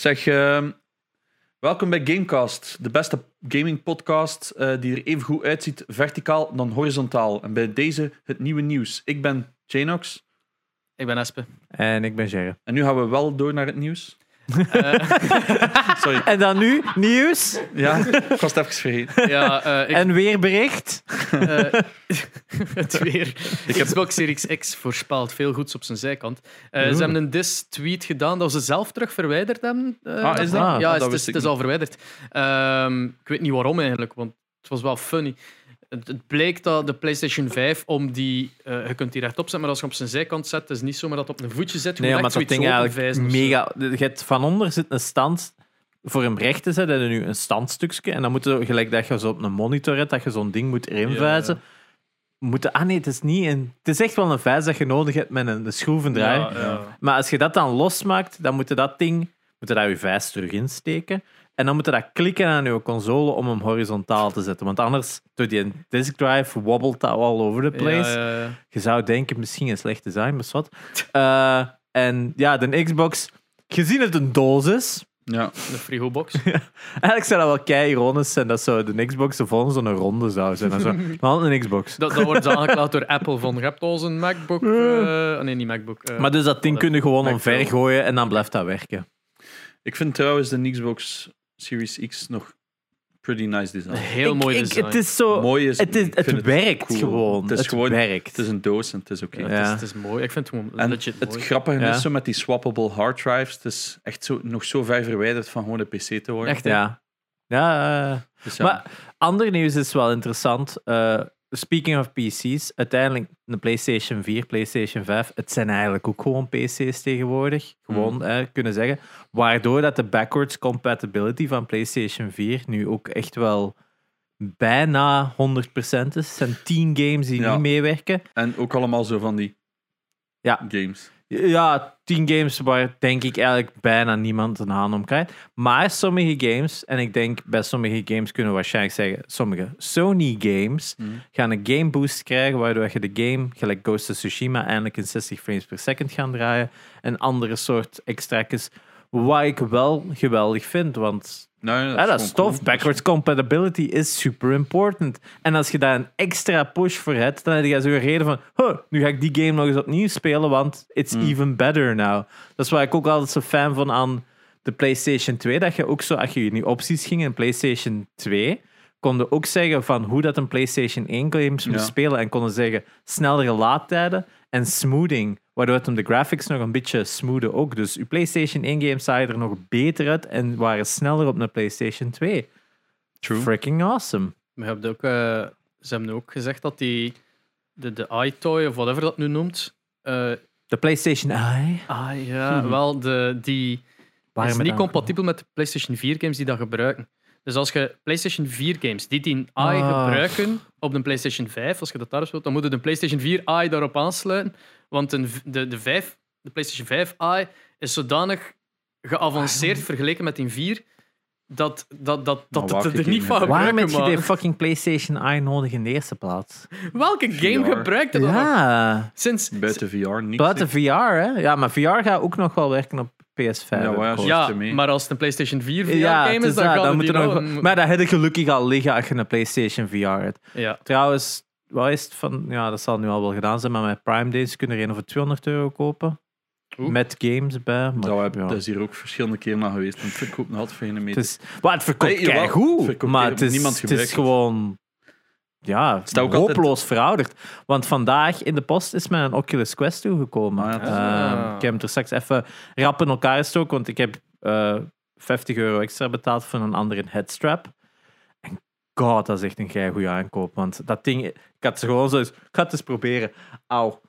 Zeg, ehm, welkom bij Gamecast, de beste gaming podcast eh, die er even goed uitziet verticaal dan horizontaal. En bij deze het nieuwe nieuws. Ik ben Janox Ik ben Espe. En ik ben Jerry. en nu gaan we wel door naar het nieuws. Eh, Sorry, En dan nu nieuws ja, ik was het even vergeten. ja, eh, ik, en weerbericht. eh, het weer. Xbox Series X voorspelt veel goeds op zijn zijkant. Eh, Oeh. ze hebben een dis-tweet gedaan dat ze zelf terug verwijderd hebben. eh, Ah, is dat? Ja, Ah, het, dat is, wist ik het is al verwijderd. Ehm, ik weet niet waarom eigenlijk, want het was wel funny. Het, bleek dat de PlayStation 5, om die, eh, je kunt die rechtop zetten, maar als je op zijn zijkant zet, het is niet zomaar dat het op een voetje zit. Nee, maar dat ding eigenlijk mega... Je hebt van onder zit een stand... Voor hem recht te zetten, je nu een standstukje. En dan moet je, gelijk dat je zo op een monitor hebt, dat je zo'n ding moet erin Ja. Moeten, ah nee, het is niet een... Het is echt wel een vijs dat je nodig hebt met een, een schroevendraaier. Ja, ja. Maar als je dat dan losmaakt, dan moet je dat ding... Moet je daar je vijs terug insteken. En dan moet je dat klikken aan je console om hem horizontaal te zetten. Want anders, door die disk drive, wobbelt dat all over the place. Ja, ja, ja. Je zou denken, misschien een slecht design, maar wat. Eh, en ja, de Xbox, gezien het een doos is, Ja, De frigobox. eigenlijk zou dat wel kei ironisch zijn dat zo de Xbox de volgende zo'n ronde zou zijn. En zo, maar een Xbox. Dat, dat wordt aangeklaagd door Apple van je hebt al een MacBook. eh, oh nee, niet MacBook. eh, Maar dus dat ding kun je gewoon omver gooien en dan blijft dat werken. ik vind trouwens de Xbox Series X nog pretty nice design. heel mooi ik- design. Het is zo... Mooi is, Het, is, het werkt cool. gewoon. Het is gewoon, werkt. het is een doos en het is oké. Ja, Ja. Het, is, het is mooi. Ik vind het gewoon En legit het mooi. grappige Ja. is zo met die swappable hard drives, het is echt zo, nog zo ver verwijderd van gewoon een PC te worden. Echt. Ja, eh, Dus ja. Maar ander nieuws is wel interessant. Eh, speaking of PC's, uiteindelijk de PlayStation 4, PlayStation 5, het zijn eigenlijk ook gewoon PC's tegenwoordig. Gewoon Mm. eh, kunnen zeggen. Waardoor dat de backwards compatibility van PlayStation 4 nu ook echt wel bijna 100% is. Het zijn 10 games die Ja. niet meewerken. En ook allemaal zo van die Ja. games. Ja, 10 games waar denk ik eigenlijk bijna niemand een haan om krijgt. Maar sommige games, en ik denk bij sommige games kunnen we waarschijnlijk zeggen, sommige Sony games Mm. gaan een game boost krijgen, waardoor je de game, gelijk Ghost of Tsushima, eindelijk in 60 frames per second gaan draaien. En andere soort extra's, wat ik wel geweldig vind, want Nou, ja, ja, dat is gewoon tof. cool. Backwards compatibility is super important. En als je daar een extra push voor hebt, dan heb je zo'n reden van, huh, nu ga ik die game nog eens opnieuw spelen, want it's Mm. even better now. Dat is waar ik ook altijd zo fan van aan de PlayStation 2, dat je ook zo, als je die opties ging in PlayStation 2, konden ook zeggen van hoe dat een PlayStation 1 games moest Ja. spelen en konden zeggen snellere laadtijden en smoothing, waardoor het hem de graphics nog een beetje smoothen ook. Dus je PlayStation 1 games zagen er nog beter uit en waren sneller op een PlayStation 2. True. Freaking awesome. We hebben ook, eh, ze hebben ook gezegd dat die, de, de iToy, of whatever dat nu noemt, eh, De PlayStation Eye. ah ja, Mhm. wel, de, die is niet compatibel met de PlayStation 4 games die dat gebruiken. Dus als je PlayStation 4 games die die AI Ah. gebruiken op de PlayStation 5, als je dat daarop speelt, dan moet je de PlayStation 4 AI daarop aansluiten. Want een, de, de, 5, de PlayStation 5 AI is zodanig geavanceerd vergeleken met die 4 dat, dat, dat, dat Maar het er niet van? Waarom heb je die mag. fucking PlayStation Eye nodig in de eerste plaats? Welke game VR. gebruikt dan nog? Ja, Sinds, Buiten VR niet. buiten VR, hè? Ja, maar VR gaat ook nog wel werken op PS5. Ja, ermee. maar als het een PlayStation 4 VR Ja, game het is, dan dan het moet er nog... Maar dat heb je gelukkig al liggen als je een PlayStation VR hebt. Ja. Trouwens, wat is het van... Ja, dat zal nu al wel gedaan zijn, maar met Prime Days kun je er een voor 200 euro kopen. Oeh. Met games bij. Maar, dat, heb- ja. dat is hier ook verschillende keren naar geweest. En ik verkoop nog altijd voor geen Het meter. is, maar het verkoopt jawel, goed, het verkoopt maar het is, niemand het is gebruikt het. gewoon ja, Staat ook altijd- hopeloos verouderd. Want vandaag in de post is mij een Oculus Quest toegekomen. Ah, ja, Ehm, Ah. ik heb hem er straks even rap in elkaar gestoken, want ik heb eh 50 euro extra betaald voor een andere headstrap. God, dat is echt een goede aankoop. Want dat ding, ik had ze gewoon zo eens, ik ga het eens proberen. Auw.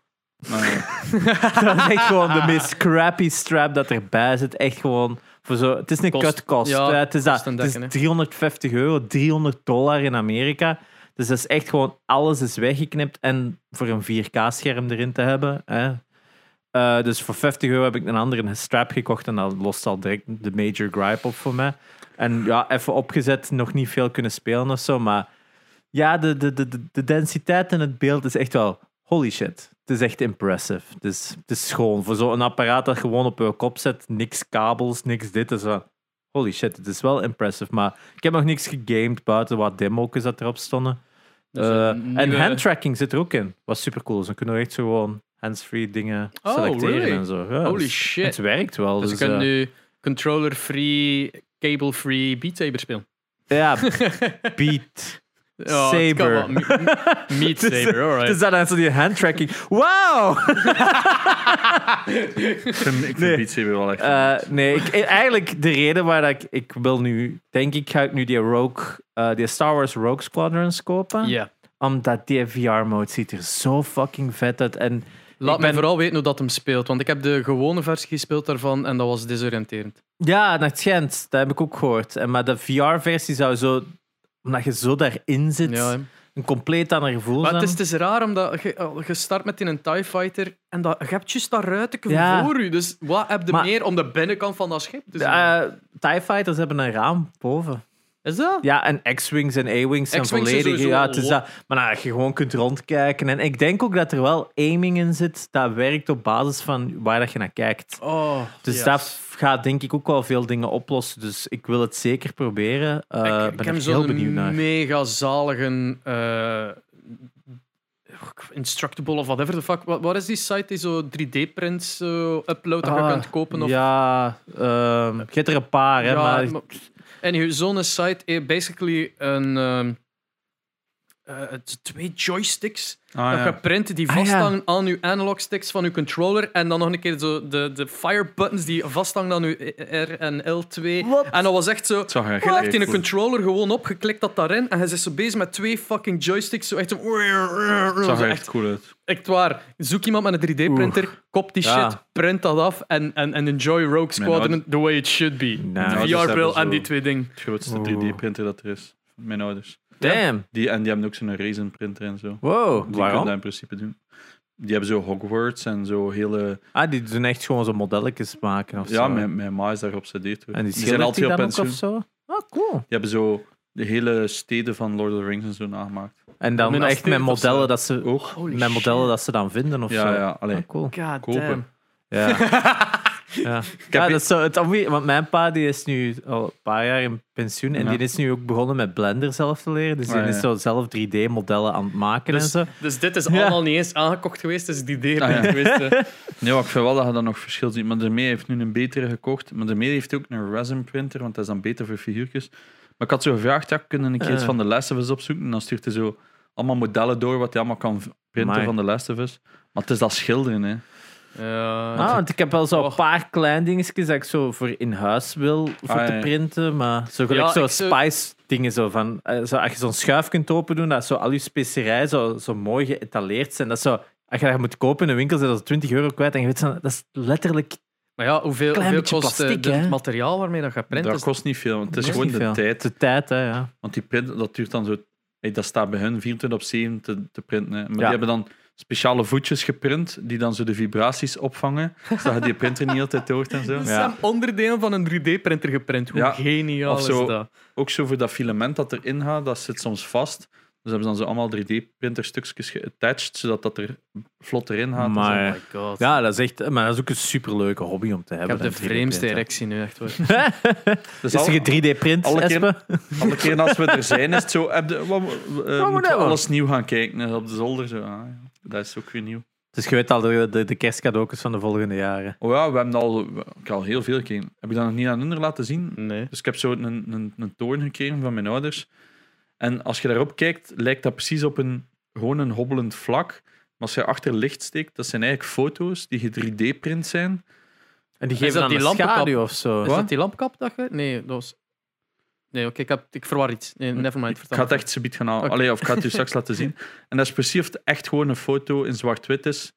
Ja. Dat is echt gewoon de meest crappy strap dat erbij zit. Echt gewoon voor zo. Het is een Kost- cutkost. ja, hè. het is, dat, het is dekken, hè. 350 euro, 300 dollar in Amerika. Dus dat is echt gewoon alles is weggeknipt en voor een 4K-scherm erin te hebben. Hè. Eh, dus voor 50 euro heb ik een andere strap gekocht en dat lost al direct de major gripe op voor mij. En ja, even opgezet, nog niet veel kunnen spelen of zo, maar ja, de, de, de, de- de densiteit in het beeld is echt wel holy shit. Het is echt impressive. Het is, het is schoon. Voor zo'n apparaat dat gewoon op je kop zet, niks kabels, niks dit. Dus, holy shit, het is wel impressive. Maar ik heb nog niks gegamed buiten wat demo's dat erop stonden. Dus Eh, een En handtracking zit er ook in. Wat super cool is. Dan kunnen we echt zo gewoon hands-free dingen Oh, selecteren really? en zo. Ja, Holy dus shit. Het werkt wel. Dus Dus, je kunt eh, nu controller-free, cable-free Beat Saber spelen. Ja, beat. Kan Saber. Meat Saber, alright. Dus dat dan zo die handtracking. Wow! Ik vind, ik vind Nee. Beat Saber wel echt... Eh, nee, ik, eigenlijk de reden waar dat ik, ik wil nu, denk ik, ga ik nu die Rogue, eh, die Star Wars Rogue Squadrons kopen. Ja. Omdat die VR-mode ziet er zo fucking vet uit. En Laat Ik mij ben- vooral weten hoe dat hem speelt, want ik heb de gewone versie gespeeld daarvan en dat was desoriënterend. ja, het schijnt, dat heb ik ook gehoord. En, maar de VR-versie zou zo, omdat je zo daarin zit, Ja, een compleet ander gevoel maar zijn. het is, het is raar, omdat je, je start met in een TIE Fighter en dat, je hebt juist dat ruitje Ja. voor je. Dus wat heb je Maar- meer om de binnenkant van dat schip te zien? TIE Fighters hebben een raam boven. Is dat? Ja, en X-Wings en A-Wings zijn volledig... Ja, het is lo- dat, maar nou, dat je gewoon kunt rondkijken. En ik denk ook dat er wel aiming in zit. Dat werkt op basis van waar dat je naar kijkt. Oh, Dus yes. dat gaat denk ik ook wel veel dingen oplossen. Dus ik wil het zeker proberen. Uh, ik, ben ik heb er heel benieuwd naar. mega zalige eh, Instructable of whatever the fuck. Wat, is die site die zo 3D-prints zo uploadt dat je Ah, kunt kopen? Of... Ja, ehm, je hebt er een paar, hè, Ja, maar... maar- Anyway, zo'n site is basically een... is twee joysticks Ah, dat ja. je print die Ah, ja. vasthangen aan je analog sticks van je controller en dan nog een keer zo de, de fire buttons die vasthangen aan je R en L2. Wat? En dat was echt zo... Legt in een controller gewoon op, je klikt dat daarin en je zit zo bezig met twee fucking joysticks. Zo echt zo... Het zag zo er echt, echt cool uit. echt waar. Zoek iemand met een 3D-printer, kop die Ja. shit, print dat af en, en, en enjoy Rogue Squadron the way it should be. Nou, VR-bril en die twee dingen. Het grootste Oeh. 3D-printer dat er is. Mijn ouders. Damn. Die, en die hebben ook zo'n Ryzen printer en zo. Wow, Die waarom? kunnen dat in principe doen. Die hebben zo Hogwarts en zo hele... Ah, die doen echt gewoon zo modelletjes maken of Ja, zo. mijn, mijn ma is daar geobsedeerd door. En die zijn altijd die op ook pensioen. of zo? Ah, cool. Die hebben zo de hele steden van Lord of the Rings en zo nagemaakt. En dan Met echt met modellen dat ze... Met modellen dat ze dan vinden of zo. Ja, ja, allee. Ah, cool. God Kopen. damn. Ja. ja. ja, dat is zo, het, want mijn pa die is nu al een paar jaar in pensioen en Ja. die is nu ook begonnen met Blender zelf te leren. Dus die Ah, ja. is zo zelf 3D-modellen aan het maken en Dus, zo. dus dit is Ja. allemaal niet eens aangekocht geweest, het is die idee Ah, ja. geweest. hè. Nee, maar ik vind wel dat je dan nog verschil ziet. Maar Dermee heeft nu een betere gekocht. Maar Dermee heeft ook een resin printer, want dat is dan beter voor figuurtjes. Maar ik had zo gevraagd, ja, kunnen een keer iets Ah. van de Last of Us opzoeken? En dan stuurt hij zo allemaal modellen door wat hij allemaal kan v- printen Amai. van de Last of Us. Maar het is dat schilderen, hè. Ja. Ah, want ik heb wel zo een Och. paar klein dingetjes dat ik zo voor in huis wil voor Ah, te printen. Maar zo gelijk Ja, zo spice dingen zo van... eh, Zo, als je zo'n schuif kunt open doen, dat zo al je specerijen zo, zo mooi geëtaleerd zijn. Dat zo... Als je dat moet kopen in een winkel, zit dat 20 euro kwijt. En je weet zo, dat is letterlijk... Maar ja, hoeveel, Klein hoeveel beetje kost eh, plastic, de- hè? het materiaal waarmee dat gaat printen? Dat kost niet veel, want het is gewoon de veel. tijd. De tijd, hè, ja. Want die print, dat duurt dan zo... Hey, dat staat bij hun 24 op 7 te, te printen. Hè. Maar Ja. die hebben dan speciale voetjes geprint, die dan zo de vibraties opvangen, zodat je die printer niet altijd hoort en zo. Dus Ja. zijn onderdelen van een 3D-printer geprint. Hoe Ja, geniaal of zo. is dat? Ook zo voor dat filament dat erin gaat, dat zit soms vast. Dus hebben ze dan zo allemaal 3D-printerstukjes geattached, zodat dat er vlot erin gaat. Maar- Oh my god. Ja, dat is echt... Maar dat is ook een superleuke hobby om te ik hebben. heb de dat 3D vreemdste erectie nu, echt waar. Dus Is al- er een 3D-print, alle keer- alle keer als we er zijn, is het zo... Heb de, wat, eh, moeten we alles nieuw gaan kijken. Op de zolder, zo. Ah, ja. Dat is ook weer nieuw. Dus je weet al de, de, de kerstcadeautjes van de volgende jaren. Oh ja, we hebben al, ik al heel veel gekeken. Heb ik dat nog niet aan hun laten zien? Nee. Dus ik heb zo een, een, een toorn gekregen van mijn ouders. En als je daarop kijkt, lijkt dat precies op een, gewoon een hobbelend vlak. Maar als je achter licht steekt, dat zijn eigenlijk foto's die ge 3D-print zijn. En die geven dat dan die een lampenkap? schaduw of zo. Is dat die lampkap dat je... Nee, dat was... Nee, oké, ik, heb, ik verwar iets. Nee, nevermind. Ik ga het echt subiet gaan halen. Allee, of ik ga het je straks laten zien. En dat is precies of het echt gewoon een foto in zwart-wit is.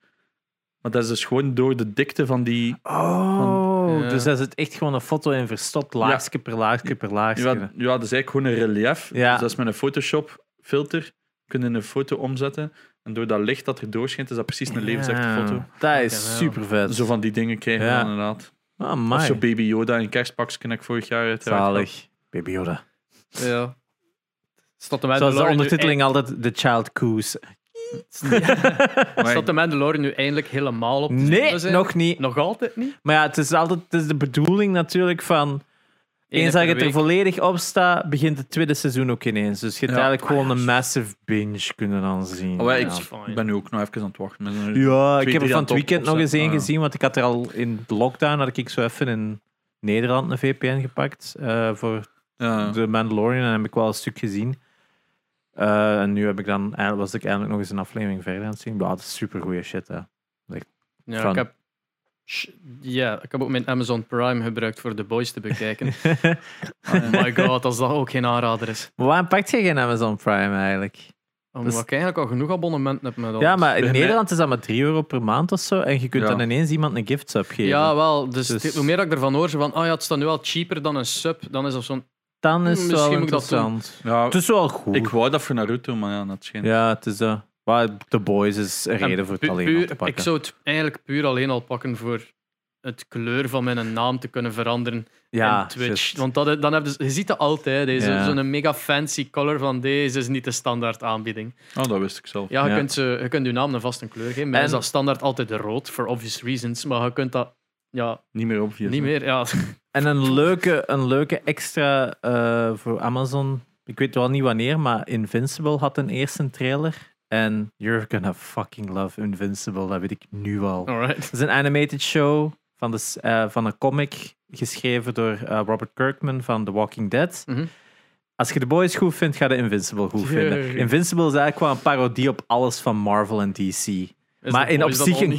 Maar dat is dus gewoon door de dikte van die... Oh, Ja. dus dat is het echt gewoon een foto in verstopt, laagje per laagje per laagje. Ja, ja, dat is eigenlijk gewoon een relief. Ja. Dus dat is met een Photoshop-filter. kun je een foto omzetten. En door dat licht dat er doorschijnt, is dat precies een levensechte Ja, foto. Dat is super vet. Zo van die dingen krijgen we Ja. inderdaad. Ah, Of my. zo Baby Yoda in kerstpakjes ik vorig jaar uiteraard gehad. Zalig. Baby Yoda. Ja. Staat mij Zoals de nu ondertiteling altijd The Child Coos. Staat de Mandalorian nu eindelijk helemaal op? de Nee, zin? nog niet. Nog altijd niet? Maar ja, het is altijd het is de bedoeling natuurlijk van... Eén Eens dat per je er week. volledig op staat, begint het tweede seizoen ook ineens. Dus je hebt Ja. eigenlijk gewoon een massive binge kunnen aanzien. Oh, ja, ik, fine. ben nu ook nog even aan het wachten. Met een- Ja, ik heb drie er van aan het weekend nog eens opzetten. één Ah, ja. gezien, want ik had er al in de lockdown had ik zo even in Nederland een VPN gepakt eh, voor Ja. The Mandalorian en heb ik wel een stuk gezien. Eh, en nu heb ik dan, eigenlijk- was ik eindelijk nog eens een aflevering verder aan het zien. Ja, dat is super goede shit. Hè. Ja, Fun. ik heb, Sh- ja, ik heb ook mijn Amazon Prime gebruikt voor The Boys te bekijken. oh my god, als dat ook geen aanrader is. Maar waarom pakt je geen Amazon Prime eigenlijk? Omdat Dus- ik eigenlijk al genoeg abonnementen heb met alles. Ja, maar in Nederland is dat maar 3 euro per maand of zo. En je kunt Ja. dan ineens iemand een gift sub geven. Ja, wel. Dus, Dus- hoe meer ik ervan hoor, zo van, oh ja, het staat nu wel cheaper dan een sub, dan is dat zo'n... dan is het Misschien wel moet ik dat interessant. Ja, Het is wel goed. ik wou dat voor Naruto, maar ja, dat schijnt. Ja, het is dat. Maar The Boys is een En reden voor het pu- alleen puur- al te pakken. Ik zou het eigenlijk puur alleen al pakken voor het kleur van mijn naam te kunnen veranderen ja, in Twitch. juist. Want dat, dan heb je, je ziet dat altijd. Deze, Ja. Zo'n mega fancy color van deze is niet de standaard aanbieding. Oh, dat wist ik zelf. Ja, je, Ja. Kunt, ze, je kunt je naam een vaste kleur geven. Maar En- is dat standaard altijd rood, for obvious reasons. Maar je kunt dat ja, Niet meer obvious. niet meer. Ja. En een leuke, een leuke extra eh, voor Amazon. Ik weet wel niet wanneer, maar Invincible had een eerste trailer. En you're gonna fucking love Invincible, dat weet ik nu al. Alright. Het is een animated show van, de, eh, van een comic geschreven door eh, Robert Kirkman van The Walking Dead. Mhm. Als je de boys goed vindt, ga je Invincible goed vinden. Invincible is eigenlijk wel een parodie op alles van Marvel en DC. Is maar in op zich een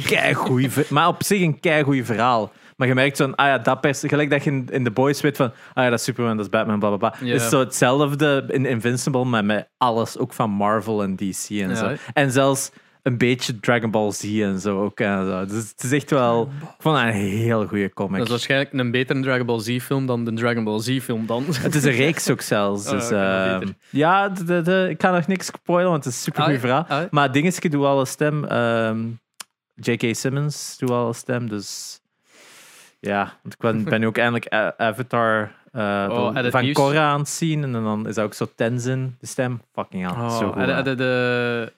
ver- maar op zich een keigoeie verhaal. Maar je merkt zo'n, ah ja, dat pers gelijk dat je in, in The Boys weet van, ah ja, dat is Superman, dat is Batman, bla bla bla. Is zo hetzelfde in Invincible, maar met alles, ook van Marvel en DC en Ja, zo. En zelfs een beetje Dragon Ball Z en zo ook. En zo. Dus het is echt wel, ik vond het een heel goede comic. Dat is waarschijnlijk een betere Dragon Ball Z-film dan de Dragon Ball Z-film dan. Het is een reeks ook zelfs. Oh, Dus, ehm, ja, de, de, de- ik kan nog niks spoilen, want het is een super Ah, verhaal. ah, Maar dingetje doet alle stem. ehm, J.K. Simmons doet alle stem. Dus ja, want ik ben, ben nu ook eindelijk Avatar eh, Oh, van- van? Korra aan het zien. En dan is dat ook zo Tenzin, de stem. Fucking hell, Oh, zo goed. de,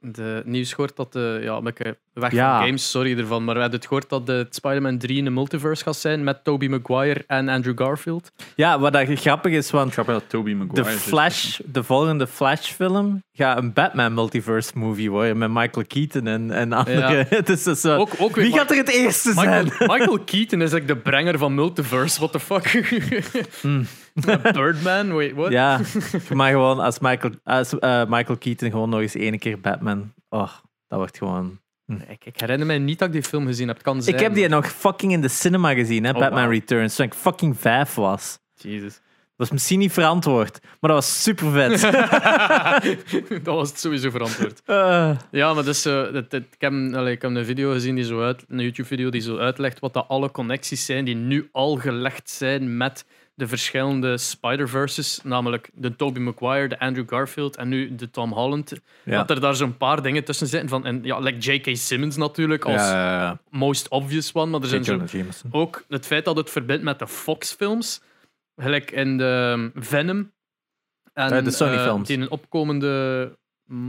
de nieuws gehoord dat de, ja, ik weg Ja. van games, sorry ervan, maar we hebben het gehoord dat de Spider-Man 3 in de multiverse gaat zijn met Tobey Maguire en Andrew Garfield. Ja, wat dat grappig is, want Ik snap dat Tobey Maguire de is. Flash, de volgende Flash-film gaat een Batman multiverse movie worden met Michael Keaton en, en andere. Het is dus zo- Ook, ook weer Wie gaat er het eerste zijn? Michael, Keaton is like de brenger van multiverse, what the fuck? Birdman, wait, what? Ja, maar gewoon als Michael, als, eh, Michael Keaton gewoon nog eens één keer Batman. Oh, dat wordt gewoon. Ik, ik herinner mij niet dat ik die film gezien heb. Het kan zijn. Ik heb die nog fucking in de cinema gezien, hè, Oh, Batman. Returns, toen ik fucking vijf was. Jezus. Dat was misschien niet verantwoord, maar dat was super vet. dat was het sowieso verantwoord. Eh, Ja, maar dus, ik, heb, allee, ik heb een video gezien, die zo uit, een YouTube-video die zo uitlegt wat dat alle connecties zijn die nu al gelegd zijn met de verschillende Spider-Verses, namelijk de Tobey Maguire, de Andrew Garfield en nu de Tom Holland. ja. Dat er daar zo'n paar dingen tussen zitten van, en ja, like J.K. Simmons natuurlijk als ja, most obvious one, maar er zijn zo ook het feit dat het verbindt met de Fox-films, gelijk in de um, Venom en de Sony eh, die een opkomende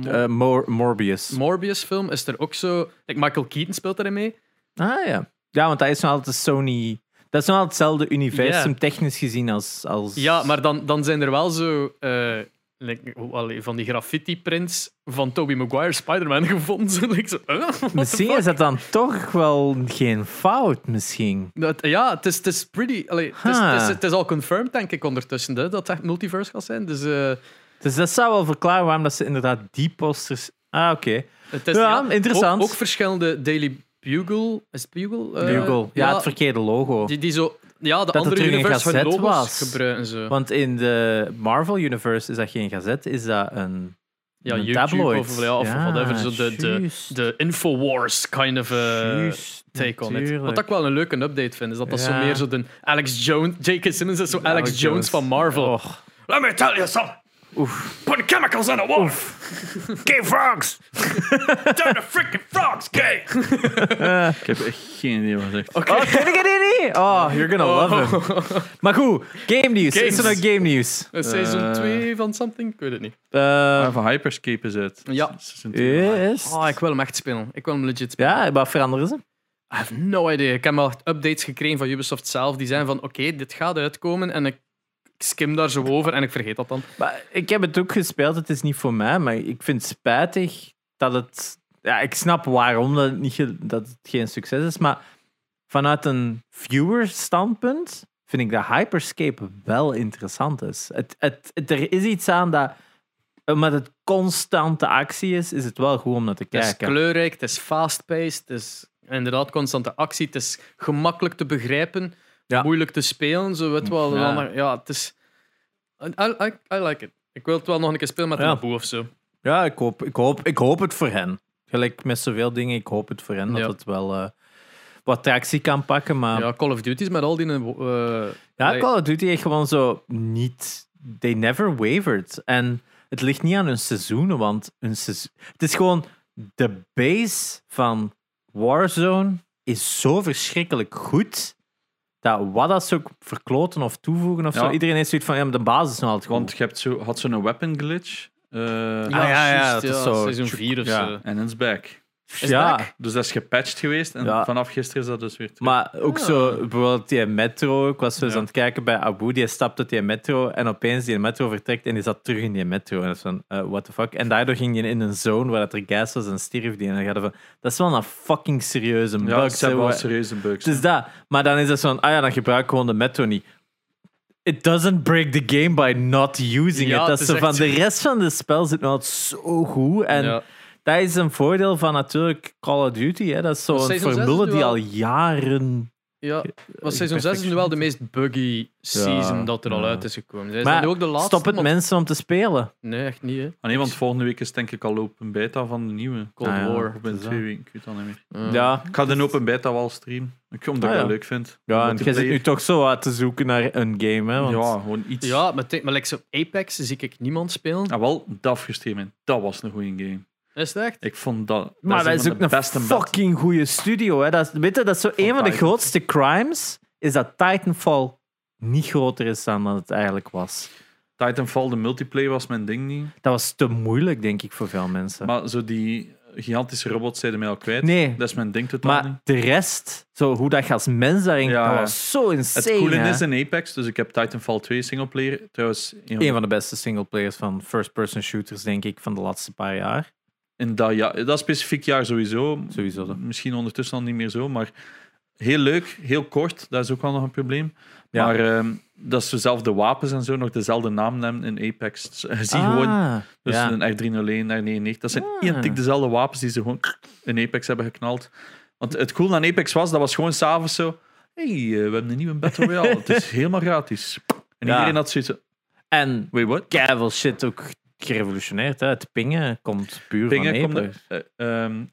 Eh, Mor- Morbius. Morbius-film is er ook zo. Like Michael Keaton speelt erin mee. ah ja. Ja, want dat is nog altijd Sony. Dat is altijd hetzelfde universum, Ja. technisch gezien, als. als... Ja, maar dan, dan zijn er wel zo. eh, like, allee, van die graffiti-prints van Tobey Maguire Spider-Man gevonden. Like zo, Misschien is dat dan toch wel geen fout, misschien. Dat, ja, het is, het is pretty. allee, het, is, het, is, het is al confirmed, denk ik, ondertussen, hè, dat het echt multiverse gaat zijn. Dus eh, Dus dat zou wel verklaren waarom dat ze inderdaad die posters. Ah, oké. het is Ja, interessant. Ook, ook verschillende Daily Bugle. Is het Bugle? Bugle. Ja, het verkeerde logo. die, die zo. Ja, de het andere universe hun logos was. gebruiken ze. Want in de Marvel Universe is dat geen gazet, is dat een, ja, een YouTube tabloid. of, ja, of whatever. Zo de, de, de Infowars kind of Juist, take on it. Wat ik wel een leuke update vind, is dat dat zo meer zo de Alex Jones, J.K. Simmons is zo Alex, Alex Jones, van Marvel. Let me tell you something. Oef. Put chemicals in the water. Game Frogs! Turn the freaking frogs gay. ik heb echt geen idee wat hij zegt. Oh, ken ik het niet? Oh, you're gonna love him. Maar goed, game nieuws. Is er Games. nog game nieuws? Eh, Seizoen Eh. 2 van something? Ik weet het niet. Eh, Even Hyperscape is uit. Ja. Seizoen yes. Oh, ik wil hem echt spelen. Ik wil hem legit spelen. Ja, wat veranderen ze? I have no idea. Ik heb al updates gekregen van Ubisoft zelf. Die zijn van, oké, dit gaat uitkomen. En ik, ik skim daar zo over en ik vergeet dat dan. Maar ik heb het ook gespeeld, het is niet voor mij, maar ik vind het spijtig dat het... Ja, ik snap waarom dat het, niet, dat het geen succes is, maar vanuit een viewer-standpunt vind ik dat Hyperscape wel interessant is. Het, het, het- er is iets aan dat, omdat het constante actie is, is het wel goed om naar te Het is kijken. kleurrijk, het is fast-paced, het is inderdaad constante actie. Het is gemakkelijk te begrijpen, Ja. moeilijk te spelen. Zo weet wel. Ja. Ja. ja, het is... I, I, I like it. Ik wil het wel nog een keer spelen met Ja. een boe of zo. Ja, ik hoop, ik, hoop, ik hoop het voor hen. Gelijk met zoveel dingen, ik hoop het voor hen dat het wel eh, wat tractie kan pakken. Maar Ja, Call of Duty is met al die... eh Ja, Call of Duty heeft gewoon zo niet. They never wavered. En het ligt niet aan hun seizoenen, want hun seizoen, het is gewoon de base van Warzone is zo verschrikkelijk goed dat wat dat ze ook verkloten of toevoegen of Ja. zo, iedereen heeft zoiets van ja, maar de basis is nog altijd Want goed. je hebt zo, had zo'n weapon glitch. eh, ja, Ah, ja, ja, dat is zo- Seizoen 4 of ja. zo. En it's back. Is ja? Dus dat is gepatcht geweest. En Ja. vanaf gisteren is dat dus weer terug. maar ook Ah. zo bijvoorbeeld die metro. Ik was zo eens Ja. aan het kijken bij Abu, die stapt uit die metro en opeens die metro vertrekt en die zat terug in die metro. En dat is van, eh, what the fuck. En daardoor ging je in een zone waar dat er gas was en stierf die. En dan gaat van, dat is wel een fucking serieuze bug. ja, ze hebben wel serieuze bugs. Het is dat. Maar dan is het van, ah ja, dan gebruik ik gewoon de metro niet. It doesn't break the game by not using Ja, it. Dat het is van, de rest van het spel zit altijd zo goed. En Ja. Dat is een voordeel van natuurlijk Call of Duty. Hè. Dat is zo'n formule die al- al jaren... Ja, maar seizoen 6 is nu wel de meest buggy season dat er al ja. uit is gekomen. Zij Maar zijn nu ook de laatste. stop het want- mensen om te spelen. Nee, echt niet, hè. Ah, nee, want volgende week is denk ik al open beta van de nieuwe. Cold Ah, ja. War. Twee weken, ik weet dat niet meer. Ja, Ik ga de open beta wel streamen. Ik omdat Ah, ik ja. dat leuk vind. ja en jij zit nu toch zo uit te zoeken naar een game. Hè, want... Ja, gewoon iets. Ja, maar, maar like zo Apex zie ik niemand spelen. Ah, wel, dat afgestreamd. Dat was een goede game. Is het echt? Ik vond dat. dat Maar dat een is van ook de een beste bed- fucking goede studio. Hè. Dat is, weet je, dat is zo een van de grootste crimes. Is dat Titanfall niet groter is dan dat het eigenlijk was. Titanfall, de multiplayer was mijn ding niet. Dat was te moeilijk, denk ik, voor veel mensen. Maar zo die gigantische robots zeiden mij al kwijt. nee, Dat is mijn ding totaal niet. maar de rest, zo hoe dat je als mens daarin, Ja. dat was zo Het insane. coole hè. is in Apex, dus ik heb Titanfall 2 singleplayer. Trouwens, een Een van de beste singleplayers van first-person shooters, denk ik, van de laatste paar jaar. In dat, ja, dat specifiek jaar sowieso. Sowieso. zo. Misschien ondertussen al niet meer zo, maar heel leuk, heel kort. Dat is ook wel nog een probleem. Ja. Maar ehm, dat ze zelf de wapens en zo nog dezelfde naam nemen in Apex. Je ziet Ah, gewoon dus ja. een R301, R99. Dat zijn Ah. identiek dezelfde wapens die ze gewoon in Apex hebben geknald. Want het cool aan Apex was, dat was gewoon s'avonds zo... hey, eh, we hebben een nieuwe Battle Royale. het is helemaal gratis. En Ja. iedereen had zoiets En wait, what? shit ook gerevolutioneerd. Hè. Het pingen komt puur Pingen van komt eh, ehm,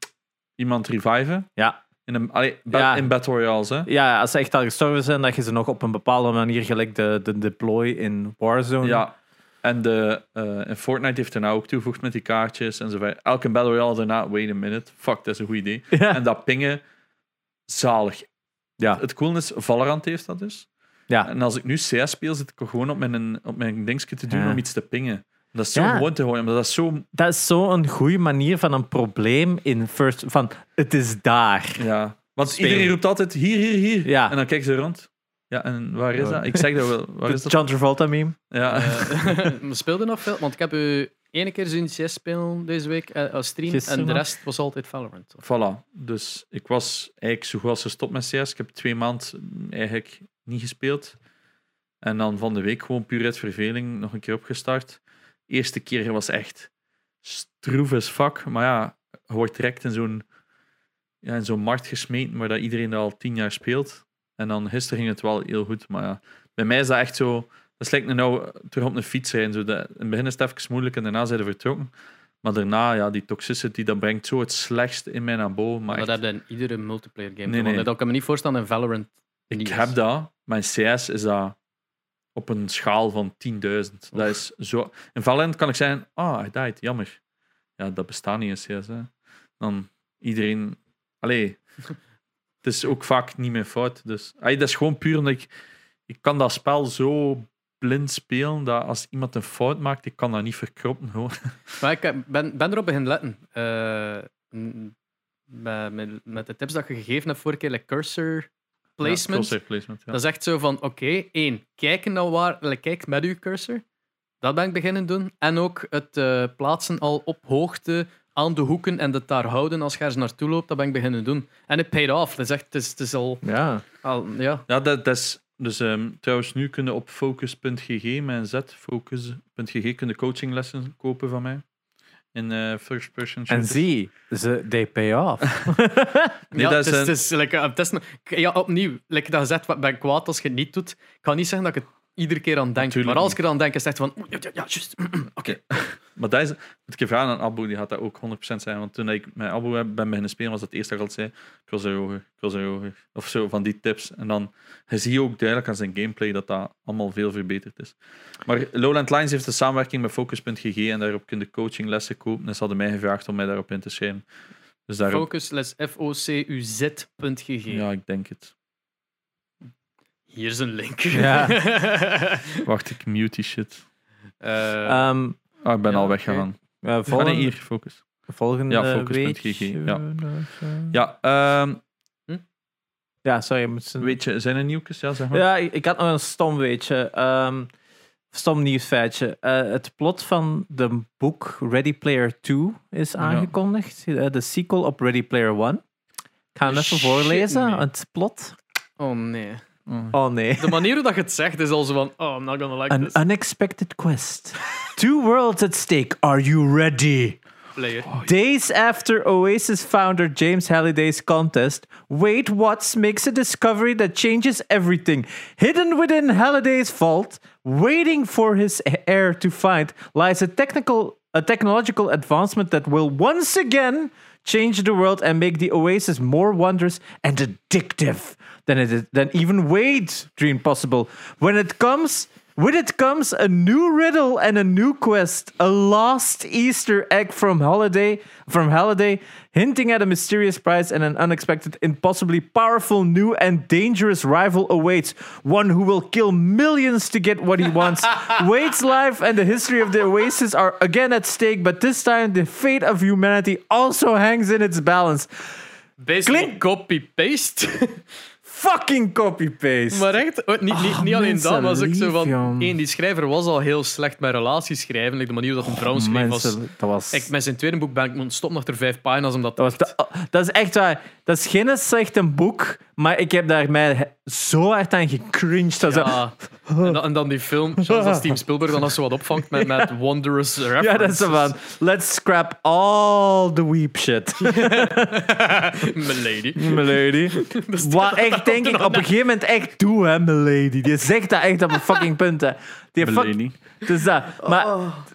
iemand reviven. Ja. In, een, allee, Ja. in Battle Royales, hè. ja, als ze echt al gestorven zijn, dat je ze nog op een bepaalde manier, gelijk de, de deploy in Warzone. Ja. En de, en Fortnite heeft er nou ook toegevoegd met die kaartjes en zo. verder. Elke Battle Royale daarna, wait a minute, fuck, dat is een goed idee. Ja. En dat pingen, zalig. Ja. Het coole is, Valorant heeft dat dus. Ja. En als ik nu CS speel, zit ik gewoon op mijn, op mijn dingetje te doen Ja. om iets te pingen. Dat is zo Ja. gewoon te gooien, maar dat is zo... Dat is zo'n goede manier van een probleem in first... Van, het is daar. Ja. Want Spelen. iedereen roept altijd hier, hier, hier. Ja. En dan kijken ze rond. Ja, en waar is Ja. dat? Ik zeg dat wel. Waar is De dat? John Travolta meme. Ja. Eh, maar speelde nog veel? Want ik heb u ene keer zien CS spelen deze week eh, als stream. Gisteren en de nog? rest was altijd Valorant. Voilà. Dus ik was eigenlijk zo goed als gestopt met CS. Ik heb twee maanden eigenlijk niet gespeeld. En dan van de week gewoon puur uit verveling nog een keer opgestart. Eerste keer was echt stroef as fuck. Maar ja, je wordt direct in zo'n ja, in zo'n markt gesmeten waar dat iedereen al tien jaar speelt. En dan gisteren ging het wel heel goed. Maar ja, bij mij is dat echt zo... Dat is like nou terug op een fiets rijden. Zo dat, in het begin is het even moeilijk en daarna zijn ze vertrokken. Maar daarna, ja, die toxicity, dat brengt zo het slechtste in mij naar boven. Maar Maar echt, dat heb je in iedere multiplayer game. Nee, Nee. Dat kan me niet voorstellen in Valorant. ik heb dat, maar in CS is dat op een schaal van 10.000. Dat is zo. In Valorant kan ik zeggen, ah, I died, jammer. Ja, dat bestaat niet in CS. Hè. Dan iedereen... Allee, het is ook vaak niet mijn fout. Dus allee, dat is gewoon puur omdat ik... Ik kan dat spel zo blind spelen, dat als iemand een fout maakt, ik kan dat niet verkroppen. Gewoon. Maar ik heb- ben, ben erop beginnen letten. Eh, met, met, met de tips dat je gegeven hebt vorige keer, like cursor placement. Ja, crosshair placement, ja. Dat is echt zo van, oké, één, kijken naar waar, kijk met uw cursor. Dat ben ik beginnen doen. En ook het eh, plaatsen al op hoogte aan de hoeken en het daar houden als je ergens naartoe loopt, dat ben ik beginnen doen. En het paid off. Dat is echt, het is, het is al, Ja. al, ja. Ja, dat, dat is... Dus ehm, trouwens, nu kunnen op focus.gg, mijn z, focus.gg, kunnen coachinglessen kopen van mij. In eh, first person En shooters. zie, ze, they pay off. Nee, ja, dat is het is, een- het is, like, eh, het is een- ja, opnieuw, like dat gezegd, wat ben kwaad als je het niet doet. Ik kan niet zeggen dat ik het iedere keer aan denk. Natuurlijk maar als ik er aan denk, is het echt van, ja, juist. Oké. Maar dat is, moet ik je vragen aan Abu, die gaat dat ook 100% zijn. Want toen ik met Abu ben beginnen spelen, was dat het eerste dat ik al zei: crosshair hoger, crosshair hoger. Of zo van die tips. En dan je zie je ook duidelijk aan zijn gameplay dat dat allemaal veel verbeterd is. Maar Lowland Lines heeft een samenwerking met Focus.gg en daarop kun je coachinglessen kopen. En ze hadden mij gevraagd om mij daarop in te schrijven. Dus daarop, Focus, les F-O-C-U-Z.gg. ja, ik denk het. Hier is een link. Ja. Wacht, ik mute die shit. Eh, Ehm, Ah, ik ben Ja, al weggegaan. ja, Ah, nee, volgende, hier, Focus. volgende Ja, focus.gg, weetje ja. Ja, ehm, Ja, sorry. ik moet- weet je, zijn er nieuwtjes? Ja, zeg maar. Ja, ik, had nog een stom weetje. Ehm stom nieuwsfeitje. Eh, het plot van de boek Ready Player 2 is aangekondigd. Eh, De sequel op Ready Player 1. Ik ga hem even Shit, voorlezen, nee. het plot. oh nee. Oh nee. De manier hoe dat je het zegt is al zo van, oh, I'm not gonna like An this. unexpected quest. Two worlds at stake. Are you ready? Player. Days after Oasis founder James Halliday's contest, Wade Watts makes a discovery that changes everything. Hidden within Halliday's vault, waiting for his heir to find, lies a technical a technological advancement that will once again change the world and make the Oasis more wondrous and addictive than it is, than even Wade dream possible. When it comes with it comes a new riddle and a new quest, a lost Easter egg from Holiday, from Halliday, hinting at a mysterious prize and an unexpected, impossibly powerful new and dangerous rival awaits. One who will kill millions to get what he wants. Wade's life and the history of the Oasis are again at stake, but this time the fate of humanity also hangs in its balance. Basically Klink- copy-paste. Fucking copy-paste. maar echt, oh, niet, niet, Oh, niet alleen dat, maar ook zo van... één, die schrijver was al heel slecht met relaties schrijven. Like de manier dat een vrouw schreef was... Dat was... Ik, met zijn tweede boek ben ik moeten stoppen achter vijf pagina's, omdat... Dat, was de- dat is echt waar. Dat is geen slecht een boek, maar ik heb daar mij zo hard aan gecringed. Dat Ja. En, dan, en dan die film, zoals dat Steven Spielberg dan nog zo wat opvangt met, met wondrous references. ja, dat is zo van. Let's scrap all the weep shit. Milady. Milady. Wat echt, denk ik, op een gegeven moment echt doe, hè, Milady. Die zegt dat echt op een fucking punt, hè. Die fuck. Dus dat. Maar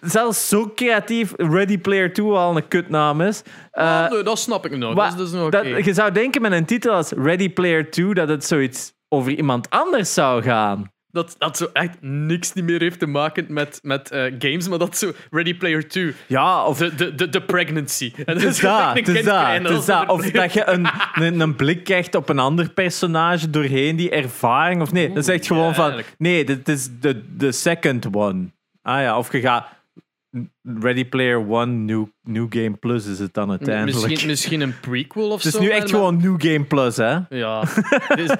zelfs zo creatief Ready Player 2 al een kutnaam is. eh, Ah, nee, dat snap ik nog. Wa- Dat is, dat is nog oké. dat- je zou denken met een titel als Ready Player 2 dat het zoiets over iemand anders zou gaan. Dat, dat zo echt niks niet meer heeft te maken met, met eh, games, maar dat zo Ready Player 2. Ja, of De, de, de, de pregnancy. Het is dat, het is dat. Of dat je een, een, een blik krijgt op een ander personage doorheen die ervaring. Of nee, dat is echt gewoon van... Nee, dit is de, de second one. Ah ja, of je gaat... Ready Player One, New, new Game Plus is het dan uiteindelijk. Misschien, misschien een prequel of het zo. is nu maar- echt gewoon New Game Plus, hè? Ja. Dus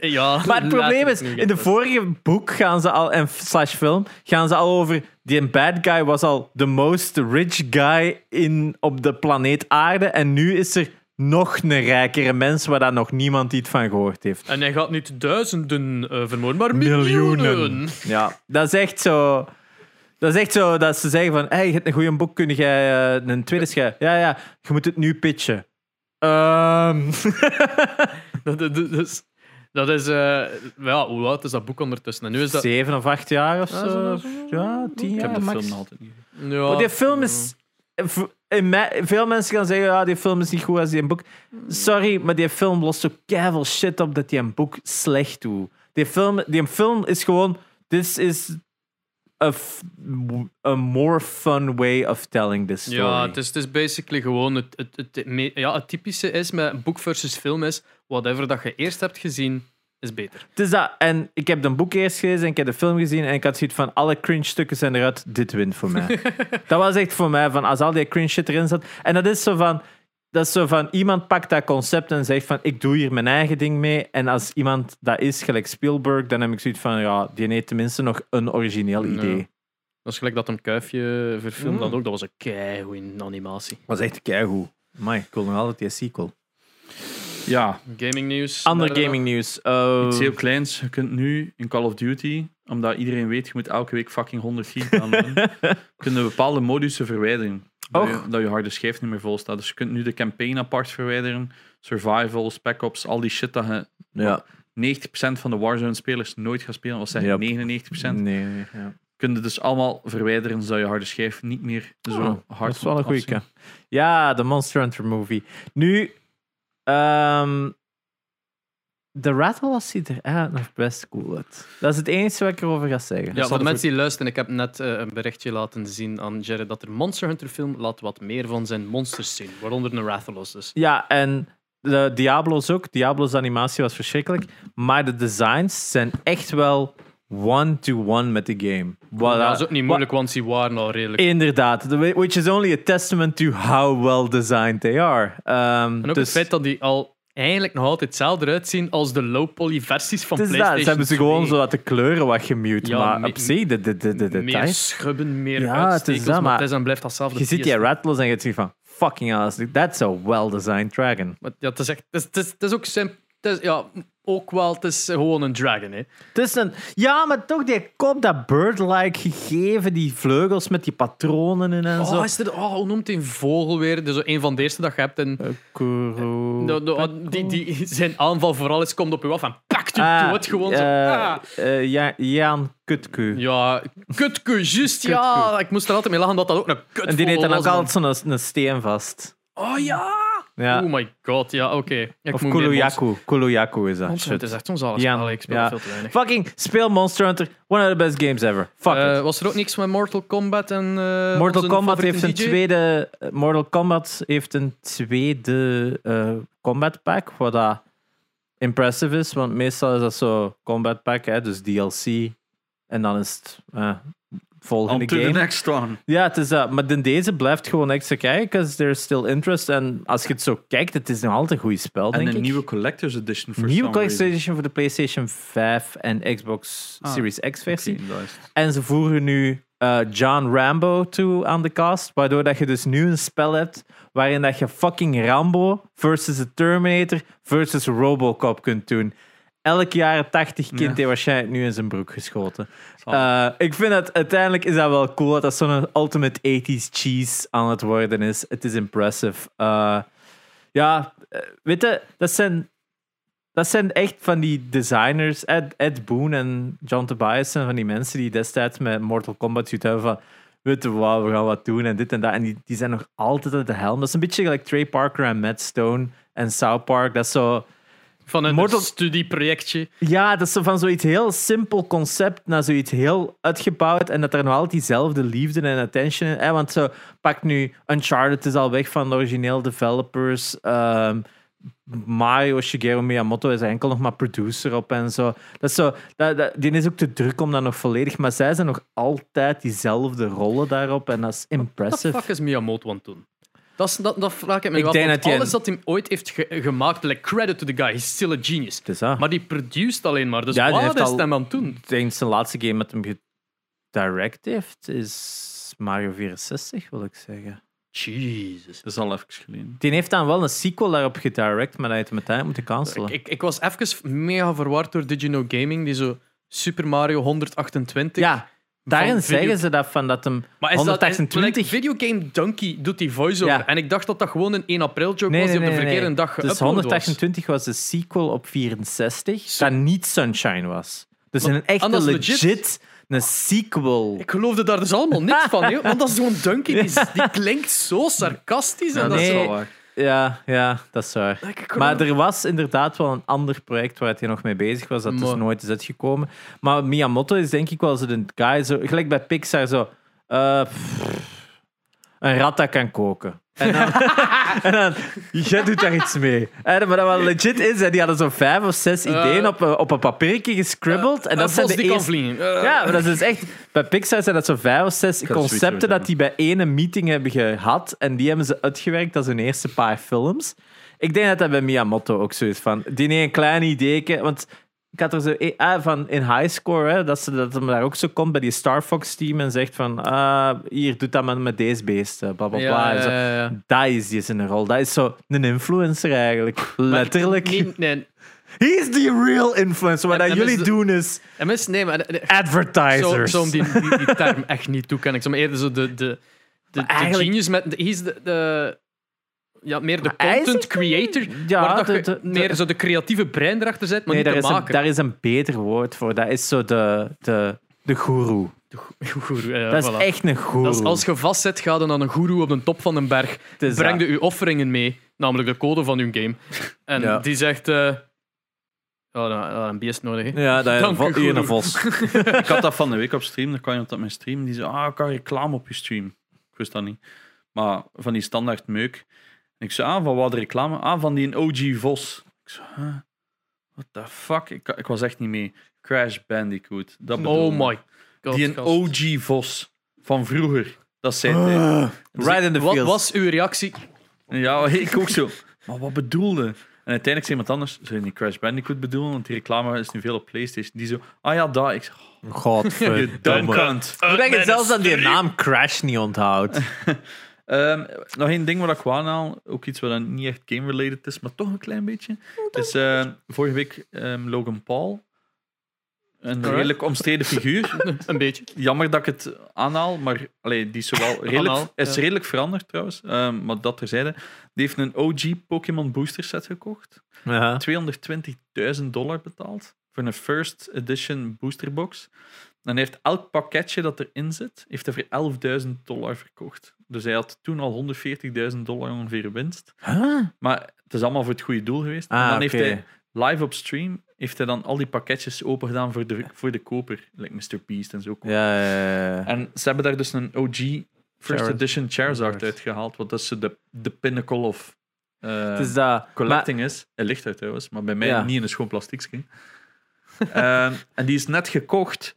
ja Maar het probleem is, in de vorige boek gaan ze al, en slash film, gaan ze al over, die bad guy was al the most rich guy in, op de planeet aarde, en nu is er nog een rijkere mens waar daar nog niemand iets van gehoord heeft. En hij gaat niet duizenden eh, vermoorden, maar miljoenen. Ja, dat is echt zo... Dat is echt zo dat ze zeggen van, hey, je hebt een goede boek, kun jij eh, een tweede schrijven? Ja, ja, je moet het nu pitchen. Ehm Dat, dat, dat is... Dat is eh, ja, hoe oud is dat boek ondertussen? En nu is dat... Zeven of acht jaar of zo. Ja, tien Ik jaar heb de max. film nog altijd niet. Ja, Maar die film is. veel mensen gaan zeggen: ja, die film is niet goed als die een boek. Sorry, maar die film lost zo keiveel shit op dat die een boek slecht doet. Die film, die film is gewoon this is a, a more fun way of telling this story. Ja, het is, het is basically gewoon het, het, het, me- ja, het typische is met boek versus film is whatever dat je eerst hebt gezien is beter. Het is dat. En ik heb een boek eerst gelezen en ik heb de film gezien en ik had zoiets van alle cringe stukken zijn eruit, dit wint voor mij. dat was echt voor mij van als al die cringe shit erin zat. En dat is zo van, dat is zo van iemand pakt dat concept en zegt van ik doe hier mijn eigen ding mee. En als iemand dat is, gelijk Spielberg, dan heb ik zoiets van ja, die heeft tenminste nog een origineel Ja. idee. Dat is gelijk dat een kuifje verfilmd Mm. dat ook. Dat was een keigoed animatie. Dat was echt keigoed. Maar ik wil nog altijd die sequel. Ja, Gaming nieuws. Ander gaming nieuws. Uh, iets heel kleins. Je kunt nu in Call of Duty, omdat iedereen weet, je moet elke week fucking 100 gig downloaden, kunnen bepaalde modussen verwijderen. Dat je, dat je harde schijf niet meer vol staat. Dus je kunt nu de campaign apart verwijderen, survival, spec ops, al die shit dat je Ja. 90% van de Warzone-spelers nooit gaat spelen. Wat zeg je, Yep. 99%? Nee, nee, ja. Kun je dus allemaal verwijderen, zodat je harde schijf niet meer zo Oh, hard dat is wel een goeie. Ja, de Monster Hunter movie. Nu, ehm, de rattle was ziet er eigenlijk nog best cool uit. Dat is het enige wat ik erover ga zeggen. Ja, voor de mensen die luisteren, ik heb net eh, een berichtje laten zien aan Jared dat er Monster Hunter film laat wat meer van zijn monsters zien, waaronder een Rathalos dus. Ja, en de Diablo's ook. Diablo's animatie was verschrikkelijk. Maar de designs zijn echt wel one-to-one met de game. Dat is ook niet moeilijk, want ze waren al redelijk. Inderdaad, which is only a testament to how well designed they are. Ehm, En ook dus, het feit dat die al eigenlijk nog altijd hetzelfde uitzien als de low-poly versies van is dat, PlayStation ze hebben ze gewoon 2. zo laten kleuren wat gemute. Ja, maar op zich, de, de, de, de Meer details. schubben, meer Ja, het is dat, maar het is dan blijft datzelfde. Je ziet die rattles en je ziet van fucking hell, that's a well-designed dragon. Maar ja, het is echt, het is, het is, ook sim- het is, ja, ook wel, het is gewoon een dragon. Hè. Het is een, ja, maar toch die kop, dat bird-like gegeven, die vleugels met die patronen in en zo. Oh, is er, oh, hoe noemt die vogel weer? Dus een van de eerste dat je hebt. En Kuro- de, de- die, die, zijn aanval vooral is, komt op u af en pakt u Ah, dood. Gewoon zo. eh, Ah. eh, ja, Jaan Kutku. Ja, kutku, juist. Ja, ik moest er altijd mee lachen dat dat ook een kutvogel en die heeft dan was, ook altijd zo'n een steen vast. Oh ja! Ja. Oh my god, ja, oké. Ik of moet Kuluyaku. Kuluyaku is dat. Monster Shit. Hunter is echt zo'n zalig Ja, spel. Ik speel ja. veel te weinig. Fucking speel Monster Hunter. One of the best games ever. Fuck Eh, it. was er ook niks met Mortal Kombat en eh, Mortal onze Kombat heeft een DJ? tweede. Mortal Kombat heeft een tweede eh, combat pack, wat dat impressive is, want meestal is dat zo combat pack, hè, dus DLC, en dan is het eh, volgende On to the game. next one. Ja, het is dat. Maar de- deze blijft gewoon extra kijken, because there's still interest. En als je het zo kijkt, het is nog altijd een goed spel, En denk een ik. nieuwe Collector's Edition voor Nieuwe collector's reason. edition voor de PlayStation 5 en Xbox Ah, Series X versie. En ze voegen nu eh, John Rambo toe aan de cast, waardoor dat je dus nu een spel hebt waarin dat je fucking Rambo versus de Terminator versus Robocop kunt doen. Elk jaren 80 kind Ja. heeft waarschijnlijk nu in zijn broek geschoten. Eh, ik vind dat uiteindelijk is dat wel cool dat dat zo'n ultimate 80s cheese aan het worden is. Het is impressive. Eh, ja, eh, weet je, dat zijn, dat zijn echt van die designers, Ed, Ed Boon en John Tobias, zijn van die mensen die destijds met Mortal Kombat zoiets hebben van weet je wat, we gaan wat doen en dit en dat. En die, die zijn nog altijd uit de helm. Dat is een beetje gelijk Trey Parker en Matt Stone en South Park. Dat is zo... Van een Mortal- studieprojectje. Ja, dat is van zoiets heel simpel concept naar zoiets heel uitgebouwd en dat er nog altijd diezelfde liefde en attention in. Hè? Want zo, pak nu Uncharted is al weg van de origineel developers. Ehm, Mario Shigeru Miyamoto is enkel nog maar producer op en zo. Dat is zo dat, dat- die is ook te druk om dat nog volledig, maar zij zijn nog altijd diezelfde rollen daarop en dat is Wat de impressive. fuck is Miyamoto aan het doen? Dat, is, dat, dat vraag ik me Ik af. denk want dat hij alles dat hij ooit heeft ge- gemaakt, like credit to the guy, he's still a genius. Maar die produceert alleen maar. Dus Ja, wat heeft is hij aan het doen? Ik denk zijn laatste game met hem gedirect heeft is Mario 64, wil ik zeggen. Jesus. Dat is al even geleden. Die heeft dan wel een sequel daarop gedirect, maar dat heeft hem uiteindelijk moeten cancelen. Ik, ik was even mega verward door Know Gaming, die zo Super Mario 128. ja, daarin video- zeggen ze dat van dat hem maar is 128... dat like, Videogame Donkey doet die voice-over. Ja. En ik dacht dat dat gewoon een 1 april joke nee, was die nee, op de verkeerde nee. dag Dus geüpload was. 128 was de sequel op 64, Zo. dat niet Sunshine was. Dus Maar- een echte legit, legit. een sequel. Ik geloofde daar dus allemaal niks van, want dat is zo'n Donkey, die, die klinkt zo sarcastisch. En Ja, dat dat is wel waar. Ja, ja, dat is waar. Maar er was inderdaad wel een ander project waar hij nog mee bezig was, dat dus Maar- nooit is uitgekomen. Maar Miyamoto is denk ik wel zo de guy, zo, gelijk bij Pixar, zo... eh, pff, een rat dat kan koken. En dan, en dan jij doet daar iets mee. En, maar dat wel legit is, die hadden zo vijf of zes Eh. ideeën op, een- op een papiertje gescribbeld. en dat zijn de eerste... Eh, Ja, maar dat is dus echt... Bij Pixar zijn dat zo vijf of zes concepten dat die bij ene meeting hebben gehad. En die hebben ze uitgewerkt als hun eerste paar films. Ik denk dat dat bij Miyamoto ook zo is. Van, die heeft een klein idee. Want ik had er zo... e- Ah, van in Highscore, hè, dat, ze, dat hem daar ook zo komt bij die Star Fox team en zegt van... Ah, hier, doe dat maar met deze beesten. Bla, bla, bla. ja, En zo. ja, ja. Dat is die zijn rol. Dat is zo een influencer eigenlijk. Letterlijk. Nee, nee. He's the real influencer. Wat jullie is de- doen is mensen, nee, maar... Zo, advertisers. zo om die, die, die term echt niet toekennen. Ik zou maar eerder zo de, de, de, genius met... Hij is de, de... Ja, meer de Maar content creator. Ja, waar dat de- je meer zo de creatieve brein erachter zet, maar nee, niet daar de is, een, daar is een beter woord voor. Dat is zo de, de, de guru. Goeroe, ja, dat is voilà. echt een guru. Dat is als je vastzet, ga dan aan een goeroe op de top van een berg. Breng je uw offeringen mee, namelijk de code van uw game. En Ja. die zegt... eh oh, dan- een beest nodig. hè. Ja, dat is hier een vos. Ik had dat van de week op stream. Dan kwam iemand op mijn stream. Die zei, ah, kan je reclame op je stream? Ik wist dat niet. Maar van die standaard meuk. Ik zei, ah, van wat de reclame? Ah, van die OG Vos. Ik zei, huh? What the fuck? Ik, ik was echt niet mee. Crash Bandicoot. Dat Oh my god. Die een. OG Vos. Van vroeger. Dat zei hij. Ah, right in the Wat field. was uw reactie? Ja, ik ook zo. Maar wat bedoelde? En uiteindelijk zei iemand anders, zou je niet Crash Bandicoot bedoelen? Want die reclame is nu veel op PlayStation. Die zo, ah ja, daar. Ik zeg, oh, je Godverdomme. dumb cunt. Hoe dat je zelfs aan die naam Crash niet onthoudt. Ehm, nog één ding wat ik wou aanhaal, ook iets wat dan niet echt game-related is, maar toch een klein beetje. is eh, vorige week ehm, Logan Paul. Een redelijk omstreden figuur. een beetje. Jammer dat ik het aanhaal, maar allee, die is zowel redelijk, Aanhaal, is ja. redelijk veranderd trouwens. Ehm, maar dat terzijde. Die heeft een OG Pokémon booster set gekocht. Ja. 220.000 dollar betaald voor een first edition boosterbox. En hij heeft elk pakketje dat erin zit, heeft hij voor 11.000 dollar verkocht. Dus hij had toen al 140.000 dollar ongeveer winst. Huh? Maar het is allemaal voor het goede doel geweest. en Ah, dan heeft hij live op stream heeft hij dan al die pakketjes open gedaan voor de, voor de koper. Like Mr. Beast en zo. Ja, ja, ja. En ze hebben daar dus een OG First Charizard. Edition Charizard uitgehaald. Wat dat is de, de pinnacle of eh, Het is dat. collecting is. Hij ligt uit trouwens, maar bij mij niet in een schoon plastiekje. Ehm, en die is net gekocht.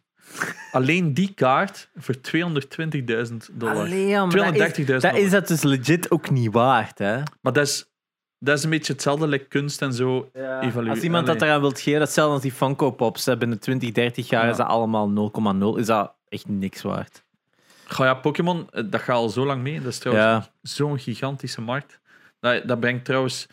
Alleen die kaart voor 220.000 dollar. Allee, ja, maar dat is, 230.000 dat dollar. is dat dus legit ook niet waard, hè? Maar dat is, dat is een beetje hetzelfde, like kunst en zo. Evalueren. Als iemand dat eraan wilt geven, dat hetzelfde als die Funko Pops. hè, Binnen 20, 30 jaar Ja. is dat allemaal 0,0. Is dat echt niks waard. Goh, ja, Pokémon, eh, dat gaat al zo lang mee. Dat is trouwens Ja. zo'n gigantische markt. Dat, dat brengt trouwens,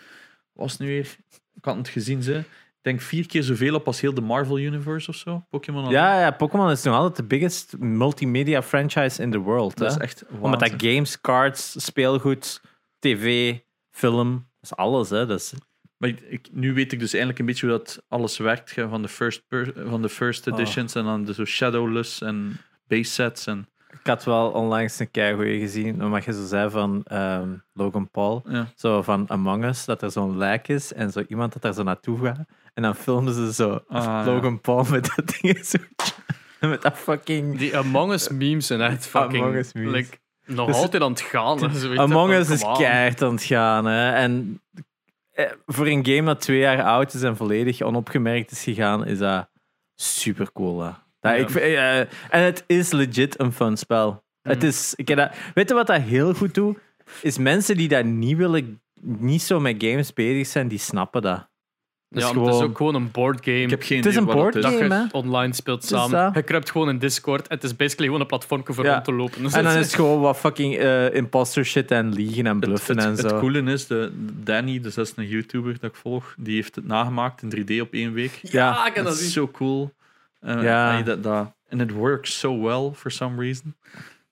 was nu weer? Ik had het gezien, ze. Ik denk vier keer zoveel op als heel de Marvel Universe of zo. Pokémon. Ja, ja Pokémon is nog altijd de biggest multimedia franchise in the world. dat hè. is echt Omdat dat games, cards, speelgoed, tv, film, dat is alles. Hè. Dat is, Maar ik, ik- nu weet ik dus eindelijk een beetje hoe dat alles werkt. hè, Van de first, van de first Oh. editions en dan de zo shadowless en base sets. En, ik had wel onlangs een keigoeie gezien, omdat je zo zei van ehm, Logan Paul. ja. Zo van Among Us, dat er zo'n lijk is en zo iemand dat daar zo naartoe gaat. En dan filmen ze zo Ah. Logan Paul met dat ding zo. Met dat fucking... Die Among Us memes zijn echt fucking... Among Us memes. like, nog Dus- altijd aan het gaan. hè. Among Us is keihard aan het gaan. Hè. En eh, voor een game dat twee jaar oud is en volledig onopgemerkt is gegaan, is dat super cool. Hè. Dat, Ja. ik, eh, en het is legit een fun spel. Het Mm. is, ik heb dat, weet je wat dat heel goed doet? Is mensen die dat niet willen, niet zo met games bezig zijn, die snappen dat. Ja, is het is ook gewoon een boardgame. Ik heb geen Het is een wat het board is. dat je game, online speelt samen. dat. Je kruipt gewoon in Discord. Het is basically gewoon een platform voor Ja. rond te lopen. Dus En dan het is het gewoon wat fucking eh, imposter shit en liegen en Het, bluffen het, en het zo. coole is, de, Danny, dus dat is een YouTuber dat ik volg, die heeft het nagemaakt in 3D op één week. ja, ik kan Dat dat is zien. zo cool. Uh, Ja. ja. dat, dat, and it works so well for some reason.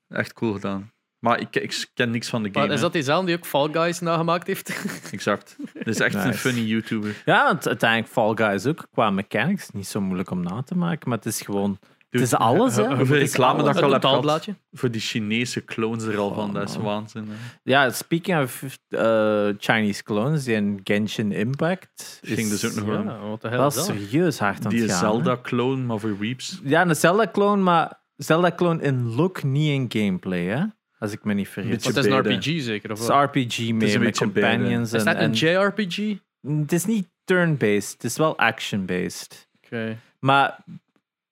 Echt cool gedaan. Maar ik, ik ken niks van de game. Maar is dat diezelfde die ook Fall Guys nagemaakt heeft? Exact. Het is echt een funny YouTuber. Ja, want uiteindelijk Fall Guys ook qua mechanics niet zo moeilijk om na te maken, maar het is gewoon Het is alles, hè? Hoeveel Het is reclame alles. dat ik al Het heb gehad voor die Chinese clones er al van, Oh, dat is waanzin. hè. Ja, speaking of uh, Chinese clones, die in Genshin Impact Ging is dus ook nog Ja, wel. wat de hel wel is dat? serieus hard aan Die. Zelda-clone, maar voor Reaps. Ja, een Zelda-clone, maar Zelda-clone in look, niet in gameplay, hè? Als ik me niet vergis. Het is een. RPG zeker? Of Het is? RPG met companions. Is en, dat een en- JRPG? het is niet turn-based, het is wel action-based. Oké. Maar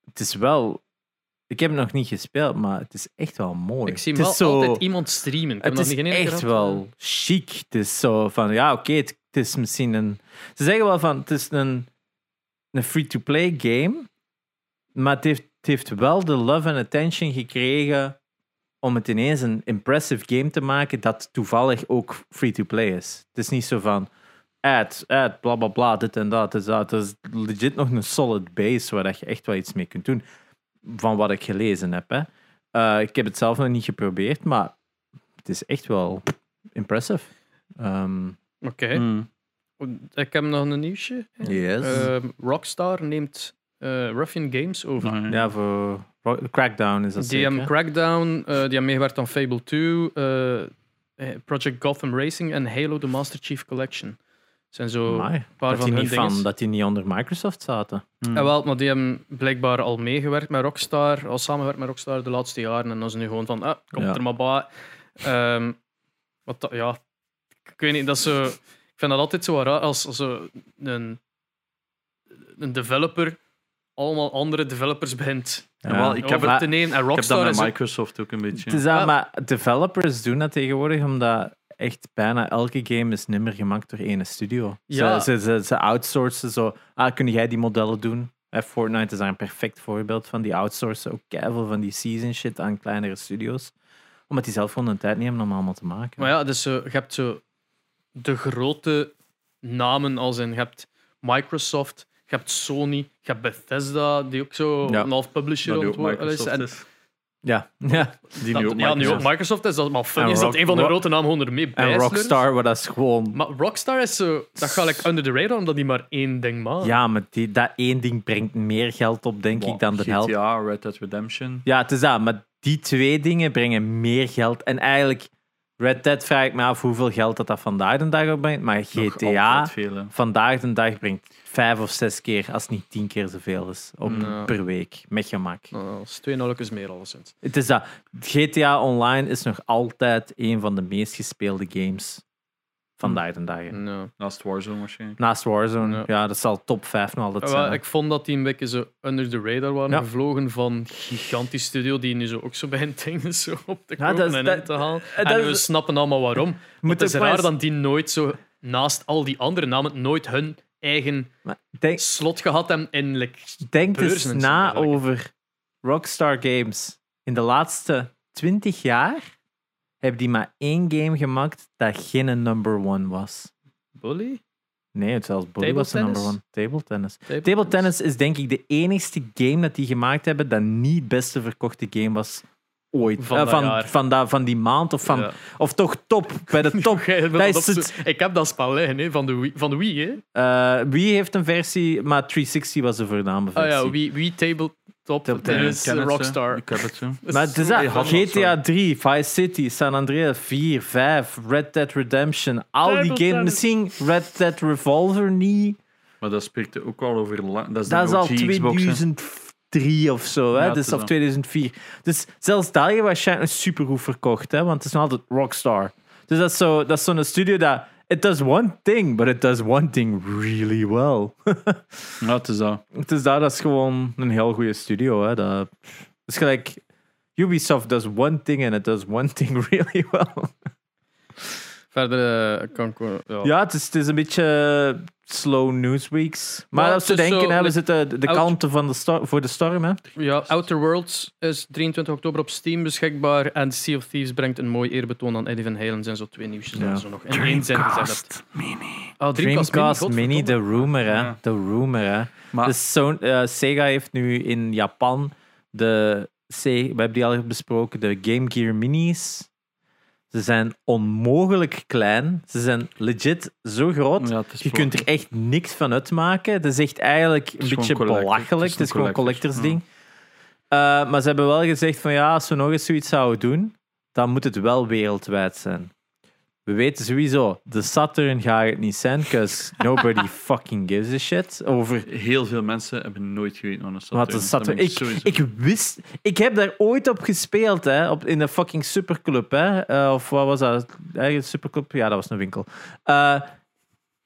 het is wel... Ik heb het nog niet gespeeld, maar het is echt wel mooi. Ik zie het wel is zo, altijd iemand streamen. Ik heb Het is niet echt gehad. wel chic. Het is zo van, ja, oké, het, het is misschien een... Ze zeggen wel van, het is een, een free-to-play game, maar het heeft, het heeft wel de love en attention gekregen om het ineens een impressive game te maken dat toevallig ook free-to-play is. Het is niet zo van, ad, ad, bla bla bla, dit en dat. Het is, dat. Het is legit nog een solid base waar dat je echt wel iets mee kunt doen. Van wat ik gelezen heb. Hè. Eh, ik heb het zelf nog niet geprobeerd, maar het is echt wel impressive. Ehm, Oké. Mm. Ik heb nog een nieuwsje. yes. Ehm, Rockstar neemt eh, Ruffian Games over. Ja, voor Crackdown is dat Die hebben Crackdown, eh, die hebben meegewerkt aan Fable 2, eh, eh, Project Gotham Racing en Halo The Master Chief Collection. zijn zo een paar dat, van die hun niet van, dat die niet onder Microsoft zaten. Mm. Ja, wel, maar die hebben blijkbaar al meegewerkt met Rockstar, al samengewerkt met Rockstar de laatste jaren. En dan is het nu gewoon van, ah, komt Ja. er maar bij. Ehm, wat dat- ja, ik weet niet, dat is zo... Ik vind dat altijd zo raar als, als zo een, een developer allemaal andere developers begint Ja, wel, ik heb over het- te nemen. En Ik heb dat Rockstar met ook- Microsoft ook een beetje. Het is dat, maar developers doen dat tegenwoordig omdat echt bijna elke game is nimmer gemaakt door één studio. Ja. Ze, ze, ze, ze outsourcen zo. Ah, kun jij die modellen doen? Eh, Fortnite is daar een perfect voorbeeld van. Die outsourcen ook keiveel van die season shit aan kleinere studios. Omdat die zelf gewoon de tijd niet hebben om allemaal te maken. Maar ja, dus zo, je hebt zo de grote namen als in, je hebt Microsoft, je hebt Sony, je hebt Bethesda, die ook zo Ja. een half publisher worden is. En. Ja, ja. Die nu ook ja, nu ook Microsoft. Is, dat maar En is dat een van de grote namen gewoon ermee En Rockstar, waar dat is gewoon... Maar Rockstar is zo, dat gaat like under the radar omdat die maar één ding maakt. Ja, maar die, dat één ding brengt meer geld op, denk ik, dan de helft. GTA, Red Dead Redemption. Ja, het is dat. Maar die twee dingen brengen meer geld. En eigenlijk, Red Dead vraag ik me af hoeveel geld dat, dat vandaag de dag opbrengt. Maar GTA veel, vandaag de dag brengt vijf of zes keer, als het niet tien keer zoveel is, op, per week. Met gemak. Nou, dat is twee nauwelijks meer alleszins. Het is dat. GTA Online is nog altijd een van de meest gespeelde games vandaag de dag. Ja. Naast Warzone waarschijnlijk. Naast Warzone, Ja. ja. dat zal top 5 nog altijd Ja, zijn. ik vond dat die een beetje zo under the radar waren Ja. gevlogen van gigantisch studio die nu zo ook zo bij een ding zo op te Ja, is- en dat- te halen. eh, dat en is- we snappen allemaal waarom. Het is raar eens- dat die nooit zo naast al die andere namen nooit hun eigen denk, slot gehad hebben in like, denk eens en na over Rockstar Games. In de laatste 20 jaar hebben die maar één game gemaakt dat geen number one was. Bully. Nee, het zelfs Bully Table was de number one. Table tennis. Table Table tennis is denk ik de enigste game dat die gemaakt hebben dat niet beste verkochte game was ooit. Van Eh, van, van, van die maand of, van, Ja. of toch top. Bij de top. Dat is het- Ik heb dat spel liggen hè, van de Wii. Van de Wii hè? Eh, wie heeft een versie, maar 360 was de voorname Oh versie. ja, Wii, Wii Table Ken het, hè. Rockstar. Ik heb het zo. Maar het is zo- dat. GTA sorry. 3, Vice City, San Andreas 4, 5, Red Dead Redemption. Al die games. Misschien Red Dead Revolver niet. Maar dat spreekt ook al over lang. Dat is, Dat is al OG Xbox, hè. 2003 of zo, hè? Ja, dus, is of dat. 2004. Dus zelfs daar je waarschijnlijk supergoed verkocht, hè? want het is nog altijd Rockstar. Dus dat is zo- dat is zo'n studio dat. It does one thing, but it does one thing really well. Ja, het is dat. Het is daar, dat is gewoon een heel goede studio. Hè? Dat, het is gelijk. Ubisoft does one thing and it does one thing really well. Verder eh, kan ik ja. Ja, het is, het is een beetje eh, slow newsweeks. Maar Maar als we denken, zo, hè, we zitten de, kanten van de voor de storm. Hè? Ja, Outer Worlds is 23 oktober op Steam beschikbaar. En Sea of Thieves brengt een mooi eerbetoon aan Eddie Van Halen. zijn zo twee nieuwsjes Ja. zo nog in één zin. Mini. Oh, Dreamcast Mini, Mini, de rumor, hè? Ja. De rumor, hè? Maar Dus zo, eh, Sega heeft nu in Japan de. C- we hebben die al besproken, de Game Gear Minis. Ze zijn onmogelijk klein. Ze zijn legit zo groot. ja, Je kunt er echt niks van uitmaken. Het is echt eigenlijk een beetje belachelijk. Het is een gewoon collector, collectors ding. Eh, maar ze hebben wel gezegd van ja, als we nog eens zoiets zouden doen, dan moet het wel wereldwijd zijn. We weten sowieso, de Saturn gaat het niet zijn, because nobody fucking gives a shit over Heel veel mensen hebben nooit geweten wat een Saturn wat de is. Saturn... Ik, sowieso- ik wist... Ik heb daar ooit op gespeeld, hè, op, in de fucking superclub, hè. Eh, of wat was dat? Eigen superclub? Ja, dat was een winkel. Eh,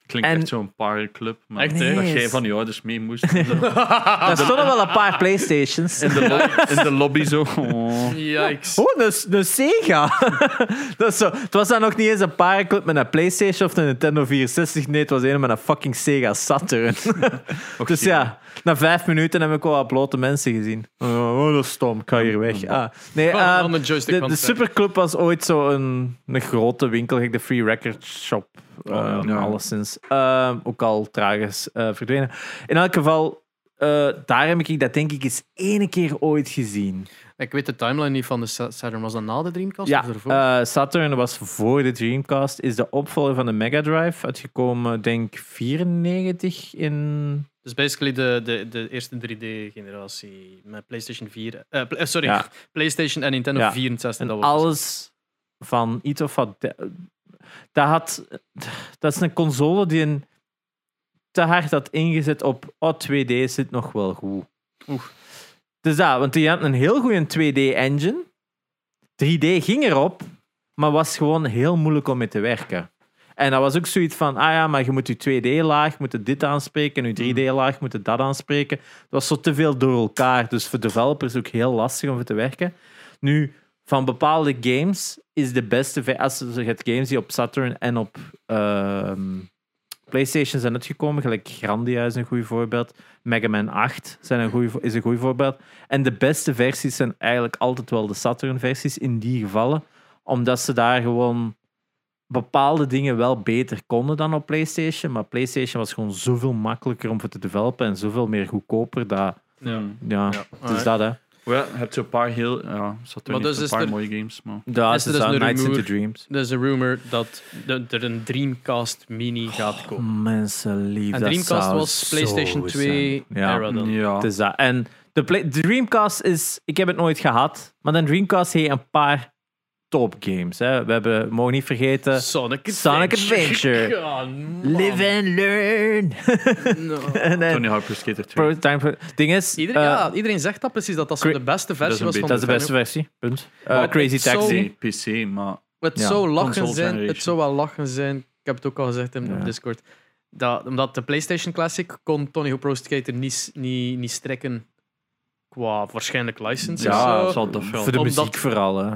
Klinkt en- echt zo'n parenclub. Maar Echt, dat? Nee, jij is- van je ouders mee moest. in, de, daar stonden wel een paar Playstations. in, de lobby, in de lobby zo. Oh. Yikes. Oh, een, een Sega. dat is zo. Het was dan nog niet eens een parenclub met een PlayStation of een Nintendo 64. Nee, het was een met een fucking Sega Saturn. Dus ja, na vijf minuten heb ik wel wat blote mensen gezien. Oh, dat is stom. Ik ga hier weg. Ah. Nee, ehm, de, eh, Superclub was ooit zo een, een grote winkel, de Free Record Shop. ehm, Ja. Alleszins. Ehm, ook al tragisch eh, verdwenen. In elk geval, eh, daar heb ik dat denk ik eens ene keer ooit gezien. Ik weet de timeline niet van de Sa- Saturn. Was dat na de Dreamcast Ja, of ervoor? eh, Saturn was voor de Dreamcast, is de opvolger van de Mega Drive, uitgekomen, denk 94 in. Dus basically de, de, de eerste 3D-generatie met PlayStation 4. eh, eh, sorry, Ja. PlayStation en Nintendo Ja. 64. En was- alles van iets of wat. Dat, had, dat is een console die een te hard had ingezet op oh, 2D zit nog wel goed. Oeh. Dus dat, want die had een heel goede 2D-engine. 3D ging erop, maar was gewoon heel moeilijk om mee te werken. En dat was ook zoiets van, ah ja, maar je moet je 2D-laag, moet dit aanspreken, en je 3D-laag moet je dat aanspreken. Het was zo te veel door elkaar, dus voor developers ook heel lastig om voor te werken. Nu, van bepaalde games is de beste... Als je het games die op Saturn en op ehm, PlayStation zijn uitgekomen, gelijk Grandia is een goed voorbeeld, Mega Man 8 zijn een goeie, is een goed voorbeeld. En de beste versies zijn eigenlijk altijd wel de Saturn-versies in die gevallen, omdat ze daar gewoon bepaalde dingen wel beter konden dan op PlayStation. Maar PlayStation was gewoon zoveel makkelijker om voor te developen en zoveel meer goedkoper. Dat, Ja. ja, Ja. dus dat hè. Well, je hebt zo'n paar heel... Ja, Maar dus een is paar er- mooie games, maar... Dat Is is dus dat, een Nights into rumor? Dreams. Er is een rumor dat de- er een Dreamcast Mini gaat komen. Mensen lief, En dat Dreamcast zou was PlayStation 2 zijn. Ja. era dan. Ja. Het is dat. En de, Play- de Dreamcast is... Ik heb het nooit gehad, maar de Dreamcast heeft een paar top games. Hè. We hebben, mogen niet vergeten... Sonic Sonic Adventure. God. Live and learn. No. en Tony Hawk Pro Skater 2. Pro Time for- ding is... Iedereen, eh, ja, iedereen zegt dat precies, dat dat zo de beste versie was van dat is de beste versie. Punt. Eh, Crazy zo- Taxi. PC, PC, maar... Het Ja, zou lachen zijn, het zou wel lachen zijn. Ik heb het ook al gezegd in Ja. op Discord. Dat, omdat de PlayStation Classic kon Tony Hawk Pro Skater niet, niet, niet strekken qua waarschijnlijk license. of Ja, zo. zal dat wel. Voor de Omdat- muziek vooral. Hè.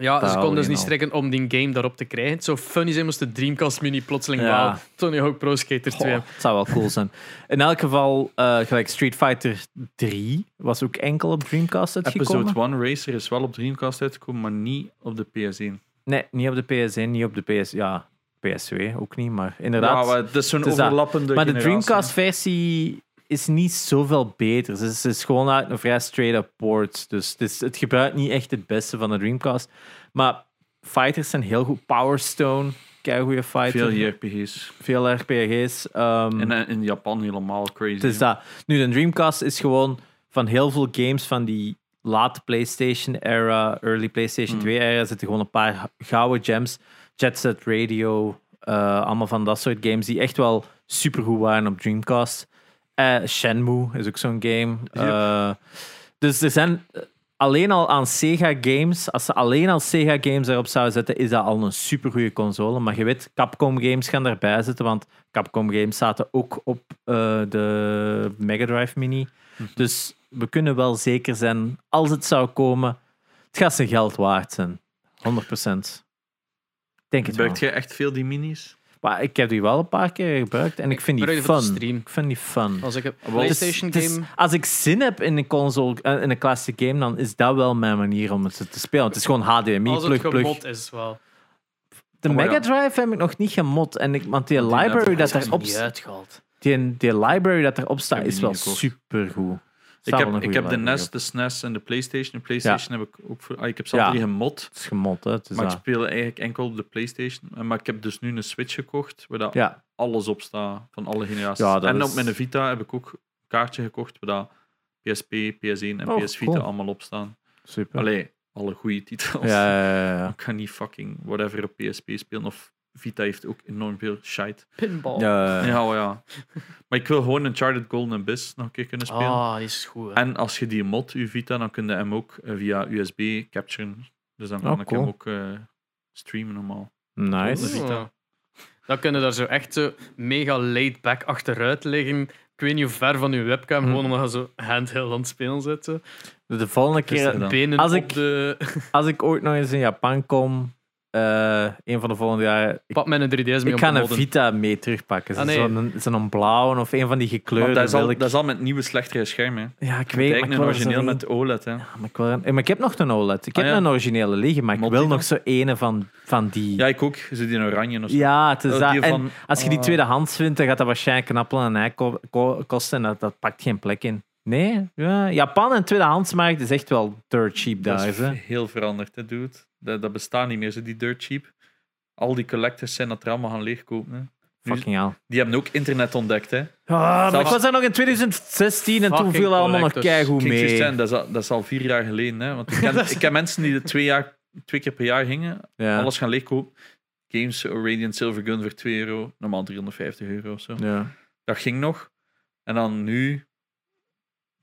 Ja, ze konden dus niet strekken om die game daarop te krijgen. Het zou funny zijn moest de Dreamcast Mini plotseling Ja. wel Tony Hawk Pro Skater 2 Goh, het zou wel cool zijn. In elk geval, eh, gelijk Street Fighter 3 was ook enkel op Dreamcast uitgekomen. Episode 1 Racer is wel op Dreamcast uitgekomen, maar niet op de PS1. Nee, niet op de PS1, niet op de PS... Ja, PS2 ook niet, maar inderdaad. Ja, maar het is zo'n dat. overlappende maar de. Dreamcast-versie is niet zoveel beter. Het is, is gewoon uit een vrij straight-up port. Dus het, is, het gebruikt niet echt het beste van de Dreamcast. Maar fighters zijn heel goed. Power Stone, goede fighter. Veel JRPG's. Veel RPG's. ehm, En eh, in Japan helemaal crazy. Het is dat. Nu, de Dreamcast is gewoon van heel veel games van die late PlayStation-era, early PlayStation Mm. 2-era, zitten gewoon een paar gouden gems. Jet Set Radio, eh, allemaal van dat soort games die echt wel supergoed waren op Dreamcast. Eh, Shenmue is ook zo'n game. Eh, dus er zijn eh, alleen al aan Sega games, als ze alleen al Sega games erop zouden zetten, is dat al een supergoeie console. Maar je weet, Capcom games gaan daarbij zitten, want Capcom games zaten ook op de Mega Drive Mini. Dus we kunnen wel zeker zijn, als het zou komen, het gaat zijn geld waard zijn. 100%. Denk het. Gebruikt jij echt veel die minis? Maar ik heb die wel een paar keer gebruikt en ik vind die fun. stream. Ik vind die fun. Als ik een PlayStation Het het game. als ik zin heb in een console, eh, in een classic game, dan is dat wel mijn manier om het te spelen. Het is gewoon HDMI, Als het plug, plug. gemod is wel. De Oh, Mega ja. Drive heb ik nog niet gemod. En ik, want die Want library dat staat, uitgehaald. die, die library dat erop staat, is wel supergoed. Ik heb, ik heb de NES, de SNES en de PlayStation. De PlayStation heb ik ook voor. Ah, ik heb ze Ja. drie gemod. Het is gemod, hè. Het is Maar ik speel eigenlijk enkel op de PlayStation. Maar ik heb dus nu een Switch gekocht waar dat Ja, alles op staat van alle generaties. Ja, en is- op mijn Vita heb ik ook een kaartje gekocht waar dat PSP, PS1 en Oh, PS Vita cool. allemaal op staan. Super. Allee, alle goede titels. Ja, ja, ja, ja. Ik ga niet fucking whatever op PSP spelen. Of Vita heeft ook enorm veel shite. Pinball. Ja, Ja, ja. Maar ik wil gewoon Uncharted Golden Abyss nog een keer kunnen spelen. Ah, die is goed. hè. En als je die mod, je Vita, dan kun je hem ook eh, via USB capturen. Dus dan kan Oh, ik cool. hem ook eh, streamen normaal. Nice. Vita. Dan kunnen daar zo echt zo mega laid back achteruit liggen. Ik weet niet hoe ver van je webcam, Hm. gewoon omdat je zo handheld aan het spelen zit. zo. De volgende er keer, Als op ik- de... als ik ooit nog eens in Japan kom, eh, een van de volgende jaren, ik, Pak mijn 3DS mee ik om ga een. Vita mee terugpakken. Ah, nee. Zo'n zo'n blauwe of een van die gekleurde. dat, is al, dat is al met nieuwe, slechtere schermen. hè. Ja, ik Het weet is ik wil een zo origineel een- met OLED. Hè. Ja, maar, ik wil maar ik heb nog een OLED. Ik heb Ah, ja. een originele liggen, maar ik Mod wil nog zo ene van, van die. Ja, ik ook. Zo die in oranje of zo. Ja, het is Oh, dat. die En van- als je die ah. tweedehands vindt, dan gaat dat waarschijnlijk een appel en een ei ko- ko- kosten. En dat, dat pakt geen plek in. Nee, ja. Japan en tweedehandsmarkt is echt wel dirt cheap Dat daar. is hè. heel veranderd, hè, dude. Dat, dat bestaat niet meer, zo die dirt cheap. Al die collectors zijn dat er allemaal gaan leegkopen. Hè. Nu- Fucking hell. Die hebben ook internet ontdekt. Hè. Ah, maar ik was daar nog in 2016 en toen Fucking viel allemaal nog collectors. keigoed mee. dat, is al, dat is al vier jaar geleden. Hè. Want ik ken, ik ken mensen die er twee, jaar, twee keer per jaar gingen. Ja. Alles gaan leegkopen. Games, Radiant Silver Gun voor 2 euro. Normaal 350 euro of zo. Ja. Dat ging nog. En dan nu...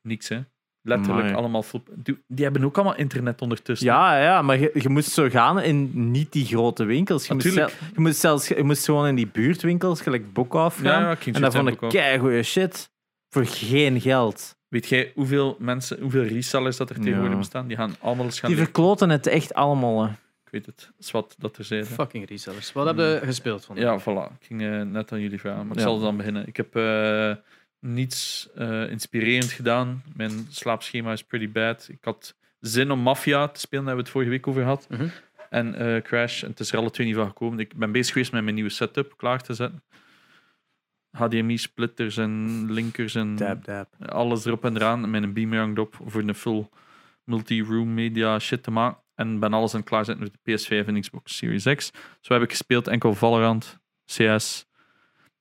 Niks, hè. Letterlijk Amai. allemaal... full- Die, die hebben ook allemaal internet ondertussen. Ja, ja, maar je, je moest zo gaan in niet die grote winkels. Je, moest, Natuurlijk. zel- je, moest zelfs, je moest gewoon in die buurtwinkels, gelijk Boekhoff Ja, gaan. ja, ik ging en dat vond ik keigoeie shit. Voor geen geld. Weet jij hoeveel mensen, hoeveel resellers dat er tegenwoordig Ja. bestaan? Die gaan allemaal gaan Die verkloten het echt allemaal. hè. Ik weet het. Zwat dat er zijn. Fucking resellers. Wat heb je gespeeld van? Ja, voilà. Ik ging eh, net aan jullie vragen, maar ik Ja. zal dan beginnen. Ik heb eh, niets eh, inspirerend gedaan. Mijn slaapschema is pretty bad. Ik had zin om Mafia te spelen, daar hebben we het vorige week over gehad. Mhm. En eh, Crash. En het is er alle twee niet van gekomen. Ik ben bezig geweest met mijn nieuwe setup klaar te zetten. HDMI-splitters en linkers en Dab, dab. alles erop en eraan. Met een beamer hangt op voor een full multi-room media shit te maken. En ben alles aan het klaarzetten met de PS5 en Xbox Series X. Zo heb ik gespeeld enkel Valorant, CS.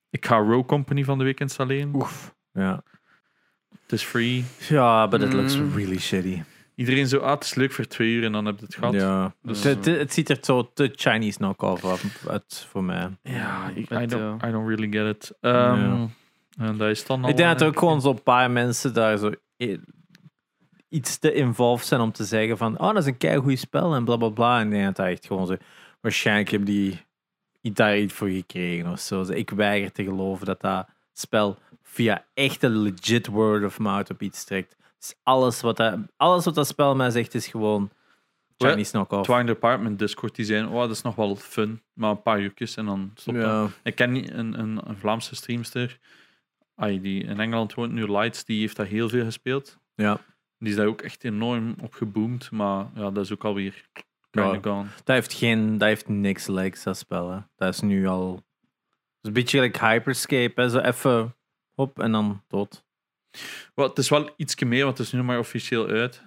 Ik ga Row Company van de week installeren. Oef. Ja. Het is free. Ja, but it looks Mm. really shitty. Iedereen zo, ah, het is leuk voor twee uur en dan heb je het gehad. Ja. Dus, het, het- het ziet er zo te Chinese knock-off af- uit voor mij. Ja, ik, Met, I, don't, eh, I don't really get it. Ehm, En dat is dan al, Ik denk dat er ook gewoon zo'n paar mensen daar zo i- iets te involved zijn om te zeggen van oh, dat is een keigoed spel en bla bla bla. En ik denk dat echt gewoon zo... Waarschijnlijk hebben die daar iets voor gekregen of zo. Dus Ik weiger te geloven dat dat spel via echte legit word of mouth op iets trekt. Dus alles wat dat, alles wat dat spel mij zegt is gewoon Chinese knock-off. Twine Department Discord, die zijn, oh, dat is nog wel fun, maar een paar uurtjes en dan stopt dat. Ja. Ik ken niet een, een, een Vlaamse streamster, die in Engeland woont nu, Lights, die heeft dat heel veel gespeeld. ja. Die is daar ook echt enorm op geboomd, maar ja, dat is ook alweer Ja. Dat heeft, geen, dat heeft niks legs, dat spel. Hè. Dat is nu al... Dat is een beetje like Hyperscape, hè. zo even op en dan dood. Wel, het is wel iets meer, want het is nu nog maar officieel uit.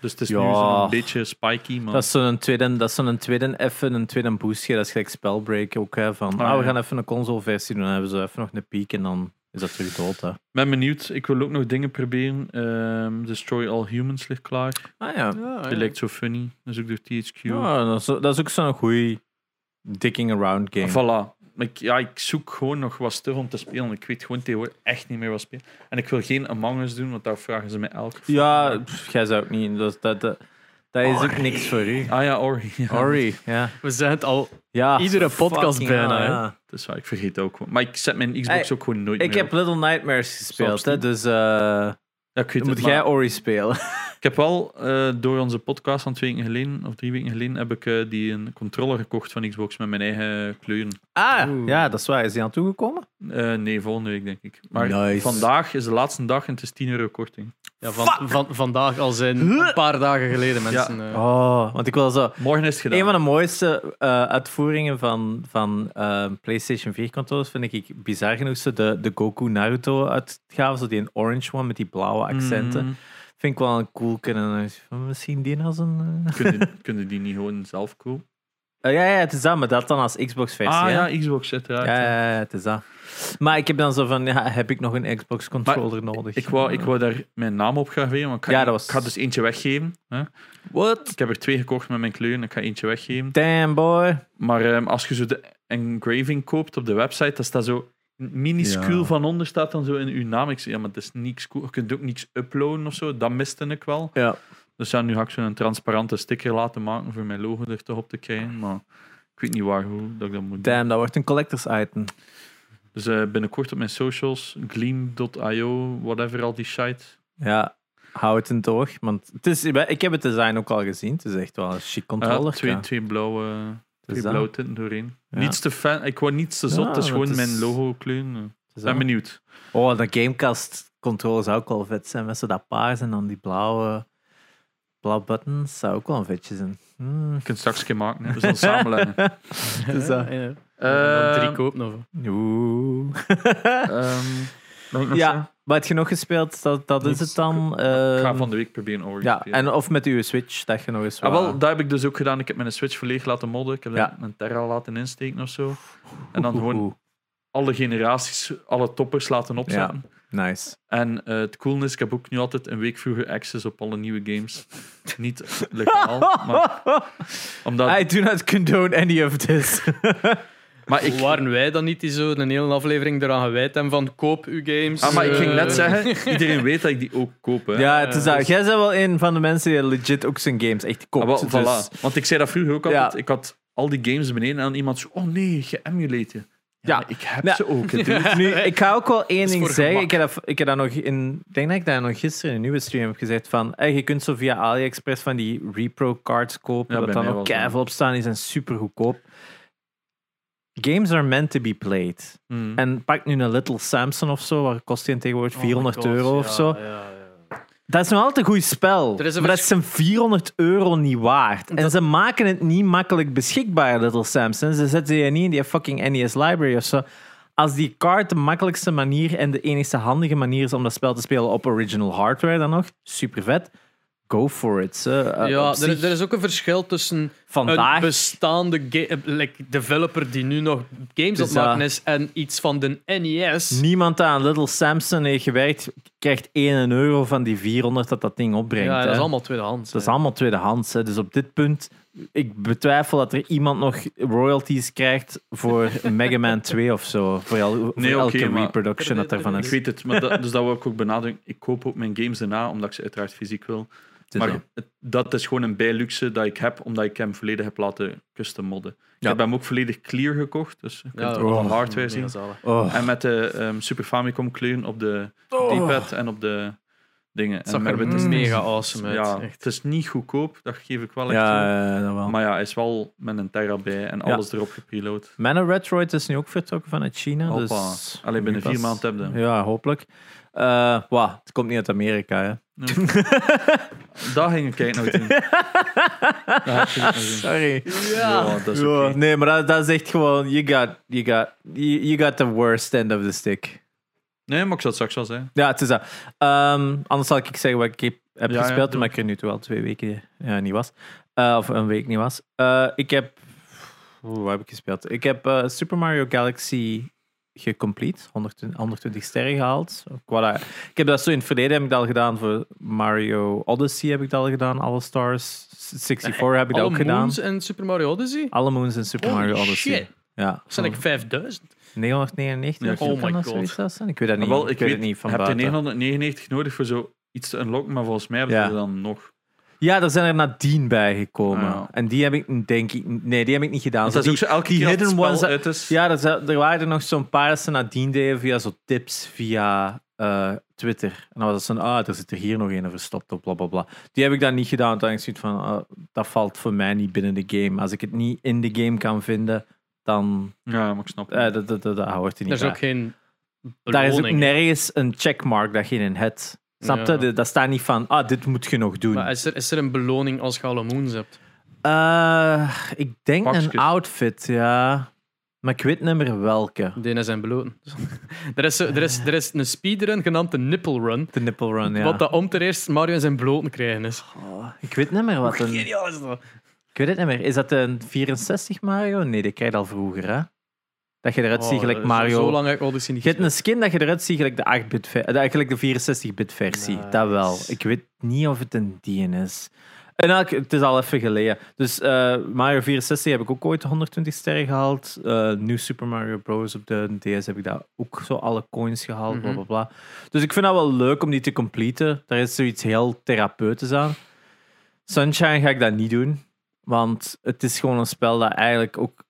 Dus het is nu zo'n beetje spiky, maar Dat is zo'n tweede, dat is zo'n tweede even, een tweede boostje. Dat is gelijk Spellbreak ook, hè. Van, Ah, ah, we ja. gaan even een console-versie doen. Dan hebben ze even nog een piek en dan is dat terug dood, hè. ik ben benieuwd. Ik wil ook nog dingen proberen. Ehm, Destroy All Humans ligt klaar. Ah ja. Ja, Die ja. lijkt zo funny. Dat is ook door THQ. ja dat, is, dat is ook zo'n goeie dicking around game. Voilà. Maar ik, ja, ik zoek gewoon nog wat stuff om te spelen. Ik weet gewoon tegenwoordig echt niet meer wat spelen. En ik wil geen Among Us doen, want daar vragen ze mij elke Ja, pff, jij zou ook niet. Dat, dat, dat, dat is ook niks voor u. Ah ja, Ori. Ja. Ori, ja. We zijn het al. ja Iedere podcast bijna, ja. Dus ja, ik vergeet het ook gewoon. Maar ik zet mijn Xbox Hey, ook gewoon nooit Ik meer heb op. Little Nightmares gespeeld, hè, dus eh, Ja, ik weet het, moet jij Ori spelen. Ik heb wel eh, door onze podcast van twee weken geleden, of drie weken geleden, heb ik eh, die een controller gekocht van Xbox met mijn eigen kleuren. Ah, Oeh. ja, dat is waar. Is die aan toegekomen? Eh, nee, volgende week denk ik. Maar Nice. vandaag is de laatste dag en het is 10 euro korting. Ja, van, van, vandaag al zijn een paar dagen geleden mensen. eh, Oh, want ik wil zo... Morgen is het gedaan. Een van de mooiste eh, uitvoeringen van, van eh, PlayStation 4 controllers vind ik bizar genoeg zo de, de Goku Naruto uitgave, zo die een orange one met die blauwe accenten. Mm, Vind ik wel een cool kunnen. Misschien die als een. eh, kunnen, kunnen die niet gewoon zelf kopen? Eh, ja, ja, het is dat, maar dat dan als Xbox-versie. Ah ja, Xbox uiteraard. Ja, ja, ja, het is dat. Maar ik heb dan zo van, ja, heb ik nog een Xbox-controller nodig? Ik wou, ik wou daar mijn naam op graveren, maar ik ga, Ja, dat was- ik ga dus eentje weggeven. Hè. What? Ik heb er twee gekocht met mijn kleuren, ik ga eentje weggeven. Damn, boy. Maar ehm, als je zo de engraving koopt op de website, dat staat zo minuscuul Ja. van onder staat dan zo in uw naam. Ik zeg, ja, maar dat is niks cool. Je kunt ook niks uploaden of zo. Dat miste ik wel. Ja. Dus ja, nu ga ik zo'n transparante sticker laten maken voor mijn logo er toch op te krijgen. Maar ik weet niet waar, hoe dat ik dat moet doen. Damn, dat wordt een collectors item. Dus eh, binnenkort op mijn socials, gleam.io, whatever, al die shite. Ja, hou het in toog. Want het is, ik heb het design ook al gezien. Het is echt wel een chic Ja, controller. twee, twee blauwe, twee blauwe tinten doorheen. Ja. Niets te fan, ik wou niets te zot, Ja, het is dat gewoon is- mijn logo kleuren. Ik is ben benieuwd. Oh, de Gamecast controller zou ook wel vet zijn. Met zo dat paars en dan die blauwe, blauwe buttons. Zou ook wel een vetje zijn. Hmm. Je kunt straks een maken, hè. we zullen samenleggen. Dat. Ja, ja. En dan drie Ehm, kopen of... Oeh. ehm, ja, wat heb je nog gespeeld? Dat, dat is het dan. zeggen? Ik ga Ehm, van de week proberen Ori te ja, spelen. en of met uw Switch, dat je nog eens Ah, wel, dat heb ik dus ook gedaan. Ik heb mijn Switch volledig laten modden. Ik heb Ja. een Terra laten insteken of zo. En dan gewoon alle generaties, alle toppers laten opzetten. Nice. En eh, het cool is, ik heb ook nu altijd een week vroeger access op alle nieuwe games. Niet legaal, maar omdat... I do not condone any of this. Maar ik, Waren wij dan niet die zo een hele aflevering eraan gewijd hebben van koop uw games? ah, maar ik ging Eh, net zeggen, iedereen weet dat ik die ook koop. Hè. ja, het is dat. dus- Jij bent wel een van de mensen die legit ook zijn games echt Ah, koopt. wel, dus-. Want ik zei dat vroeger ook altijd. Ja. Ik had al die games beneden en iemand zo, oh nee, geëmulate Ja. ik heb Ja. ze ook. Nu, ik ga ook wel één ding zeggen. Ik heb, dat, ik heb dat nog in. Ik denk dat ik dat nog gisteren in een nieuwe stream heb gezegd. Van, je kunt zo via AliExpress van die repro cards kopen. Ja, dat dan ook keiveel op staan. Die zijn super goedkoop. Games are meant to be played. Hmm. En pak nu een Little Samson of zo. Waar kost die tegenwoordig oh my 400 God, euro of ja, zo. Dat is nog altijd een goed spel. Er is een maar dat is een 400 euro niet waard. En Dat- ze maken het niet makkelijk beschikbaar, Little Samson. Ze zetten je niet in die fucking NES library of zo. Als die card de makkelijkste manier en de enigste handige manier is om dat spel te spelen op original hardware dan nog, super vet. Go for it. Eh, Ja, op er, er is ook een verschil tussen een bestaande like, developer die nu nog games aan Dus, het maken ja. is en iets van de NES. Niemand aan Little Samson heeft gewerkt, krijgt 1 euro van die 400 dat dat ding opbrengt. Ja, dat is allemaal tweedehands. Dat is allemaal tweedehands. Hè. Dus op dit punt, ik betwijfel dat er iemand nog royalties krijgt voor Mega Man 2 of zo. Voor, el- elke reproduction dat ervan Ik is. weet het, maar dat, dus dat wil ik ook benadrukken. Ik koop ook mijn games daarna, omdat ik ze uiteraard fysiek wil. Maar dat is gewoon een bijluxe dat ik heb, omdat ik hem volledig heb laten custom modden. Ik Ja. heb hem ook volledig clear gekocht, dus je kunt Ja, er oh. hardware zien. Oh. En met de ehm, Super Famicom kleuren op de Oh. D-pad en op de dingen. Het zag er mega awesome uit. Ja, echt. het is niet goedkoop, dat geef ik wel echt toe. Ja, ja, dat wel. Maar ja, hij is wel met een Terra bij en Ja. alles erop gepreload. Man of Retroid is nu ook vertrokken vanuit China. Hoppa. Dus Alleen binnen vier maanden heb je. Ja, hopelijk. Wauw, het komt niet uit Amerika. Hè. Daar ging ik kijken naar doen. Sorry. Ja, dat is. Nee, maar dat, dat is echt gewoon... You got, you, got, you, you got the worst end of the stick. Nee, maar ik zal het straks wel zeggen. Ja, het is dat. Ehm, anders zal ik zeggen wat ik heb, heb Ja, ja, gespeeld, doe. maar ik er nu al twee weken ja, niet was. Eh, of een week niet was. Eh, ik heb... Oeh, wat heb ik gespeeld? Ik heb eh, Super Mario Galaxy gecomplete. 120, 120 sterren gehaald. Ik, ik heb dat zo in het verleden heb ik dat al gedaan. Voor Mario Odyssey heb ik dat al gedaan. Alle Stars. 64 heb ik dat Alle ook gedaan. Moons en Super Mario Odyssey? Alle Moons en Super Holy Mario Odyssey. shit. Ja. Dat zijn like 5000. 999 Ja, of zo oh my God. zijn? Ik weet dat niet. wel, ik ik weet het niet van heb je buiten. 999 nodig voor zo iets te unlocken, maar volgens mij hebben ze er dan nog. Ja, er zijn er nadien bijgekomen. Ja. En die heb ik, denk ik, nee, die heb ik niet gedaan. Dat is ook zo elke die hidden ones- uit is. ja, er, er waren er nog zo'n paar dat ze nadien deden via zo tips via eh, Twitter. En dan was het zo'n, ah, er zit er hier nog een verstopt op, bla bla bla. Die heb ik dan niet gedaan, want ik zoiets van, ah, dat valt voor mij niet binnen de game. Als ik het niet in de game kan vinden, dan Ja, maar ik snap het. eh, dat, dat, dat, dat hoort er Er niet is bij. ook geen Daar is ook beloning. nergens een checkmark dat je in hebt. Snap je? Ja. Dat staat niet van, ah, dit moet je nog doen. Maar is er, is er een beloning als je alle Moons hebt? Eh, ik denk Pakjes. een outfit, ja. Maar ik weet niet meer welke. Die zijn beloten. er, is, zo- er, is, er is een speedrun genaamd de Nipple Run. De nipple run, ja. Wat dat om ter eerst Mario in zijn bloten krijgen is. Oh, ik weet niet meer wat een... Geniaal is dat. Ik weet het niet meer. Is dat een 64 Mario? Nee, die krijg je al vroeger, hè? Dat je eruit ziet Oh, gelijk zo- Mario. Zo lang heb Odyssey niet Je hebt een skin dat je eruit ziet gelijk de 8-bit ver- eh, eigenlijk de 64-bit versie. Nice. Dat wel. Ik weet niet of het een die is. En elk, het is al even geleden. Dus eh, Mario 64 heb ik ook ooit 120 sterren gehaald. Eh New Super Mario Bros. op de DS heb ik daar ook zo alle coins gehaald. Bla Mhm. bla bla. Dus ik vind dat wel leuk om die te completen. Daar is zoiets heel therapeutisch aan. Sunshine ga ik dat niet doen. Want het is gewoon een spel dat eigenlijk ook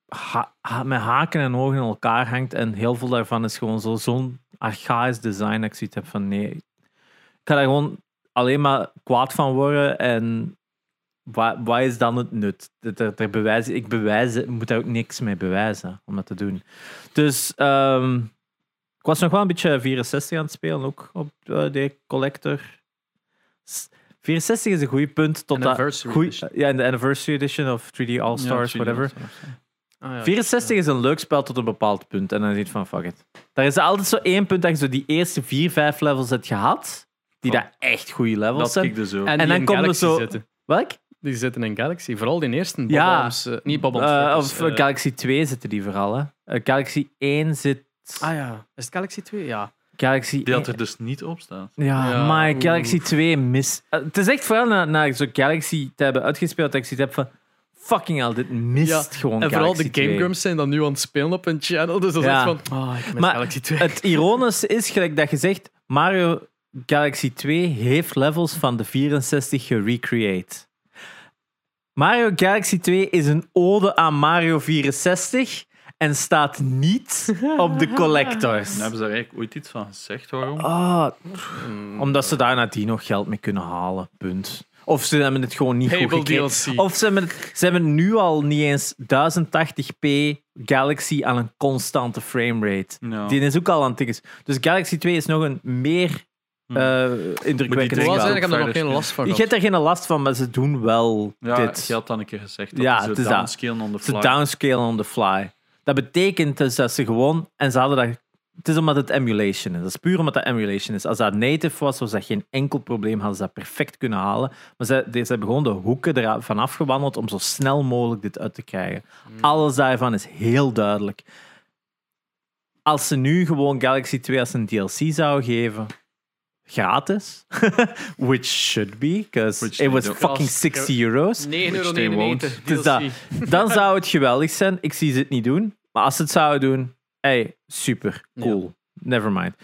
met haken en ogen in elkaar hangt. En heel veel daarvan is gewoon zo- zo'n archaïs design dat ik zoiets heb van nee. Ik ga daar gewoon alleen maar kwaad van worden. En wat is dan het nut? Dat- daar bewijzen, ik bewijs, moet daar ook niks mee bewijzen om dat te doen. Dus ehm, ik was nog wel een beetje 64 aan het spelen, ook op eh, de Collector. S- 64 is een goed punt. Tot dat, Anniversary goeie- edition. ja, in de Anniversary Edition of 3D All-Stars, Ja, whatever. Ah, ja. 64 is een leuk spel tot een bepaald punt. En dan zit je van, fuck it. Daar is altijd zo één punt dat je zo die eerste vier, vijf levels hebt gehad. Die Oh. daar echt goede levels Dat zijn. ik dus ook. En, En dan komt er zo- zitten. Welk? Die zitten in Galaxy. Vooral die eerste. Bob Ja. Arms, eh, niet Bob Arms Eh, Truckers, of eh, Galaxy 2 zitten die vooral. Hè. Eh, Galaxy 1 zit... Ah ja. Is het Galaxy 2? Ja. Galaxy Die 1... had er dus niet op staan. Ja, Ja, maar. Galaxy 2 mis... Eh, het is echt vooral na, na zo'n Galaxy te hebben uitgespeeld dat ik zoiets heb van... Fucking hell, dit mist Ja, gewoon En vooral Galaxy de 2. Game Grumps zijn dan nu aan het spelen op een channel. Dus dat is Ja. echt van... Ah, ik mis Maar Galaxy 2. Het ironische is gelijk dat je zegt... Mario Galaxy 2 heeft levels van de 64 gerecreate. Mario Galaxy 2 is een ode aan Mario 64 en staat niet op de collectors. En hebben ze daar eigenlijk ooit iets van gezegd waarom? Ah, Mm. omdat ze daar nadien nog geld mee kunnen halen. Punt. Of ze hebben het gewoon niet goed gekregen. Of ze hebben, het- ze hebben nu al niet eens 1080p Galaxy aan een constante framerate. Die is ook al aan het tikken. Dus Galaxy 2 is nog een meer Moet indrukwekkend die? Ik heb er nog geen last van Je hebt er geen last van, maar ze doen wel ja, dit. je had dan een keer gezegd dat Ja, het ze is dat. downscalen on the Ze fly. downscalen on the fly. Dat betekent dus dat ze gewoon... En ze hadden dat... Het is omdat het emulation is. Dat is puur omdat dat emulation is. Als dat native was, was dat geen enkel probleem. Hadden ze dat perfect kunnen halen. Maar ze, ze hebben gewoon de hoeken ervan afgewandeld om zo snel mogelijk dit uit te krijgen. Alles daarvan is heel duidelijk. Als ze nu gewoon Galaxy 2 als een DLC zouden geven, gratis, which should be, because it was fucking 60 euro's. 9,99 Which they won't. DLC. Het is dat. Dan zou het geweldig zijn. Ik zie ze het niet doen. Maar als ze het zouden doen, hey, super, cool. Never mind.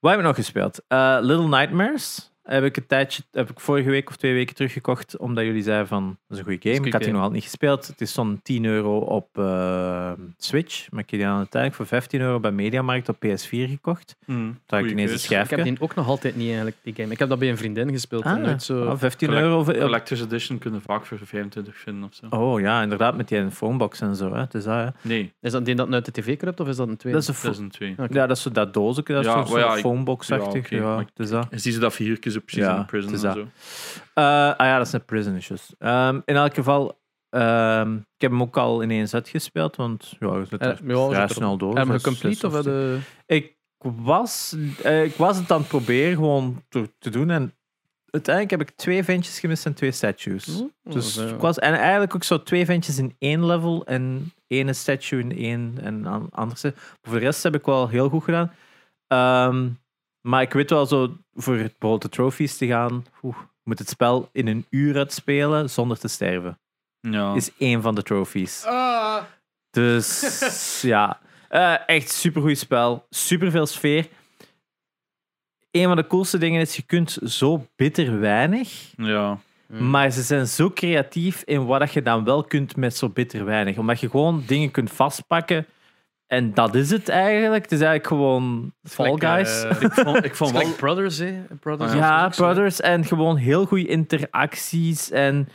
Wat heb ik nog gespeeld? Eh, Little Nightmares heb ik een tijdje, heb ik vorige week of twee weken teruggekocht, omdat jullie zeiden van, dat is een goede game. een Ik had die nog altijd niet gespeeld. Het is zo'n 10 euro op eh, Switch. Maar ik heb die aan tijd voor 15 euro bij Mediamarkt op PS4 gekocht. Daar heb ik ineens een schijfje. Ik heb die ook nog altijd niet eigenlijk, die game. Ik heb dat bij een vriendin gespeeld. en Ah, nooit zo... ah, 15 Collect- euro. voor- Collector's Edition kunnen vaak voor 25 vinden of zo. Oh ja, inderdaad, met die phonebox en zo. Hè. Het is dat, hè. Nee, Is dat die dat uit de tv kruipt of is dat een tweede? Dat is een dat pho- is een 2. Oké. Ja, dat is zo dat doosje, dat is Ja, zo'n maar ja, phonebox-achtig. ja, het is dat. En zie ze dat viertjes precies Ja, in prison en dat. zo. Eh, ah ja, dat is een prison issues. Ehm, in elk geval, ehm, ik heb hem ook al ineens uitgespeeld, want ja, het is Eh, ja, vrij zit er- snel door. Heb je complete of je- Ik was, eh, ik was het aan het proberen gewoon te, te doen en uiteindelijk heb ik twee ventjes gemist en twee statues. Dus ik was, en eigenlijk ook zo twee ventjes in één level en één statue in één en an- anders. Maar voor de rest heb ik wel heel goed gedaan. Ehm, maar ik weet wel zo, voor het, bijvoorbeeld de trophies te gaan, oeh, je moet het spel in een uur uitspelen zonder te sterven. Ja. Is één van de trophies. Ah. Dus ja, Eh, echt supergoed spel. Superveel sfeer. Een van de coolste dingen is, je kunt zo bitter weinig. ja. Hmm. Maar ze zijn zo creatief in wat dat je dan wel kunt met zo bitter weinig. Omdat je gewoon dingen kunt vastpakken. En dat is het eigenlijk. Het is eigenlijk gewoon Fall Like, Guys. eh, Ik vond, ik vond Het is wel... like Brothers, hè? Brothers ja, zo. Brothers. En gewoon heel goede interacties en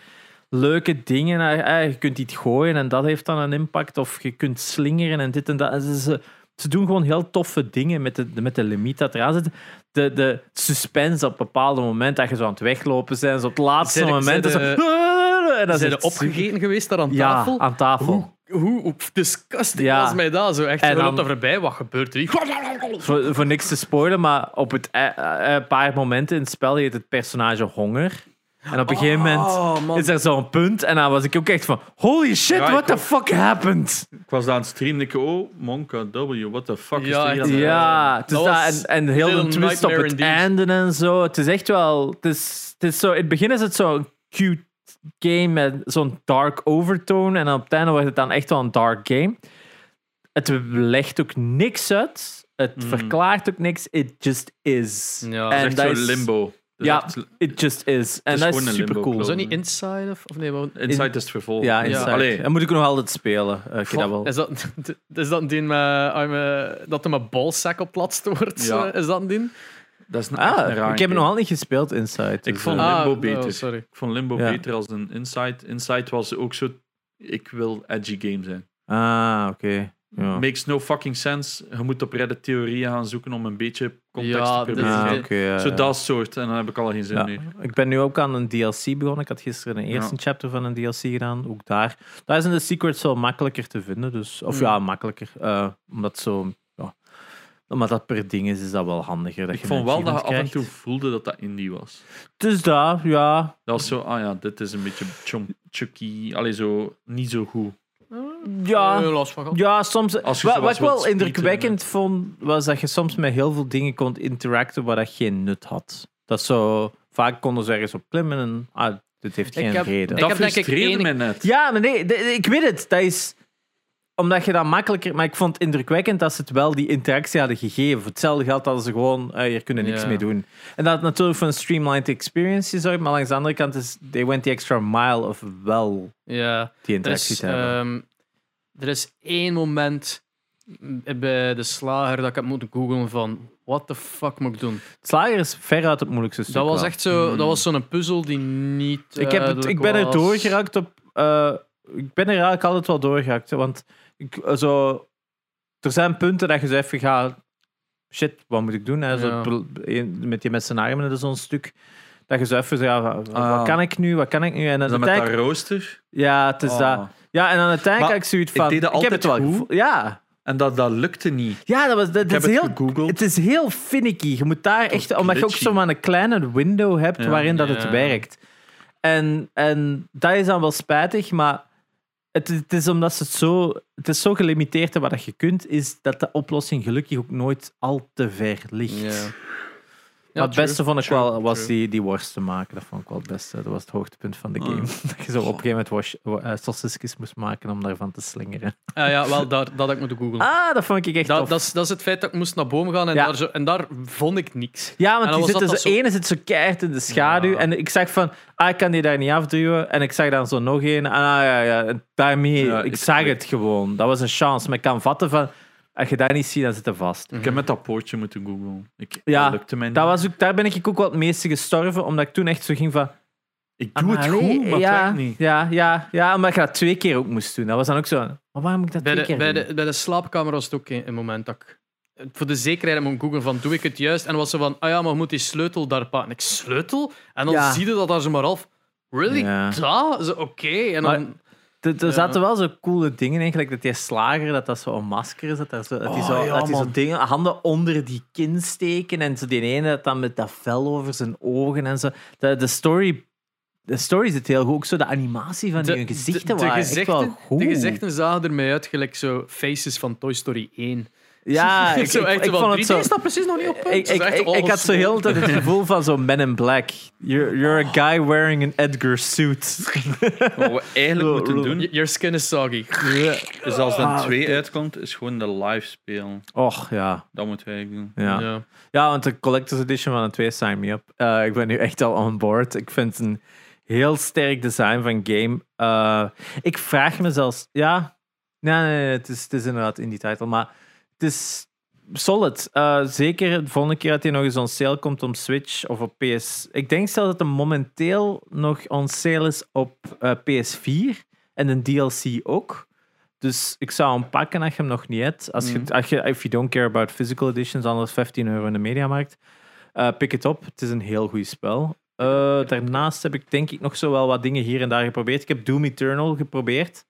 leuke dingen. Eh, eh, Je kunt iets gooien en dat heeft dan een impact. Of je kunt slingeren en dit en dat. Ze, ze, ze doen gewoon heel toffe dingen met de, met de limiet dat eraan zit. De, de suspense op bepaalde momenten, dat je zo aan het weglopen bent, zo op het laatste moment. zijn is de- zo, en dan Zijn er opgegeten geweest daar aan Ja, tafel? aan tafel. Hoe, hoe disgusting Ja. was mij dat? Zo echt, En dan- er voorbij, wat gebeurt er hier? Voor, voor niks te spoilen, maar op het, eh, eh, een paar momenten in het spel heet het personage Honger. En op een gegeven moment Oh, man. is er zo'n punt en dan was ik ook echt van, holy shit, Ja, what the ook. fuck happened? Ik was aan het streamen en ik oh, Monka W, what the fuck Ja, is er hier Ja, het is dat en, en heel de twist op het indeed. einde en zo. Het is echt wel, het is, het is zo, in het begin is het zo'n cute game met zo'n dark overtone en op het einde wordt het dan echt wel een dark game. Het legt ook niks uit. Het Mhm. verklaart ook niks. It just is. Ja. Het en is dat zo is- limbo. Het is Ja, it just is. En is dat gewoon is een super limbo cool. Was dat niet Inside? Of, of nee, Inside is het vervolg. Ja, Ja. Inside. Allee, Dat moet ik nog altijd spelen. Eh, ik dat wel. Is dat, is dat een ding met, ah, dat er met balzak op platst wordt? Ja. Eh, Is dat een ding? Dat is een, echt een Ah, raar ik heb het nog game. al niet gespeeld, Inside. Ik dus, vond eh, Limbo oh, beter. sorry. Ik vond Limbo Ja. beter als een Inside. Inside was ook zo... Ik wil edgy game zijn. Ah, oké. Ja. Makes no fucking sense. Je moet op Reddit theorieën gaan zoeken om een beetje context Ja, te proberen. Ah, ja, Zo ja. dat soort. En dan heb ik al geen zin Ja. meer. Ik ben nu ook aan een DLC begonnen. Ik had gisteren een eerste Ja. chapter van een DLC gedaan. Ook daar. Daar zijn de secrets wel makkelijker te vinden. Dus, of Hmm. ja, makkelijker. eh, omdat zo. Ja, omdat dat per ding is, is dat wel handiger. Dat Ik je vond wel dat je af en toe voelde dat dat indie was. Dus daar, ja. Dat was zo, ah ja, dit is een beetje chom- chucky. Allee, zo niet zo goed. Ja. Eh, last van gehad. Ja, soms. Als je Wat, zoals wat ik wel indrukwekkend vond, was dat je soms met heel veel dingen kon interacten waar dat geen nut had. Dat zo. Vaak konden ze ergens op klimmen en. Ah, dit heeft Ik geen heb- reden. Ik dat heb denk ik frustreerde één- mij net. Ja, maar nee, ik weet het. Dat is omdat je dat makkelijker. Maar ik vond het indrukwekkend dat ze het wel die interactie hadden gegeven. Voor hetzelfde geld hadden ze gewoon. eh, hier kunnen niks mee doen. En dat had natuurlijk voor een streamlined experience gezorgd. Maar langs de andere kant is. They went the extra mile of wel die Er interactie te hebben. ehm, er is één moment bij de slager dat ik heb moeten googlen van what the fuck moet ik doen? Het slager is veruit het moeilijkste stuk. Dat was echt zo, Hmm. dat was zo'n puzzel die niet. Ik, heb het, duidelijk ik ben er doorgeraakt op. eh, ik ben er eigenlijk altijd wel doorgeraakt. hè, Want ik, zo, er zijn punten dat je zo even gaat. Shit, wat moet ik doen? Hè? Zo, Ja. met die met zijn armen, dat is zo'n stuk. Dat je zo even zegt, ja, wat, Ah. wat kan ik nu? Wat kan ik nu? En dan dat met dat rooster? ja, het is Ah. dat. Ja, en dan uiteindelijk Maar heb ik zoiets ik van. deed dat heb het altijd wel goed. Ja, En dat, dat lukte niet. ja, dat was. Dat, Ik is het heel, gegoogeld. het is heel finicky. Je moet daar echt, omdat je ook glitchy. zo maar een kleine window hebt Ja. waarin dat het werkt. En, en dat is dan wel spijtig, maar het, het is omdat het zo, het is zo gelimiteerd wat je kunt, is dat de oplossing gelukkig ook nooit al te ver ligt. Ja. Maar het beste vond ik true, wel was die, die worst te maken. Dat vond ik wel het beste. Dat was het hoogtepunt van de Ah. game. dat je zo op een gegeven moment uh, moest maken om daarvan te slingeren. Ah, ja, wel, daar, dat had ik moeten googlen. Ah, dat vond ik echt dat, tof. dat, is, dat is het feit dat ik moest naar boven gaan en, Ja. daar, zo, en daar vond ik niks. Ja, En want dan die was dat zitten zo, dat zo- ene zit zo keihard in de schaduw. Ja. En ik zag van, ah, ik kan die daar niet afduwen. En ik zag dan zo nog een. Ah, ja, ja. En daarmee, Ja, ik ik- zag ik- het gewoon. Dat was een chance. Maar ik kan vatten van, als je dat niet ziet, dan zit je vast. Ik heb met dat poortje moeten googlen. Ik, Ja, dat lukte mij niet. Dat was ook, daar ben ik ook wel het meeste gestorven, omdat ik toen echt zo ging van... ik doe het allee, goed, maar ja, het werkt niet. Ja, ja, ja, omdat je dat twee keer ook moest doen. Dat was dan ook zo, maar waarom moet ik dat Bij twee de, keer bij, doen? de, bij de slaapkamer was het ook een, een moment dat ik voor de zekerheid moet googlen van doe ik het juist? En dan was ze van, ah ja, maar je moet die sleutel daar pakken. Ik sleutel? En dan Ja. zie je dat daar zo maar af. Really? Ja. Dat? Zo, Oké. En Maar- dan... Er, er zaten wel zo coole dingen in, gelijk dat die slager, dat dat zo een masker is, dat, dat, zo, dat die Oh, zo, ja, dat die zo dingen, handen onder die kin steken en zo die ene dat dan met dat vel over zijn ogen en zo. De, de story... De story zit heel goed. Ook zo de animatie van die gezichten waren echt wel goed. de gezichten zagen er mij uit gelijk zo faces van Toy Story 1. Ja, ik, zo ik, echt ik van, vond het 3D zo... staat precies nog niet op. punt. Ik, ik, ik, ik had zo heel de tijd het gevoel van zo'n Men in Black. You're, you're a guy wearing an Edgar suit. Wat we eigenlijk moeten doen, Your skin is soggy. is als dan Ah, 2 oké. uitkomt, is gewoon de live spelen. Och, ja. Dat moeten wij eigenlijk doen. Ja. Ja. Ja, want de Collector's Edition van de 2 sign me up. Eh, ik ben nu echt al on board. Ik vind het een heel sterk design van game. Eh, ik vraag me zelfs... Ja, nee, nee, nee, het, is, het is inderdaad in die titel. Maar het is solid. Eh, zeker de volgende keer dat hij nog eens on sale komt op Switch of op PS... Ik denk zelfs dat hij momenteel nog on sale is op eh, PS4. En een DLC ook. Dus ik zou hem pakken als je hem nog niet hebt. Als je, Mhm. als je, if you don't care about physical editions, anders 15 euro in de mediamarkt. Eh pick het op. Het is een heel goed spel. Daarnaast heb ik denk ik nog zo wel wat dingen hier en daar geprobeerd. Ik heb Doom Eternal geprobeerd.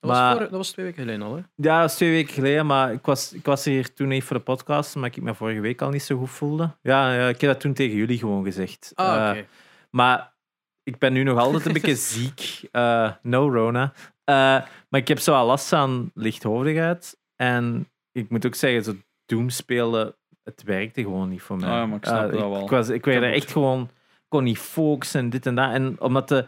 Dat, Maar- was voor, dat was twee weken geleden al. Hè? Ja, dat is twee weken geleden, maar ik was, ik was hier toen niet voor de podcast, maar ik me vorige week al niet zo goed voelde. Ja, ja, ik heb dat toen tegen jullie gewoon gezegd. Ah, Eh, oké. maar ik ben nu nog altijd een beetje ziek. Eh, no Rona. Eh, maar ik heb zo al last van lichthoofdigheid. En ik moet ook zeggen, zo Doom spelen, het werkte gewoon niet voor mij. Ah, maar ik snap dat wel. Ik, was, ik werd er echt gewoon, kon niet focussen en dit en dat. En omdat de,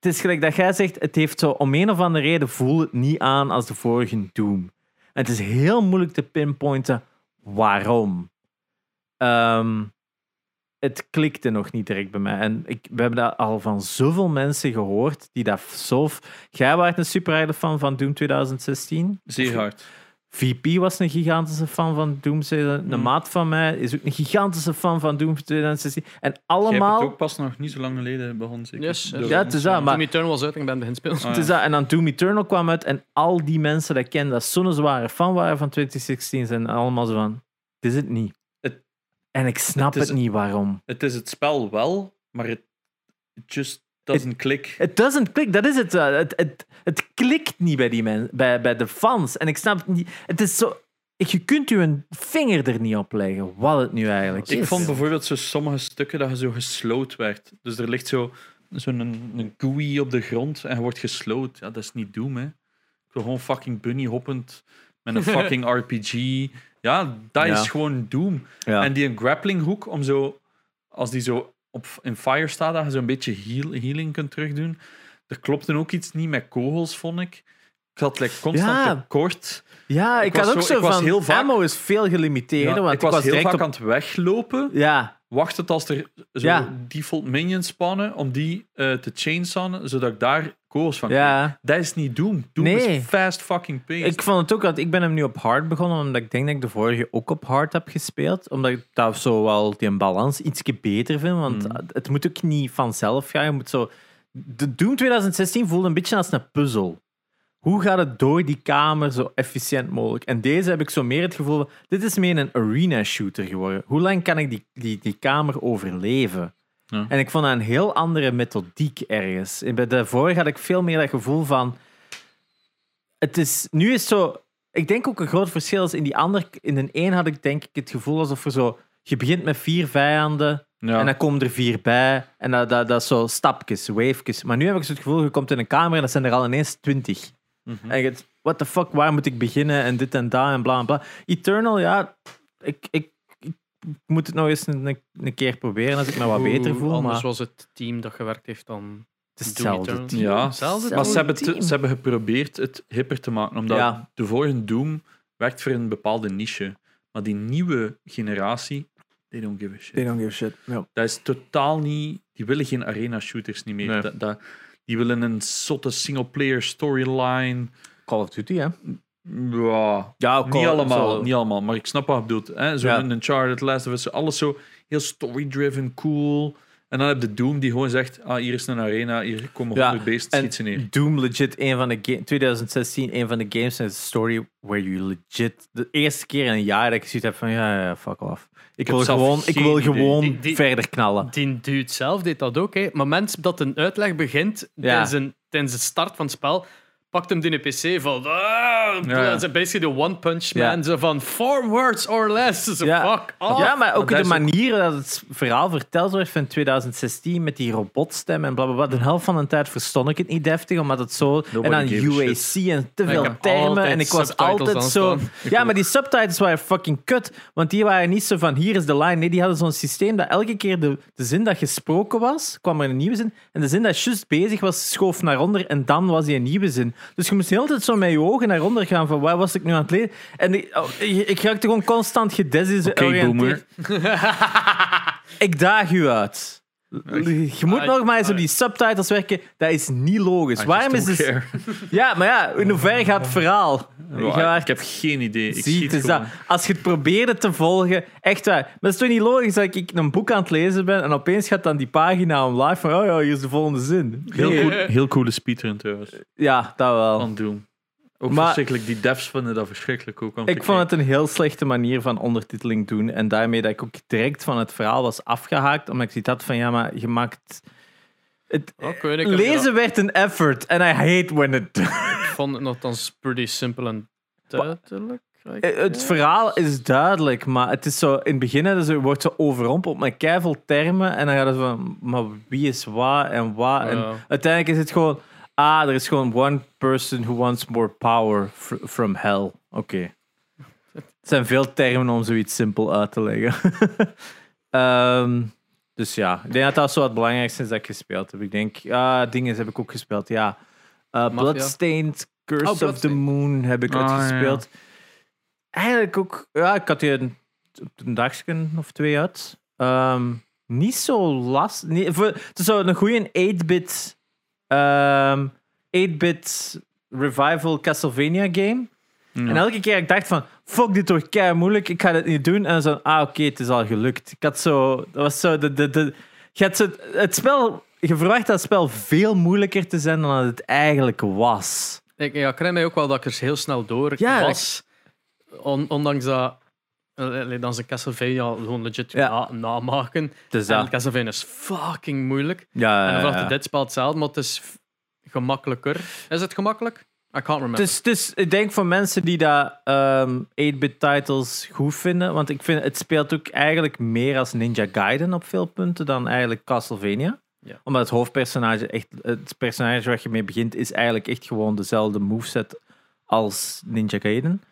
het is gelijk dat jij zegt, het heeft zo om een of andere reden voel het niet aan als de vorige Doom. En het is heel moeilijk te pinpointen waarom. Ehm, het klikte nog niet direct bij mij. En ik, we hebben dat al van zoveel mensen gehoord die dat zo... Jij was een super fan van Doom 2016. Zeer hard. VP was een gigantische fan van Doom. Een Hmm. maat van mij is ook een gigantische fan van Doom 2016. En Jij hebt allemaal... het ook pas nog niet zo lang geleden begonnen, zeker? Yes, yes. Ja, het is dat, maar- Doom Eternal was uit en ik ben begin spelen. Ah, Het is dat, en dan Doom Eternal kwam uit en al die mensen dat ik ken, dat zo'n zware fan waren van 2016, zijn allemaal zo van, het is het niet. Het- en ik snap het het, niet waarom. Het is het spel wel, maar het it just doesn't click. Het doesn't click, dat is het. Het, het, het klikt niet bij, die men, bij, bij de fans. En ik snap het niet. Het is zo... Je kunt je een vinger er niet op leggen, wat het nu eigenlijk Ik is. vond bijvoorbeeld zo sommige stukken dat je zo geslowed werd. Dus er ligt zo zo'n een, een GUI op de grond en je wordt geslowed. Ja, dat is niet Doom, hè. Ik wil gewoon fucking bunny hoppend met een fucking RPG. Ja, dat Ja. is gewoon Doom. Ja. En die een grappling hook, om zo, als die zo op, in fire staat, dat je zo'n beetje heal, healing kunt terugdoen. Er klopte ook iets niet met kogels, vond ik. Ik had like, constant Ja. tekort. Ja, ik, Ik was had ook zo- was van, heel vaak- ammo is veel gelimiteerder, Ja, want ik was, heel direct vaak op... aan het weglopen. Ja, wacht het als er zo Ja. default minions spannen om die eh, te chainsannen, zodat ik daar kogels van ja. Dat is niet Doom. Doom Nee. is fast fucking paced. Ik vond het ook, want ik ben hem nu op hard begonnen, omdat ik denk dat ik de vorige ook op hard heb gespeeld. Omdat ik daar zo wel die balans ietsje beter vind, want Mm. het moet ook niet vanzelf gaan. Je moet zo... De Doom 2016 voelde een beetje als een puzzel. Hoe gaat het door die kamer zo efficiënt mogelijk? En deze heb ik zo meer het gevoel van, dit is meer een arena shooter geworden. Hoe lang kan ik die, die, die kamer overleven? Ja. En ik vond dat een heel andere methodiek ergens. En Bij de vorige had ik veel meer dat gevoel van, het is, nu is zo, ik denk ook een groot verschil is in die andere, in de een had ik denk ik het gevoel alsof er zo, je begint met vier vijanden ja. en dan komen er vier bij en dat, dat, dat is zo stapjes, wavejes. Maar nu heb ik zo het gevoel, je komt in een kamer en dat zijn er al ineens twintig. Mhm. En je what the fuck, waar moet ik beginnen en dit en dat en bla en bla. Eternal, ja, ik, ik moet het nog eens een, een keer proberen als ik me wat beter voel. Anders Maar was het team dat gewerkt heeft dan. het is Doom hetzelfde team. Ja. Hetzelfde Maar ze hebben, ze hebben geprobeerd het hipper te maken, omdat Ja. de vorige Doom werkt voor een bepaalde niche. Maar die nieuwe generatie, they don't give a shit. They don't give a shit. Ja. Dat is totaal niet... Die willen geen arena shooters niet meer. Nee. Dat, dat- die willen een zotte single-player storyline. Call of Duty, hè? Ja, Ja, niet allemaal, niet allemaal, maar ik snap wat je bedoelt. Hè? Zo Ja. een Uncharted, Last of Us, alles zo heel story-driven, cool. En dan heb je Doom die gewoon zegt, ah, hier is een arena, hier komen Ja, 100 beesten, schiet ze neer. Doom legit, een van de ga- 2016, een van de games in story where you legit de eerste keer in een jaar dat ik zoiets heb van ja, ja fuck off. Ik heb wil zelf gewoon, ik wil gewoon Die- die- verder knallen. Die dude zelf deed dat ook. Hè. Maar het moment dat een uitleg begint Ja. tijdens, een, tijdens de start van het spel, pakt hem die een PC van. Ah, Ja, ja. dat is Basically de One Punch Man. Ja. Zo van four words or less. Zo Ja. fuck off. Ja, maar ook de ook- manier dat het verhaal verteld werd van 2016 met die robotstem en blablabla. De helft van de tijd verstond ik het niet deftig, omdat het zo. en dan UAC en te veel termen. En ik was altijd zo. aanstaan. Ja, maar die subtitles waren fucking kut. Want die waren niet zo van hier is de line. Nee, die hadden zo'n systeem dat elke keer de, de zin dat gesproken was, kwam er een nieuwe zin. En de zin dat juist bezig was, schoof naar onder. En dan was die een nieuwe zin. Dus je moest de hele tijd zo met je ogen naar onder gaan van waar was ik nu aan het lezen. En ik, oh, ik, ik raakte gewoon constant gedesoriënteerd. boomer. Ik daag u uit. Je moet Ah, nog maar eens op ah. die subtitles werken. Dat is niet logisch. I Waarom is just het... Ja, maar ja, in hoeverre gaat het verhaal? Ik heb geen idee. Ik is dat. gewoon. Als je het probeerde te volgen, echt waar. Maar het is toch niet logisch dat ik een boek aan het lezen ben en opeens gaat dan die pagina online van, oh ja, hier is de volgende zin. Heel, cool, heel coole speedrun trouwens. Ja, dat wel. Van Doom. Ook Maar- verschrikkelijk. Die devs vinden dat verschrikkelijk ook. om te Ik vond het een heel slechte manier van ondertiteling doen. En daarmee dat ik ook direct van het verhaal was afgehaakt. Omdat ik zoiets had van, ja, maar je maakt... Het, Oh, weet lezen werd een effort. En I hate when it... Ik vond het nogthans pretty simpel en duidelijk. Eh, Het verhaal is duidelijk, maar het is zo, in het begin hè, ze wordt zo overrompeld met keiveel termen en dan gaat het van, maar wie is waar en waar? En uiteindelijk is het gewoon, ah, er is gewoon one person who wants more power fr- from hell. Oké. Het zijn veel termen om zoiets simpel uit te leggen. Ehm, dus ja, ik denk dat dat zo het belangrijkste is dat ik gespeeld heb. Ik denk, ah, dingen heb ik ook gespeeld, ja. Uh, Bloodstained, Curse Oh, of the. Moon heb ik Ah, uitgespeeld. Eigenlijk ook, ja, ik had die een, een dagje of twee uit. Ehm, niet zo last. Niet, voor, het is zo een goede 8-bit ehm 8-bit revival Castlevania game. Ja. En elke keer ik dacht van, fuck, dit wordt kei moeilijk, ik ga dit niet doen. En dan zo, ah, oké, het is al gelukt. Ik had zo, dat was zo, de, de, de, je had zo, het spel, je verwacht dat het spel veel moeilijker te zijn dan het eigenlijk was. Ik, ja, ik herinner mij ook wel dat ik er heel snel door Ja, was. On- ondanks dat... Dan zijn Castlevania gewoon legit Ja. na- namaken. Dus En Castlevania is fucking moeilijk. ja, en dan vraagt dit spel hetzelfde, maar het is gemakkelijker. Is het gemakkelijk? I can't remember. Dus, dus ik denk voor mensen die dat ehm 8-bit titles goed vinden, want ik vind het speelt ook eigenlijk meer als Ninja Gaiden op veel punten dan eigenlijk Castlevania. Ja. Omdat het hoofdpersonage echt, het personage waar je mee begint, is eigenlijk echt gewoon dezelfde moveset als Ninja Gaiden.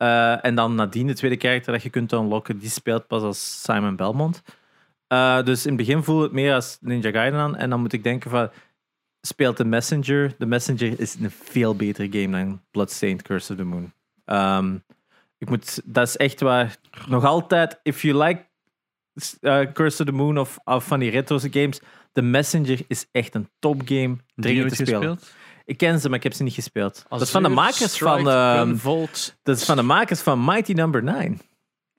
Eh, en dan nadien de tweede karakter dat je kunt unlocken, die speelt pas als Simon Belmont. Eh, dus in het begin voelde het meer als Ninja Gaiden aan. En dan moet ik denken van, speelt de Messenger. De Messenger is een veel betere game dan Bloodstained Curse of the Moon. Ehm, ik moet, dat is echt waar. Nog altijd, if you like eh, Curse of the Moon of, of van die retro games, The Messenger is echt een topgame. Die Dringend te spelen. gespeeld? Ik ken ze, maar ik heb ze niet gespeeld. dat is van de makers van, ehm, Gunvolt. dat is van de makers van Mighty Number 9.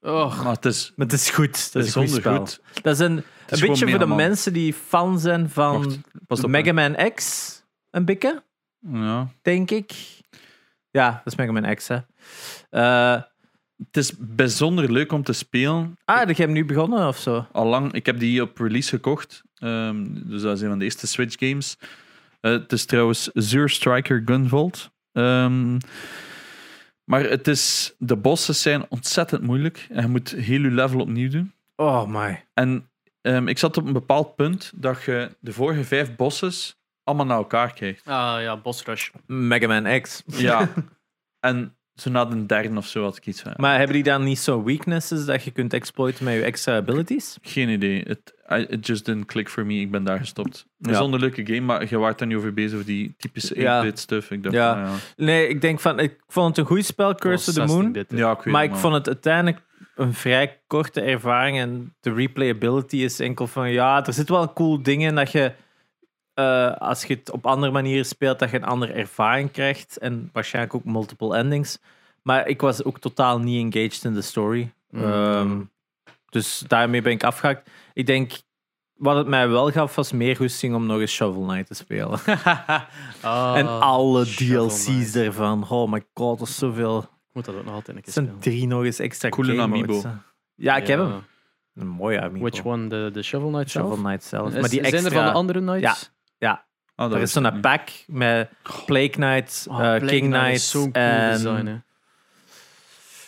Och, Maar het is Maar het is goed. Dat is een goed spel. goed. Dat is een, is een gewoon beetje voor de Mega Man. mensen die fan zijn van Wacht, pas op, Mega Man X. Een bikke, Ja. denk ik. Ja, dat is Mega Man X, hè. Eh, Het is bijzonder leuk om te spelen. ah, heb je hem nu begonnen of zo? Al lang, ik heb die op release gekocht. Ehm, dus dat is een van de eerste Switch games. Eh, het is trouwens Zur Striker Gunvolt. Ehm, maar het is, de bossen zijn ontzettend moeilijk. En je moet heel je level opnieuw doen. Oh my. En ehm, ik zat op een bepaald punt dat je de vorige vijf bosses allemaal naar elkaar krijgt. ah ja, Boss Rush. Mega Man X. Ja. en zo na de derde of zo had ik iets van. Maar hebben die dan niet zo weaknesses dat je kunt exploiten met je extra abilities? Geen idee. It, I- it just didn't click for me. Ik ben daar gestopt. Het is Ja. een leuke game, maar je waart er niet over bezig over die typische 8-bit Ja. stuff. Ik dacht, Ja. ja. ja. Nee, ik denk van, ik vond het een goed spel, Curse of the Moon. Ja, ik weet Maar het, ik vond het uiteindelijk een vrij korte ervaring. En de replayability is enkel van ja, er zit wel cool dingen in dat je. Eh, als je het op andere manieren speelt, dat je een andere ervaring krijgt. En waarschijnlijk ook multiple endings. Maar ik was ook totaal niet engaged in de story. Mm. Ehm, dus daarmee ben ik afgehaakt. Ik denk, wat het mij wel gaf, was meer goesting om nog eens Shovel Knight te spelen. Ah, en alle Shovel DLC's Knight. ervan. Oh my god, dat is zoveel. Ik moet dat ook nog altijd een keer Het zijn spelen. drie nog eens extra Coole amiibo. Ja, ik heb hem. Een mooie amiibo. Which one? De, de Shovel Knight zelf? Shovel Knight zelf. Is- maar die Zijn extra... er van de andere Knights? Ah, dat er is ik zo'n pack met Plague Knight, Oh, eh, Plague King Knight Knight is zo'n cool en... design, hè.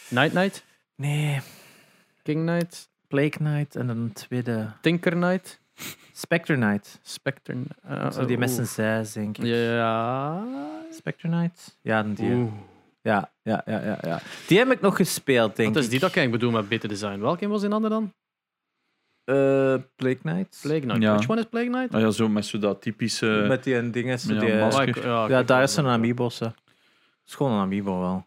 Night Knight? Nee, King Knight? Plague Knight en een tweede... Tinker Knight? Spectre Knight. Spectre? uh, Zo die met oeh. zijn zes, denk ik. Ja. Spectre Knight? Ja, die. Oeh. Ja, ja, ja, ja, ja. Die heb ik nog gespeeld, denk Wat is ik. die dat ik bedoel met beter design? Welke was die andere dan? Eh, Plague Knight. Plague Knight. Ja. Which one is Plague Knight? Ah, ja, zo met zo dat typische... Met die dingen. ja, die, ik- ja, ja, daar is een amiibo's. hè. is gewoon een amiibo wel.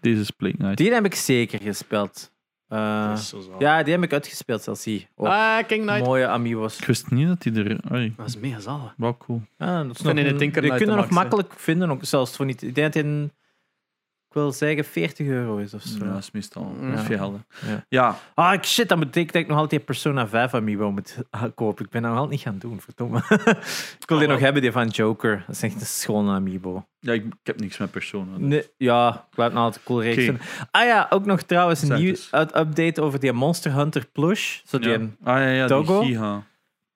Deze is Plague Knight. Die heb ik zeker gespeeld. Eh, zalig. ja, die heb ik uitgespeeld zelfs. Zie. Oh, Ah, King Knight. mooie amiibo's. Ik wist niet dat die er... Dat is mega zalig. wel cool. Ja, dat is nog in die Knight kunnen de nog makkelijk vinden, ook zelfs voor niet. Ik denk dat ik wil zeggen 40 euro is of zo. Ja, dat is meestal Ja. Ja. Ja, Ah, ik- shit, dat betekent dat ik nog altijd Persona 5 amiibo moet kopen. Ik ben dat nog altijd niet gaan doen, verdomme. ik wil die Oh, nog hebben, die van Joker. Dat is echt een schone amiibo. ja ik, ik heb niks met personen. Nee, ja, ik blijf nog altijd cool vinden. Ah ja, ook nog trouwens een nieuw update over die Monster Hunter plush. Zo die, Ja. een, Ah ja, ja Togo? die Giga.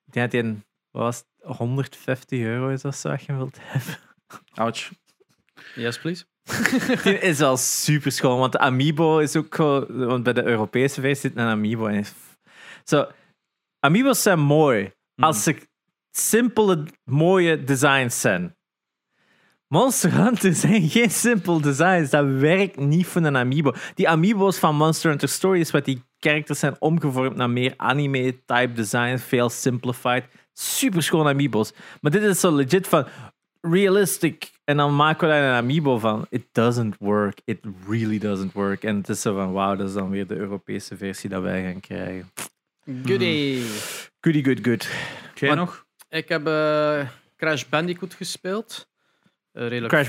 die had die een, wat was het, 150 euro is dat zo, als je wilt hebben. Ouch. Yes, please. Die is al super schoon, want de Amiibo is ook gewoon... Want bij de Europese versie zit een Amiibo in. Zo, Amiibo's zijn mooi als ze simpele, mooie designs zijn. Monster Hunter zijn geen simpel designs. Dat werkt niet voor een Amiibo. Die Amiibo's van Monster Hunter Stories, wat die characters zijn omgevormd naar meer anime-type design, veel simplified. Super schoon Amiibo's. Maar dit is zo legit van realistic. En dan maken we daar een Amiibo van. It doesn't work. It really doesn't work. En het is zo van, wauw, dat is dan weer de Europese versie dat wij gaan krijgen. Goodie. Goody, good, good. Jij Wat- nog? Ik heb eh, Crash Bandicoot gespeeld. Eh, redelijk Crash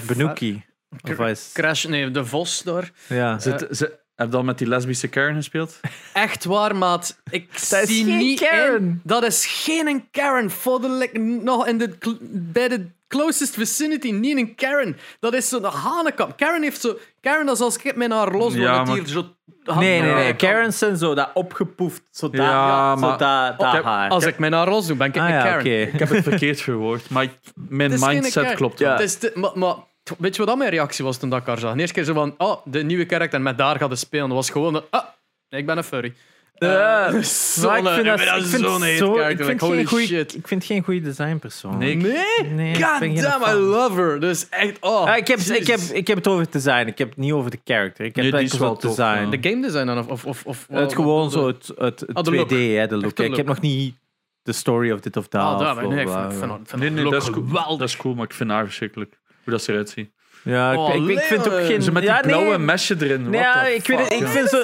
is, Crash, nee, de Vos daar. ja. Zit, ze, heb je al met die lesbische Karen gespeeld? Echt waar, maat. Ik Dat is zie geen niet Karen. in. Dat is geen een Karen. Voor de, like, nog in de, bij de closest vicinity, niet een Karen. Dat is zo'n hanenkam. Karen heeft zo... Karen, dat is als ik mijn haar los, Ja, maar- hier zo... Nee, nee, nee. Karens zijn zo dat opgepoefd. Zo dat, Ja, zo maar- dat, dat haar. Als ik mijn haar los doe, ben ik ah een ja, Karen. oké. Ik heb het verkeerd verwoord, maar ik- mijn mindset Karen. klopt Ja. wel. Het is de- maar, maar weet je wat dat mijn reactie was toen dat ik haar zag? De eerste keer zo van, oh, de nieuwe karakter met daar gaat het spelen. Dat was gewoon, ah, ik ben een furry. Zo'n- ik vind dat, ik vind zo'n zo, ik vind Like, holy geen goeie, shit. ik vind geen goede designpersoon. Nee, Nee? Nee, God damn, I love her. Dus echt, oh. Ah, ik, heb, ik, heb, ik heb het over het design. Ik heb het niet over de character. Ik heb Nee, is wel het design. De game design dan? Of, of, of, of het gewoon wat- zo het, het, het Ah, de 2D, look. hè, de look. Ik heb nog niet de story of dit of dat. Of daar, nee, ik vind, vind, vind Nee, dat is, cool. dat is cool, maar ik vind haar verschrikkelijk. Hoe dat ze eruit ziet. Ja, ik, Oh, ik, ik vind ook geen... Zo met die ja, blauwe nee, mesje erin. Nee, ja, ik, weet het, fuck, ik, vind zo,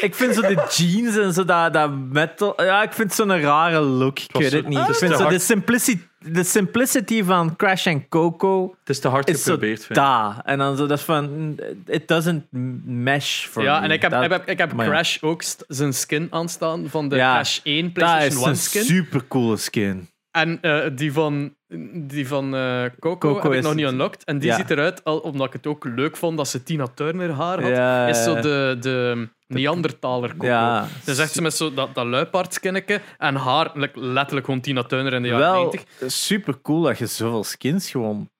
ik vind zo de jeans en zo dat, dat metal. Ja, ik vind zo'n rare look. Ik weet zo- het niet. Ik is vind zo de, simplicity, de simplicity van Crash en Coco Het is te hard is zo geprobeerd, vind ik. da. En dan zo dat is van. It doesn't mesh for Ja, me. en ik heb, Dat- ik heb, ik heb maar ja. Crash ook zijn skin aanstaan van de Ja, Crash 1 Dat PlayStation is 1 een skin. super coole skin. En eh, die van, die van eh, Coco, Coco heb ik is- nog niet unlocked. En die ja. ziet eruit, al, omdat ik het ook leuk vond dat ze Tina Turner haar had, Ja, is zo de, de Neandertaler Coco. Ja. Dus echt zo met zo dat, dat luipaardskinnetje en haar letterlijk gewoon Tina Turner in de jaren Wel 90. super cool dat je zoveel skins gewoon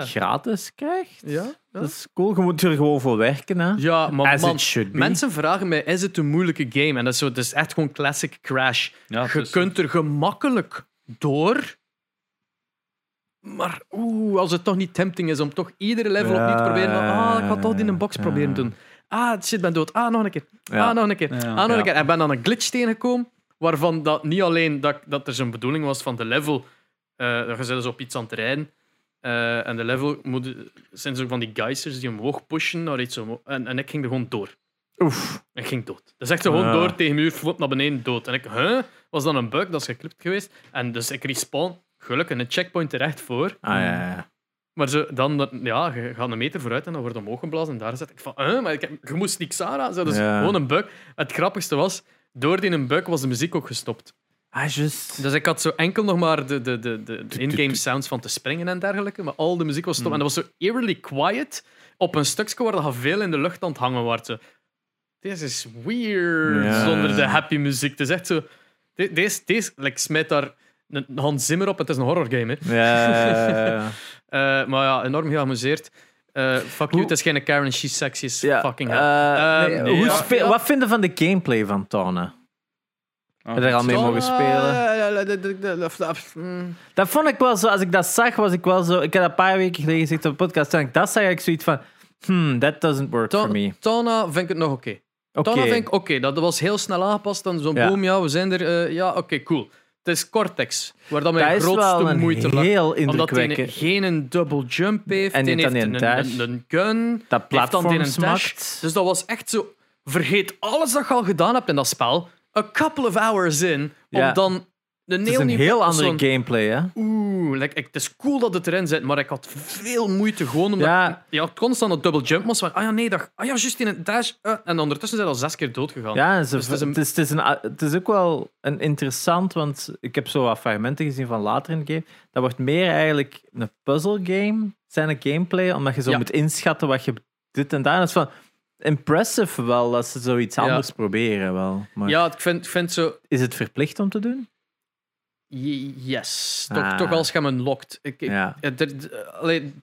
gratis krijgt. Ja, ja. Dat is cool. Je moet er gewoon voor werken. Hè? Ja, maar man, mensen vragen mij, is het een moeilijke game? En dat is, zo, is echt gewoon classic Crash. Ja, je kunt er gemakkelijk door. Maar oeh, als het toch niet tempting is om toch iedere level opnieuw te proberen. ah, ik ga toch in een box proberen doen. Ah, shit, ben dood. Ah, nog een keer. Ah, nog een keer. Ah, nog een keer. En ik ben dan een glitch tegengekomen, waarvan dat niet alleen dat, dat er zo'n bedoeling was van de level, eh dat je dus op iets aan het rijden, eh, en de level moet, zijn zo van die geisters die omhoog pushen naar iets omhoog. En, en ik ging er gewoon door. Oef. Ik ging dood. Dat is echt gewoon Ja. door tegen muur, flop naar beneden, dood. En ik, huh? Was dan een bug? Dat is geklipt geweest. En dus ik respawn, gelukkig, een checkpoint terecht voor. Ah, ja, ja. Maar zo, dan, ja, je gaat een meter vooruit en dan wordt omhoog geblazen. En daar zit ik van? Maar ik heb, je moest niks aan. Dus Ja. gewoon een bug. Het grappigste was, door die een bug was de muziek ook gestopt. Ah, just. Dus ik had zo enkel nog maar de, de, de, de, in-game sounds van te springen en dergelijke. Maar al de muziek was stop. Hmm. En dat was zo eerily quiet op een stukje waar je veel in de lucht aan het hangen was. This is weird. Zonder de happy muziek. Het is echt zo. de- Deze, deze, like, smijt daar een Hans Zimmer op. Het is een horror game. Hè. Ja. Eh, maar ja, enorm geamuseerd. Eh fuck you, het is geen Karen, she's sexy as Ja, fucking hell. eh, nee, nee, hoe ja. Wat vinden van de gameplay van Tone? Ah, Heb je er al mee mogen spelen? mm. Dat vond ik wel zo, als ik dat zag, was ik wel zo. Ik heb dat een paar weken geleden gezegd op de podcast. En ik dat zag ik zoiets van. Hmm, that doesn't work Ta- for me. Tana vind ik het nog oké. Tana vind ik oké. Dat was heel snel aangepast. Dan zo'n Ja. boom, ja, we zijn er. eh, ja, oké, cool. Het is Cortex, waar dat mijn grootste moeite lag. heel Omdat hij geen een double jump heeft. En heeft een, een, een gun. Dat heeft dan platform een dash. Dus dat was echt zo... Vergeet alles dat je al gedaan hebt in dat spel. A couple of hours in. Om dan een Het is een heel andere gameplay, hè? Oeh, like, ik- het is cool dat het erin zit, maar ik had veel moeite gewoon omdat Ja. ik- je had constant een double jump moest van, ah ja, nee, dat, ah ja, juist in een dash. eh, en ondertussen zijn al zes keer dood gegaan. Ja, Dus het is een- het, is, het, is een, het is ook wel een interessant, want ik heb zo wat fragmenten gezien van later in de game. Dat wordt meer eigenlijk een puzzle game, zijn een gameplay, omdat je zo Ja. moet inschatten wat je dit en dat is van impressive wel dat ze zoiets Ja. anders proberen wel. Maar Ja, ik vind, ik vind zo... is het verplicht om te doen? Yes. Toch, Ah. toch als je hem. Ik, ik, Ja. eh, er- d- allee,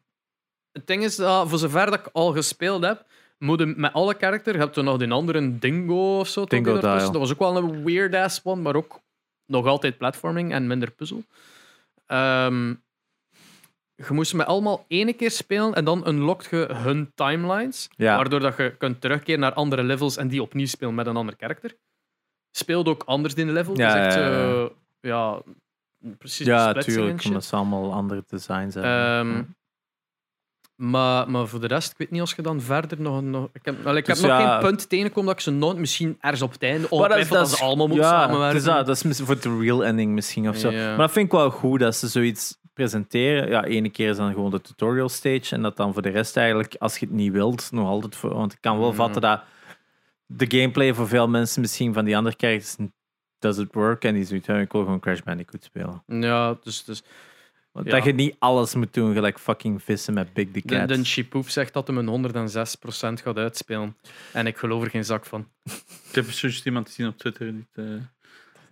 het ding is dat voor zover dat ik al gespeeld heb, moet je met alle karakter, je hebt er nog die andere Dingo of zo. Dingo. Dat was ook wel een weird ass one, maar ook nog altijd platforming en minder puzzel. Ehm, je moest met allemaal één keer spelen en dan unlockt je hun timelines. Ja. Waardoor dat je kunt terugkeren naar andere levels en die opnieuw spelen met een ander karakter. Speelt ook anders in de level. Ja, echt, ja, ja. precies. Ja, splitsing en tuurlijk. shit. Omdat ze allemaal andere designs hebben. Ehm, maar, maar voor de rest, ik weet niet als je dan verder nog... nog ik heb, wel, ik Dus heb nog geen punt tegengekomen dat ik ze nooit misschien ergens op het einde Maar dat- dat ze allemaal moeten ja, samenwerken. is dat, dat is voor de real ending misschien of zo. Ja. Maar dat vind ik wel goed dat ze zoiets presenteren. Ja, ene keer is dan gewoon de tutorial stage en dat dan voor de rest eigenlijk, als je het niet wilt, nog altijd voor. Want ik kan wel Ja. vatten dat de gameplay voor veel mensen misschien van die andere characters does it work en die zoiets, ja, ik wil gewoon Crash Bandicoot spelen. Ja, dus, dus Want Ja. Dat je niet alles moet doen, gelijk fucking vissen met Big the Cat. de Chipoop zegt dat hem een 106% gaat uitspelen. En ik geloof er geen zak van. Ik heb zoiets iemand gezien op Twitter. Die, het, eh,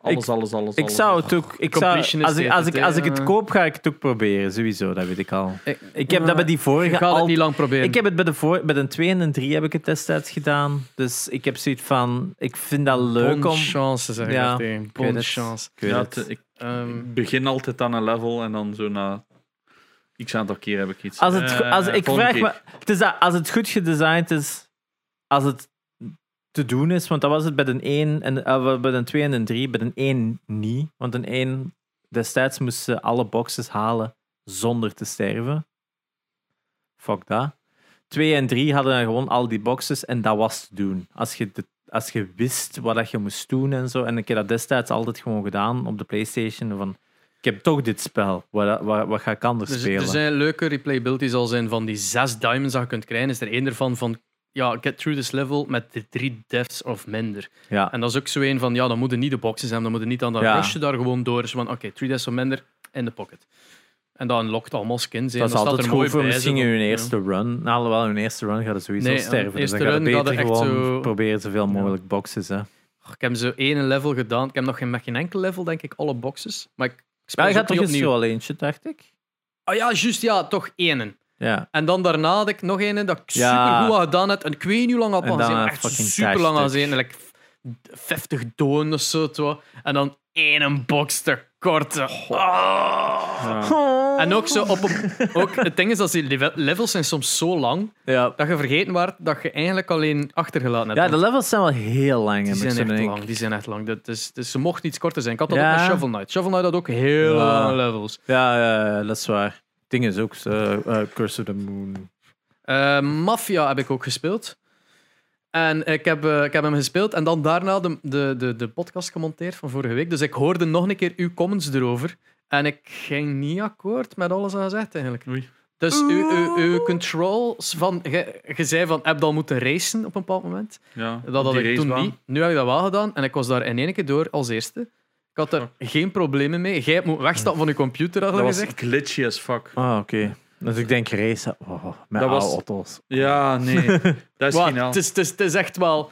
alles, Ik- alles, alles, ik alles. zou het ook. Ik zou, als, ik, als, ik, als ik het koop, ga ik het ook proberen. Sowieso, dat weet ik al. Ik, Ik heb dat bij die vorige gaat het al niet lang proberen. Ik heb het bij de, voor, bij de 2 en de 3 heb ik het destijds gedaan. Dus ik heb zoiets van, ik vind dat leuk om... chance, zeg ik Ja, Bonne het. chance. Ik weet Ja, het. het- ik Ehm, begin altijd aan een level en dan zo na x aantal keer heb ik iets. Als het, go- als, Eh, ik vraag keer. me, het is dat, als het goed gedesigned is, als het te doen is, want dat was het bij de 1 en eh, bij de 2 en de 3, bij de 1 niet. Want in 1 destijds moesten ze alle boxes halen zonder te sterven. Fuck dat. 2 en 3 hadden dan gewoon al die boxes en dat was te doen. Als je, de, als je wist wat dat je moest doen en zo. En ik heb dat destijds altijd gewoon gedaan op de PlayStation. Van, ik heb toch dit spel. Wat, wat, wat ga ik anders er, spelen? er zijn leuke replayability zal zijn van die zes diamonds dat je kunt krijgen. Is er één ervan van ja, get through this level met de drie deaths of minder. ja. En dat is ook zo een van ja, dan moeten niet de boxes hebben, dan moeten niet aan dat Ja. daar gewoon door. Dus van oké, three deaths of minder in de pocket. En dan lokt allemaal skins in. Dat is altijd er mooi goed voor bij, misschien in hun ja. eerste run. Nou, alhoewel, hun eerste run gaat er sowieso Nee, sterven. Dus dan run gaat beter gewoon zo- proberen zoveel mogelijk boxes. Hè. Ik heb zo één level gedaan. Ik heb nog geen, met geen enkel level, denk ik, alle boxes. Maar ik, speel je gaat ook toch niet eens opnieuw. zo al eentje, dacht ik? Ah ja, juist, ja, toch één. Ja. En dan daarna had ik nog een dat ik Ja. super goed had gedaan heb. En ik weet niet hoe lang had En al dan gezien. een Echt super lang al thuisstuk. gezien. Like 50 doden of zo. En dan één box tekort. Ah. En ook zo op een, ook Het ding is dat die leve- levels zijn soms zo lang Ja. dat je vergeten wordt dat je eigenlijk alleen achtergelaten hebt. ja, de levels zijn wel heel lang. die zijn echt lang. Die zijn echt lang. Dat is, dus ze mochten iets korter zijn. Ik had dat Ja. ook met Shovel Knight. Shovel Knight had ook heel lange levels. Ja, ja, ja, dat is waar. Ding is ook eh, eh, Curse of the Moon. Eh, Mafia heb ik ook gespeeld. En ik heb, ik heb hem gespeeld en dan daarna de, de, de, de podcast gemonteerd van vorige week. Dus ik hoorde nog een keer uw comments erover. En ik ging niet akkoord met alles wat je zegt eigenlijk. Oei. Dus uw, uw, uw controls van... Je, je zei van, heb je al moeten racen op een bepaald moment? Ja, Dat had ik toen niet. Nu heb ik dat wel gedaan en ik was daar in één keer door als eerste. Ik had er geen problemen mee. Jij moet wegstappen van je computer, had Dat was gezegd. glitchy as fuck. Ah, oké. Dus ik denk race. Oh, met Dat was- oude auto's. Ja, nee. Dat is Wat, geniaal. het, is, het, is, het is echt wel...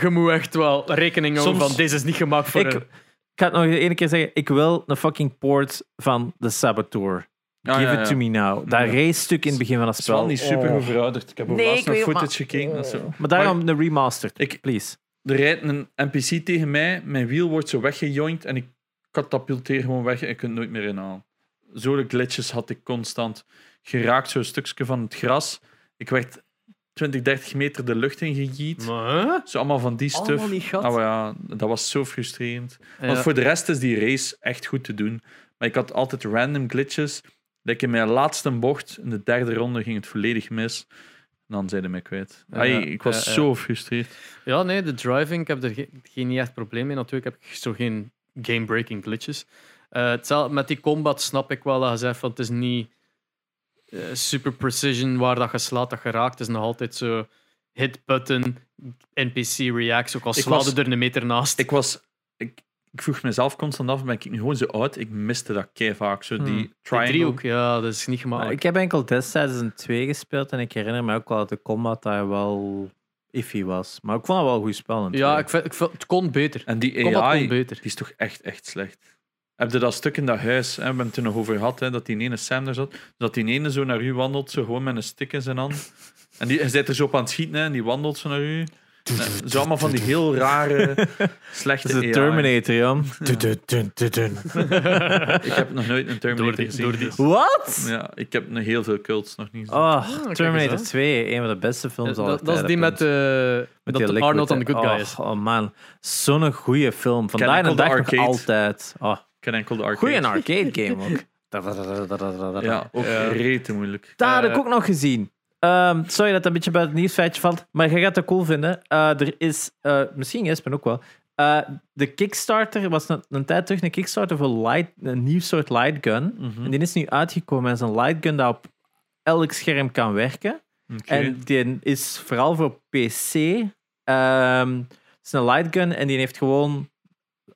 Je moet echt wel rekening houden Soms- van deze is niet gemaakt voor... Ik, een- ik ga het nog één keer zeggen. Ik wil een fucking port van The Saboteur. Ja, Give ja, it ja. to me now. Dat Ja. race-stuk in het begin van het Het is spel. wel niet super Oh. goed verouderd. Ik heb ook Nee, laatst ik naar weet het, footage gekeken. zo. Maar daarom de remastered. Ik- please. Er rijdt een NPC tegen mij, mijn wiel wordt zo weggejoind en ik katapulteer gewoon weg en ik kan het nooit meer inhalen. Zo'n glitches had ik constant. Geraakt zo'n stukje van het gras. Ik werd 20, 30 meter de lucht in gegiet. Maar? Zo allemaal van die stuff. Oh ja, dat was zo frustrerend. Want voor de rest is die race echt goed te doen. Maar ik had altijd random glitches. Dat in mijn laatste bocht, in de derde ronde, ging het volledig mis. Dan zijn ze mij kwijt. Ja, Ai, ik was ja, zo gefrustreerd. Ja, nee, de driving, ik heb er ge- geen niet echt probleem mee. Natuurlijk heb ik zo geen game-breaking glitches. Eh, hetzelfde met die combat snap ik wel dat je zegt van het is niet eh, super precision waar dat je slaat, dat je raakt. Het is nog altijd zo hit button, NPC reacts, ook al slaat was- er een meter naast. Ik was... Ik, ik vroeg mezelf constant af, ben ik nu gewoon zo oud? Ik miste dat kei vaak. Zo Hmm. die Die triangle. driehoek, ja, dat is niet Maar gemakkelijk. ik heb enkel destijds een 2 gespeeld en ik herinner me ook wel dat de combat daar wel iffy was. Maar ik vond het wel een goed spel. een Ja, ik vind, ik vind, het kon beter. En die Combat AI, beter. die is toch echt, echt slecht. Heb je dat stuk in dat huis, hè, we hebben het er nog over gehad, hè, dat die ene Sam daar zat, dat die ene zo naar u wandelt, zo gewoon met een stick in zijn hand. En die, hij zit er zo op aan het schieten hè, en die wandelt zo naar u. En Zo allemaal van die heel rare, slechte Dat is de AI. Terminator, Jan. Dun, dun, dun, dun, dun. Ik heb nog nooit een Terminator Door die- gezien. door die- Wat? Ja, ik heb nog heel veel cults nog niet gezien. Oh, kijk Terminator eens aan. 2, een van de beste films Dat, aller dat is die met, eh Met dat die liquid, Arnold aan de hè. good guy oh, is. Oh man, zo'n goede film. Vandaag enkel de de dag nog arcade. altijd. Oh, Ik ken enkel de arcade. goeie arcade game ook. Ja, ook rete moeilijk. Dat had ik Eh, ook nog gezien. Ehm, sorry dat het een beetje buiten het nieuwsfeitje valt, maar je gaat het cool vinden. Eh, er is, eh, misschien Espen ook wel, eh, de Kickstarter was een, een tijd terug een Kickstarter voor light, een nieuw soort lightgun. Mhm. En die is nu uitgekomen als een lightgun dat op elk scherm kan werken. En die is vooral voor PC. Ehm, het is een lightgun en die heeft gewoon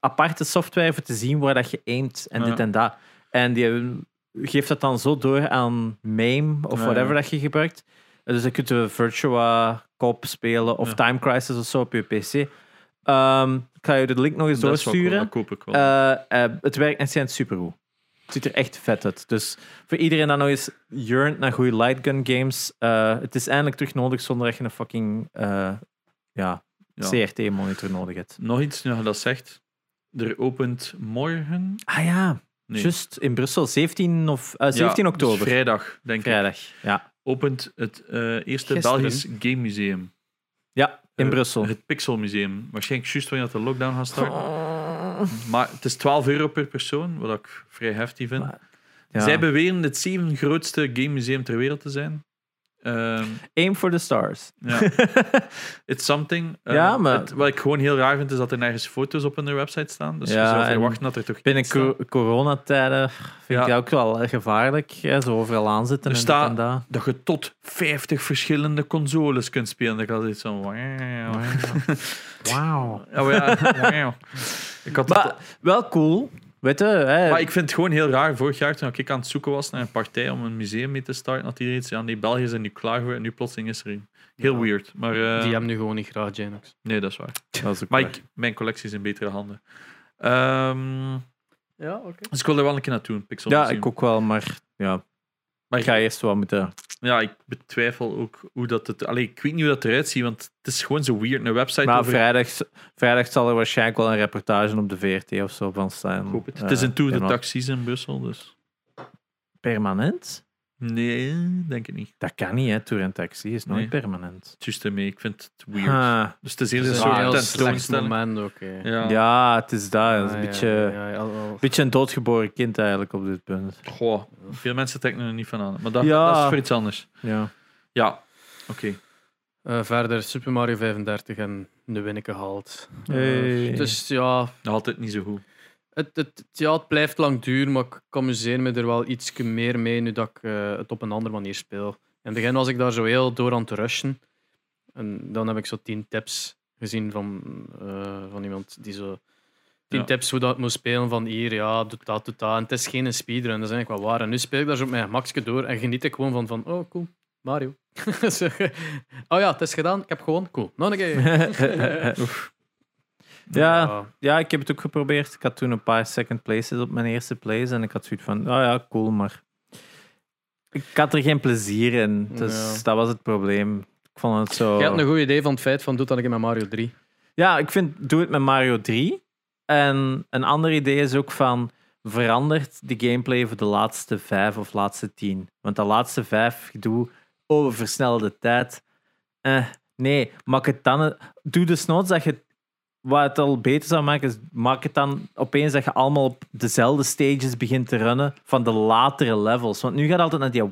aparte software voor te zien waar dat je aimt en Ja. dit en dat. En die geeft dat dan zo door aan MAME of Ja, whatever dat je gebruikt. Dus dan kun je Virtua Cop spelen of. Time Crisis of zo op je PC. Ehm, ik ga je de link nog eens Dat wel cool, doorsturen. dat koop ik wel. Eh, eh, het werkt en schijnt supergoed. Het ziet er echt vet uit. Dus voor iedereen dat nog eens yearnt naar goede lightgun games, eh, het is eindelijk terug nodig zonder dat je een fucking ja, Ja. CRT-monitor nodig hebt. Nog iets, nu je dat zegt. Er opent morgen... Ah ja, Nee. juist in Brussel, 17, of, eh, 17 Ja, oktober. dus vrijdag, denk ik. Vrijdag, ja. Opent het eh, eerste Gisteren. Belgisch Game Museum. Ja, in Eh, Brussel. Het Pixel Museum. Waarschijnlijk juist wanneer de lockdown gaat starten. Maar het is 12 euro per persoon, wat ik vrij heftig vind. Maar, Ja. Zij beweren het zeven grootste game museum ter wereld te zijn. Ehm, Aim for the stars. ja. It's something. Eh, Ja, maar- het- wat ik gewoon heel raar vind, is dat er nergens foto's op hun website staan. Dus Ja, je verwachten dat er toch Binnen iets co- coronatijden vind ik dat ook wel gevaarlijk. Hè, zo overal aanzitten Er en staat- en dat. dat je tot 50 verschillende consoles kunt spelen. Dat ik altijd zo... Wauw. Wauw. Ja. Ik had Maar wel cool. Weet je, hè, Maar ik vind het gewoon heel raar. Vorig jaar, toen ik aan het zoeken was naar een partij om een museum mee te starten, had iedereen iets. Ja, nee, België zijn nu klaar voor en nu plotseling is er een. Heel Ja. weird. Maar eh, Die hebben nu gewoon niet graag, Janox. nee, dat is waar. dat is ook Maar waar. ik, mijn collectie is in betere handen. Ehm, Ja, oké. dus ik wil er wel een keer naartoe, een Pixel Ja, Museum. ik ook wel, maar ja, Maar ik ga eerst wel moeten. ja, ik betwijfel ook hoe dat het... Allee, ik weet niet hoe dat eruit ziet, want het is gewoon zo weird. Een website Maar over... vrijdag, vrijdag zal er waarschijnlijk wel een reportage op de VRT of zo van staan. Ik hoop het. Het is een tour de taxis in Brussel, dus... Permanent? Nee, denk ik niet. Dat kan niet, hè. Tour en taxi is nooit Nee. permanent. Juist ermee, ik vind het weird. Ah, Dus het is Het eerder is een heel tentoonstelling. moment ook. hè. Ja. ja, het is dat. Het is Ah, een ja, beetje, ja, ja, al- al- beetje een doodgeboren kind eigenlijk op dit punt. Goh, veel mensen trekken er niet van aan. Maar dat, Ja. dat is voor iets anders. Ja. Ja, oké. Eh, verder Super Mario 35 en de winneke gehaald. Eh, Hey. dus ja altijd niet zo goed. Het, het, ja, het blijft lang duren, maar ik amuseer me er wel iets meer mee nu dat ik eh, het op een andere manier speel. In het begin was ik daar zo heel door aan te rushen. En dan heb ik zo tien tips gezien van, eh, van iemand die zo... Tien Ja. tips hoe dat moet spelen van hier, ja, doe dat, doe dat. En het is geen speedrun, dat is eigenlijk wel waar. En nu speel ik daar zo op mijn gemakje door en geniet ik gewoon van, van oh cool, Mario. Oh ja, het is gedaan, ik heb gewoon, cool. Nog een keer. ja, ja, ik heb het ook geprobeerd. Ik had toen een paar second places op mijn eerste place en ik had zoiets van, oh ja, cool, maar ik had er geen plezier in. Dus Ja. dat was het probleem. Ik vond het zo... Je had een goed idee van het feit van doe dat ik met Mario 3. Ja, ik vind, doe het met Mario 3. En een ander idee is ook van, verandert de gameplay voor de laatste vijf of laatste tien. Want de laatste vijf, doe over versnelde tijd. Eh, nee, maak het dan... Doe dus noods dat je... Wat het al beter zou maken, is maak het dan opeens dat je allemaal op dezelfde stages begint te runnen van de latere levels. Want nu gaat altijd naar die 1-1.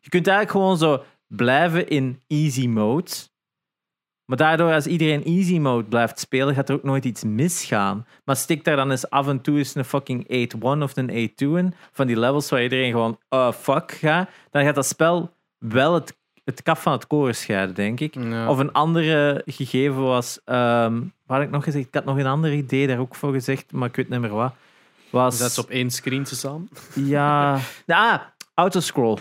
Je kunt eigenlijk gewoon zo blijven in easy mode. Maar daardoor, als iedereen easy mode blijft spelen, gaat er ook nooit iets misgaan. Maar stik daar dan eens af en toe eens een fucking 8-1 of een 8-2 in, van die levels waar iedereen gewoon uh, fuck gaat, dan gaat dat spel wel het, het kaf van het koren scheiden, denk ik. Ja. Of een andere gegeven was, ehm, wat had ik nog gezegd? Ik had nog een ander idee daar ook voor gezegd, maar ik weet niet meer wat. Was, Zet ze op één screen samen. Ja, ah, autoscroll.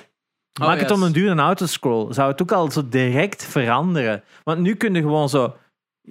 Oh, Maak het om een duur een autoscroll. Zou het ook al zo direct veranderen? Want nu kun je gewoon zo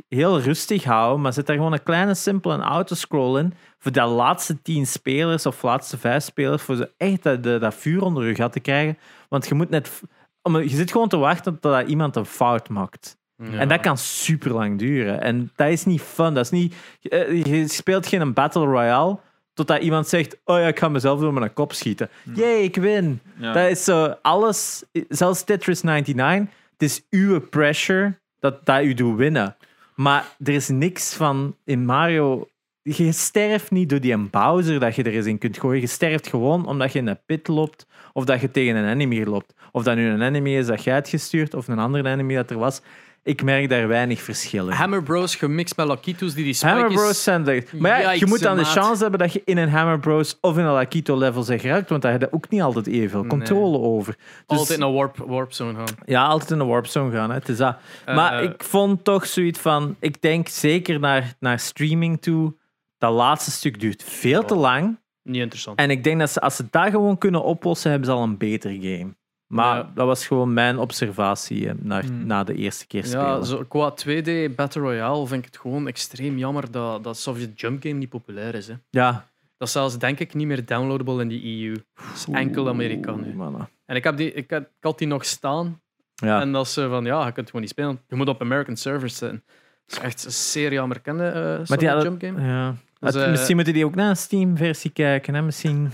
heel rustig houden, maar zet daar gewoon een kleine, simpele autoscroll in voor de laatste tien spelers of laatste vijf spelers, voor ze echt dat, dat, dat vuur onder je gat te krijgen. Want je moet net... om- Je zit gewoon te wachten tot iemand een fout maakt. Ja. En dat kan super lang duren. En dat is niet fun. Dat is niet, eh, je speelt geen een Battle Royale totdat iemand zegt: Oh ja, ik ga mezelf door mijn kop schieten. Jee, ik win. Ja. Dat is zo alles, zelfs Tetris 99, het is uw pressure dat, dat u doet winnen. Maar er is niks van in Mario. Je sterft niet door die Bowser dat je er eens in kunt gooien. Je sterft gewoon omdat je in een pit loopt of dat je tegen een enemy loopt. Of dat nu een enemy is dat jij hebt gestuurd of een andere enemy dat er was. Ik merk daar weinig verschil in. Hammer Bros gemixt met Lakitos die die Hammer spikes... Bros zijn er. Maar ja, je moet dan de chance hebben dat je in een Hammer Bros of in een Lakito level zegt geraakt, want daar heb je ook niet altijd evenveel controle over. Dus, Altijd naar warp, warp zone gaan. Ja, altijd in de warp zone gaan. Hè. Het is dat. Eh, maar ik vond toch zoiets van, ik denk zeker naar, naar streaming toe, dat laatste stuk duurt veel te lang. Niet interessant. En ik denk dat ze, als ze dat gewoon kunnen oplossen, hebben ze al een beter game. Maar Ja. dat was gewoon mijn observatie eh, naar, Hmm. na de eerste keer spelen. Ja, zo, qua 2D Battle Royale vind ik het gewoon extreem jammer dat, dat Soviet Jump Game niet populair is. Hè. ja. Dat is zelfs denk ik niet meer downloadable in die EU. Dat is enkel Amerika nu. Mannen. En ik, heb die, ik, had, ik had die nog staan. Ja. En dat ze van ja, je kunt gewoon niet spelen. Je moet op American servers zijn. Dat is echt een serie Amerikaanse eh Maar Soviet die Jump Game. Ja. Dus, eh, misschien moeten die ook naar een Steam-versie kijken. Hè? Misschien.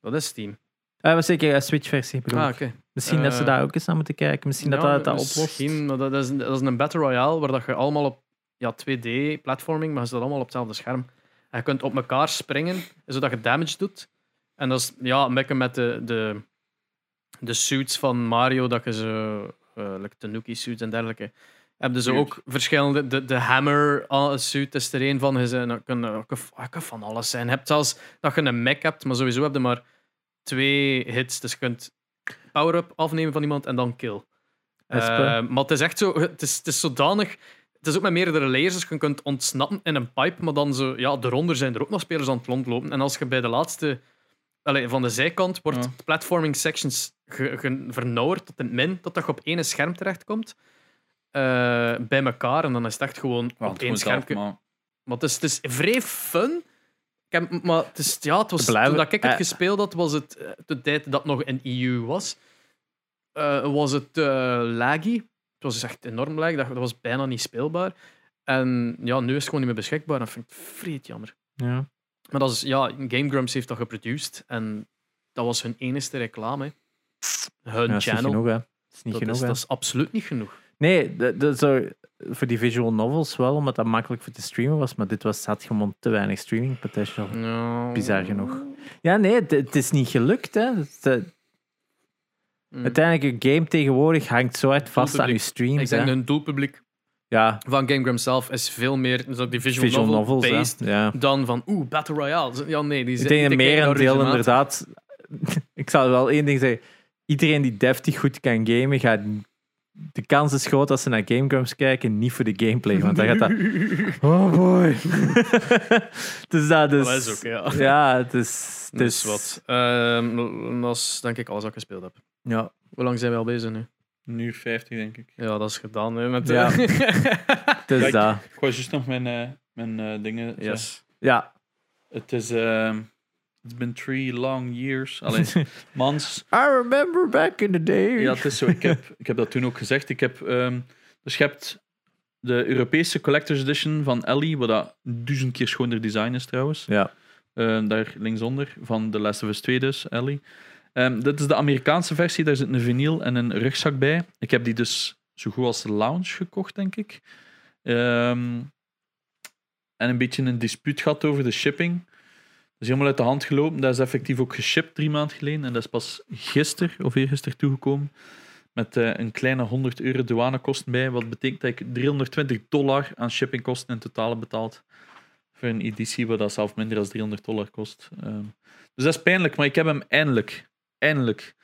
Dat is Steam. Uh, was zeker een Switch-versie. bedoel Ah. Misschien dat ze Eh, daar ook eens naar moeten kijken. Misschien dat Ja, dat dat oplost. Misschien, maar dat is, dat is een Battle Royale waar dat je allemaal op ja, 2D-platforming, maar je staat allemaal op hetzelfde scherm. En je kunt op elkaar springen, zodat je damage doet. En dat is ja, een beetje met de, de, de suits van Mario, dat je ze, eh like Tanuki suits en dergelijke. Hebben ze ook verschillende. De, de hammer ah, suit is er een van. Je zijn, dat kan, dat kan, dat kan van alles zijn. Je hebt zelfs dat je een mech hebt, maar sowieso heb je maar twee hits. Dus je kunt power-up afnemen van iemand en dan kill. Eh, maar het is echt zo, het is, het is zodanig. Het is ook met meerdere layers, dus je kunt ontsnappen in een pipe, maar dan zo, ja, eronder zijn er ook nog spelers aan het rondlopen. En als je bij de laatste, allee, van de zijkant, wordt Ja. platforming sections ge, ge- vernauwerd tot het min, totdat je op één scherm terechtkomt. eh bij elkaar, en dan is het echt gewoon op één scherm. maar- Maar het is, het is vrij fun. Heb, maar het is, ja, het was, blijven- toen dat ik het eh. gespeeld had, was het eh, de tijd dat nog in EU was. eh, was het laggy. Het was echt enorm laggy. Dat, dat was bijna niet speelbaar. En ja, nu is het gewoon niet meer beschikbaar. Dat vind ik vreed jammer. Ja. Maar dat is, ja, Game Grumps heeft dat geproduced. En dat was hun enige reclame. hè. Hun Ja, dat is niet channel. genoeg, hè. Dat is niet dat, genoeg, is, hè. dat is absoluut niet genoeg. Nee, dat, dat zou, voor die visual novels wel, omdat dat makkelijk voor te streamen was. Maar dit was, had gewoon te weinig streaming potential. Ja. Bizar genoeg. Ja, nee, het, het is niet gelukt. Hè. Het, eh, Mm. Uiteindelijk, een game tegenwoordig hangt zo uit vast aan je streams. Ik denk hun doelpubliek Ja, van Game Grumps zelf is veel meer zo die visual, visual novel based Ja. dan van oeh, Battle Royale. Ja, nee, die Ik denk die een merendeel origineel. inderdaad. Ik zal wel één ding zeggen. Iedereen die deftig goed kan gamen, gaat. De kans is groot als ze naar Game Grumps kijken, niet voor de gameplay. Want dan gaat dat. Oh boy. dus dat is. Dat is ook, ja. Ja, het is. Het Dus is wat. Ehm, dat is denk ik alles wat ik gespeeld heb. Ja. Hoe lang zijn we al bezig nu? Een uur 50, denk ik. Ja, dat is gedaan. Hè, met, Ja. Het is Kijk. dat. Ik wou juist nog mijn, eh, mijn eh, dingen yes. Ja. Het is... ehm it's been three long years. Alleen, mans. I remember back in the day. Ja, het is zo. Ik heb, ik heb dat toen ook gezegd. Ik heb, ehm, dus je hebt de Europese Collector's Edition van Ellie, wat dat duizend keer schoner design is trouwens. Ja. Eh, daar linksonder, van The Last of Us 2 dus, Ellie. Ehm, dit is de Amerikaanse versie, daar zit een vinyl en een rugzak bij. Ik heb die dus zo goed als lounge gekocht, denk ik. Ehm, en een beetje een dispuut gehad over de shipping. Is helemaal uit de hand gelopen. Dat is effectief ook geshipped drie maanden geleden. En dat is pas gisteren of eergisteren toegekomen. Met eh, een kleine 100 euro douanekosten bij. Wat betekent dat ik 320 dollar aan shippingkosten in totaal heb betaald. Voor een editie wat dat zelf minder dan 300 dollar kost. Ehm, dus dat is pijnlijk, maar ik heb hem eindelijk. Eindelijk.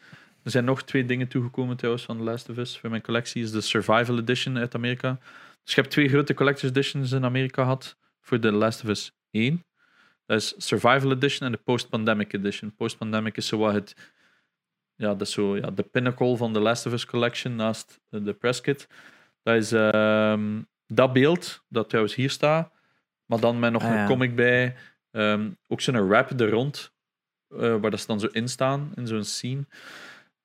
Er zijn nog twee dingen toegekomen trouwens van The Last of Us. Voor mijn collectie is de Survival Edition uit Amerika. Dus je hebt twee grote collector's editions in Amerika gehad. Voor The Last of Us 1. Dat is Survival Edition en de Post-Pandemic Edition. Post-Pandemic is zo wat het... Ja, dat is zo ja, de pinnacle van de Last of Us Collection naast de, de press kit. Dat is ehm, dat beeld, dat trouwens hier staat, maar dan met nog Ah, een comic bij. Ehm, ook zo'n rap er rond, eh, waar dat ze dan zo in staan, in zo'n scene.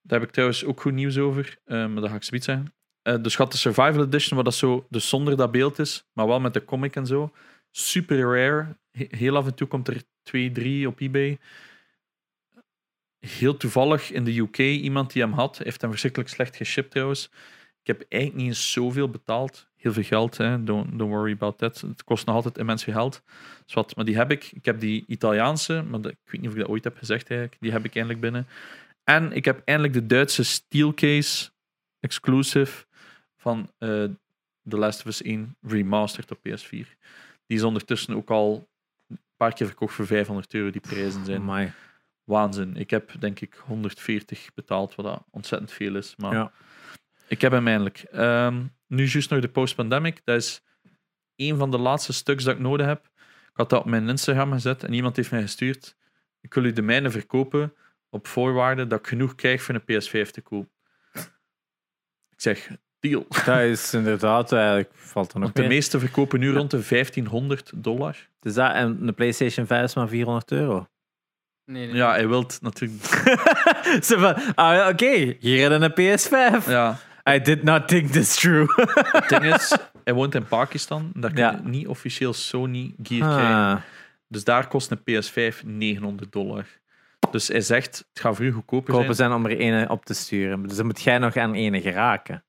Daar heb ik trouwens ook goed nieuws over, eh, maar dat ga ik zoiets zeggen. Eh dus gaat de Survival Edition, waar dat zo dus zonder dat beeld is, maar wel met de comic en zo. Super rare. He- heel af en toe komt er twee, drie op eBay. Heel toevallig in de UK iemand die hem had, heeft hem verschrikkelijk slecht geshipped trouwens. Ik heb eigenlijk niet eens zoveel betaald. Heel veel geld, hè. Don't, don't worry about that. Het kost nog altijd immens veel geld. Dus wat, maar die heb ik. Ik heb die Italiaanse, maar ik weet niet of ik dat ooit heb gezegd eigenlijk. Die heb ik eindelijk binnen. En ik heb eindelijk de Duitse Steelcase exclusive van eh The Last of Us 1 remastered op PS4. Die is ondertussen ook al paar keer verkocht voor 500 euro. Die prijzen zijn Amai. waanzin. Ik heb denk ik 140 betaald, wat dat ontzettend veel is. Maar Ja. ik heb hem eindelijk. Ehm, nu juist nog de post-pandemic. Dat is een van de laatste stuks dat ik nodig heb. Ik had dat op mijn Instagram gezet en iemand heeft mij gestuurd. Ik wil u de mijne verkopen op voorwaarde dat ik genoeg krijg voor een PS5 te kopen. Ik zeg, deal. Dat is inderdaad eigenlijk, valt er nog Want de mee. meeste verkopen nu rond de 1500 dollar. Dus dat en de PlayStation 5 is maar 400 euro. Nee, nee. Ja, hij wilt natuurlijk... Zo van, ah oké, hier hebben we een PS5. Ja, I did not think this true. het ding is, hij woont in Pakistan. Daar kun je Ja. niet officieel Sony gear krijgen. Ah, Dus daar kost een PS5 900 dollar. Dus hij zegt, het gaat voor u goedkoper kopen zijn. zijn om er ene op te sturen. Dus dan moet jij nog aan ene geraken.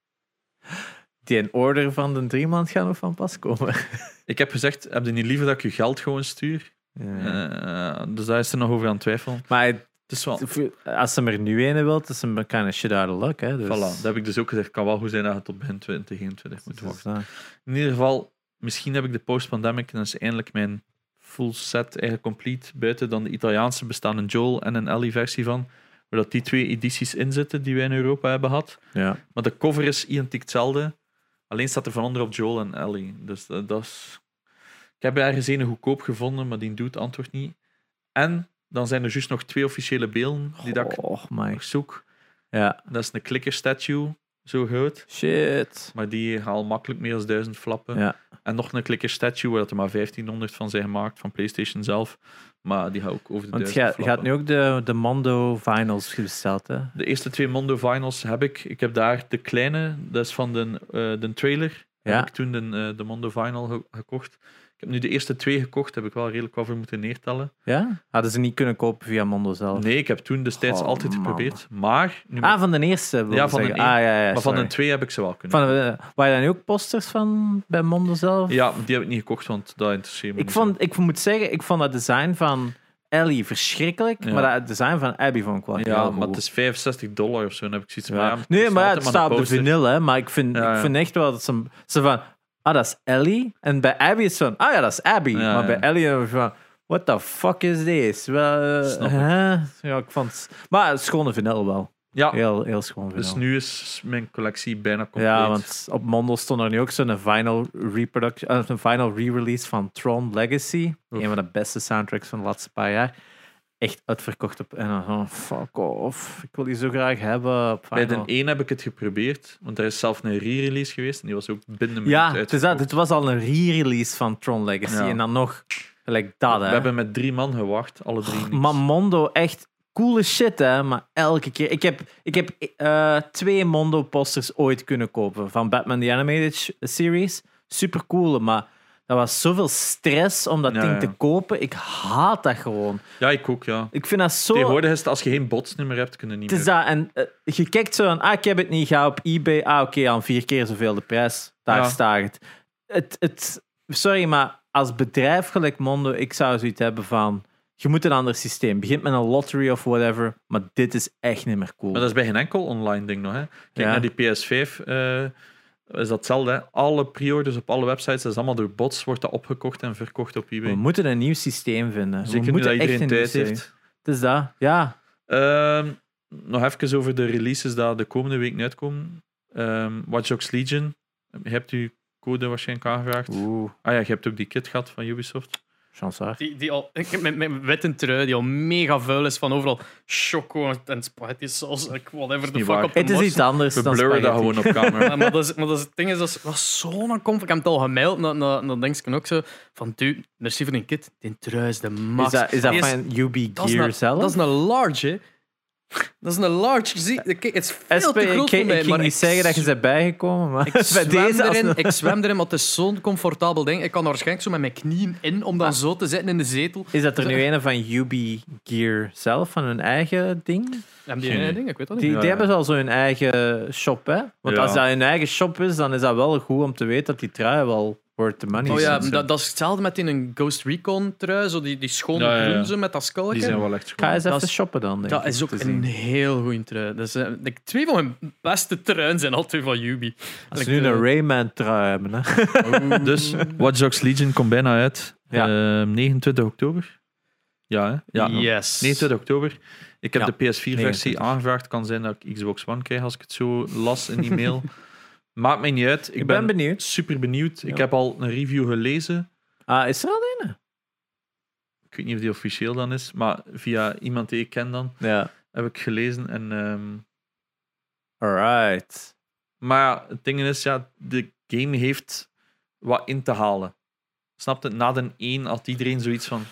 Die een order van de drie maand gaan nog van pas komen. Ik heb gezegd, heb je niet liever dat ik je geld gewoon stuur? Ja. Eh, dus daar is er nog over aan het twijfelen. Maar Het is wel... als ze er nu ene wilt, is een kind of shit out of luck. Hè? Dus, Voilà, dat heb ik dus ook gezegd. Het kan wel goed zijn dat je tot begin 2021 moet dus, wachten. In ieder geval, misschien heb ik de post-pandemic en dat is eindelijk mijn full set eigenlijk complete. Buiten dan de Italiaanse bestaan een Joel en een Ellie versie van. Waar dat die twee edities in zitten die wij in Europa hebben gehad. ja. Maar de cover is identiek hetzelfde. Alleen staat er van onder op Joel en Ellie. Dus dat, dat is... Ik heb ergens een goedkoop gevonden, maar die doet het antwoord niet. En dan zijn er juist nog twee officiële beelden die dat ik Oh, my. nog zoek. Ja. Dat is een clicker statue, zo groot. Shit. Maar die gaan al makkelijk meer dan duizend flappen. Ja. En nog een clicker statue, waar er maar 1500 van zijn gemaakt, van PlayStation zelf. Maar die gaat ook over de Want duizend je je had nu ook de, de Mondo vinyls besteld, hè? De eerste twee Mondo vinyls heb ik. Ik heb daar de kleine, dat is van de, eh, de trailer. Ja. Heb ik toen de, eh, de Mondo vinyl ge- gekocht. Heb nu de eerste twee gekocht, heb ik wel redelijk wat voor moeten neertellen. Ja? Hadden ze niet kunnen kopen via Mondo zelf? Nee, ik heb toen destijds Oh, altijd man. geprobeerd. Maar, nu Ah, van de eerste. Ja, van de een- ah, ja, ja, maar van de twee heb ik ze wel kunnen. Van de, waar je dan ook posters van bij Mondo zelf? Ja, die heb ik niet gekocht, want dat interesseert me Ik, vond, ik moet zeggen, ik vond dat design van Ellie verschrikkelijk, Ja. maar dat design van Abby vond ik wel Ja, goed. maar het is 65 dollar of zo. Dan heb ik zoiets Ja. ja, nee, maar het staat op de hè, maar ik vind, Ja, ik vind echt wel dat ze, ze van, ah, dat is Ellie. En bij Abby is van, ah ja, dat is Abby. Ja, maar bij. Ellie dan van, what the fuck is this? Wel, eh, ik. Ja, ik vond. Maar het schone vinyl wel. Ja, Heel, heel schoon vinyl. dus nu is mijn collectie bijna compleet. Ja, want op Mondo stond er nu ook zo'n vinyl reproduction, eh, een vinyl re-release van Tron Legacy. Oef. Een van de beste soundtracks van de laatste paar jaar. Echt uitverkocht op. En dan van, fuck off. Ik wil die zo graag hebben. Bij de 1 heb ik het geprobeerd, want er is zelf een re-release geweest en die was ook binnen Ja, het is dat. Dit was al een re-release van Tron Legacy. Ja. En dan nog gelijk dat, We hè. hebben met drie man gewacht, alle drie. niks. Maar Mondo, echt coole shit, hè. Maar elke keer... Ik heb, ik heb eh, twee Mondo-posters ooit kunnen kopen. Van Batman The Animated Series. Super cool, maar... Dat was zoveel stress om dat Ja, ding ja. te kopen. Ik haat dat gewoon. Ja, ik ook, ja. Ik vind dat zo... Tegenwoordig is het, als je geen botsnummer hebt, kun je niet Het is meer. dat. En eh, je kijkt zo aan, ah, ik heb het niet, ga op eBay. Ah, oké, aan vier keer zoveel de prijs. Daar Ja. staat het. het. Het... Sorry, maar als bedrijf gelijk Mondo, ik zou zoiets hebben van... Je moet een ander systeem. Begint met een lottery of whatever, maar dit is echt niet meer cool. Maar dat is bij geen enkel online ding nog. Hè. Kijk Ja. naar die PS5. eh is dat hetzelfde. Hè. Alle pre-orders op alle websites, dat is allemaal door bots, wordt dat opgekocht en verkocht op eBay. We moeten een nieuw systeem vinden. Zeker we nu moeten dat echt iedereen tijd heeft. Het is dat, ja. Ehm, nog even over de releases die de komende week uitkomen. Ehm Watch Dogs Legion. Je hebt uw code waarschijnlijk aangevraagd. Oeh. Ah ja, je hebt ook die kit gehad van Ubisoft. Chansaar. Die, die al, met, met witte trui, die al mega vuil is van overal choco en spaghetti saus. like, Whatever the fuck op de Het is iets anders We dan blurren dat gewoon op camera. Ja, maar, dat is, maar dat is, het ding is, dat is, is zo'n comfort. Ik heb het al gemaild naar, naar, naar Denksken ook zo. Van, dude, merci voor die kit. Die trui is de max. Is dat, is dat van UB dat is Gear een- zelf? Dat is een large, hè. Dat is een large. Ziet, kijk, het is veel SP, te ik, groot voor ik ging maar niet ik zeggen dat je z- bent bijgekomen, maar Ik zwem, deze erin, een- ik zwem erin, maar het is zo'n comfortabel ding. Ik kan er waarschijnlijk zo met mijn knieën in om dan zo te zitten in de zetel. Is dat er nu een van UB Gear zelf, van hun eigen ding? Hebben die ding? Ik weet dat niet. Die, Ja, die ja. hebben al zo hun eigen shop, hè? Want Ja. als dat hun eigen shop is, dan is dat wel goed om te weten dat die trui wel worth the money Oh is. ja, dat, dat is hetzelfde met in een Ghost Recon trui, zo die, die schone Ja, ja, ja. groen zo met dat Die skalkje. zijn wel echt Ga schoon. eens Dat even is- shoppen dan. denk Dat ik, is ook een zien. heel goede trui. Dus, eh, de twee van mijn beste truien zijn al twee van Yubi. Als ze nu een Rayman trui hebben, hè? Dus Watch Dogs Legion komt bijna uit. Ja. Ehm, 29 oktober. Ja, hè? Ja, yes. 29 oktober. Ik heb Ja, de PS4-versie 29. aangevraagd. Kan zijn dat ik Xbox One krijg als ik het zo las in die mail. Maakt mij niet uit. Ik, Ik ben benieuwd. super benieuwd. Ik heb al een review gelezen. Ah, is er al een? Ik weet niet of die officieel dan is, maar via iemand die ik ken dan Ja. heb ik gelezen. En, ehm, Alright. maar ja, het ding is, ja, de game heeft wat in te halen. Snap je? Na de 1 had iedereen zoiets van: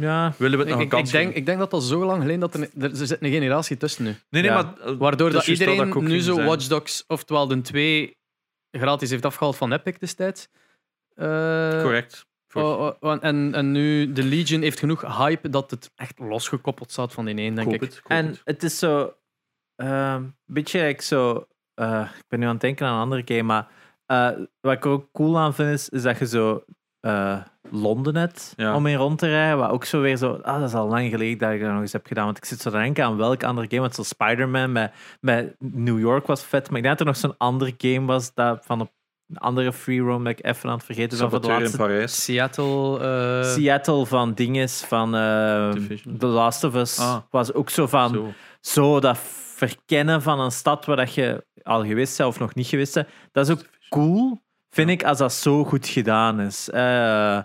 Ja. willen we het Ik, nog een ik, kans ik, denk, geven? ik denk dat dat zo lang geleden dat er, er, zit een generatie tussen nu. Nee, nee, Ja. maar. eh, Waardoor dat juist iedereen ook nu zo zeggen. Watch Dogs, oftewel de 2, gratis heeft afgehaald van Epic destijds. Eh, Correct. Oh, oh, en, en nu de Legion heeft genoeg hype dat het echt losgekoppeld staat van die één, denk koop ik. het. koop En het. het is zo... Een beetje like zo... eh, ik ben nu aan het denken aan een andere game, maar eh, wat ik er ook cool aan vind, is, is dat je zo eh, Londen hebt Ja. om in rond te rijden. Wat ook zo weer zo... Ah, dat is al lang geleden dat ik dat nog eens heb gedaan. Want ik zit zo te denken aan welke andere game. Want zo Spider-Man bij, bij New York was vet. Maar ik denk dat er nog zo'n andere game was dat van een andere free roam dat ik even aan het vergeten ben. Van de in Parijs. Seattle. eh, Seattle van dinges van eh, Division. The Last of Us Ah. was ook zo van Zo. zo dat verkennen van een stad waar dat je al geweest bent of nog niet geweest bent. Dat is ook cool, vind ik, als dat zo goed gedaan is. Eh,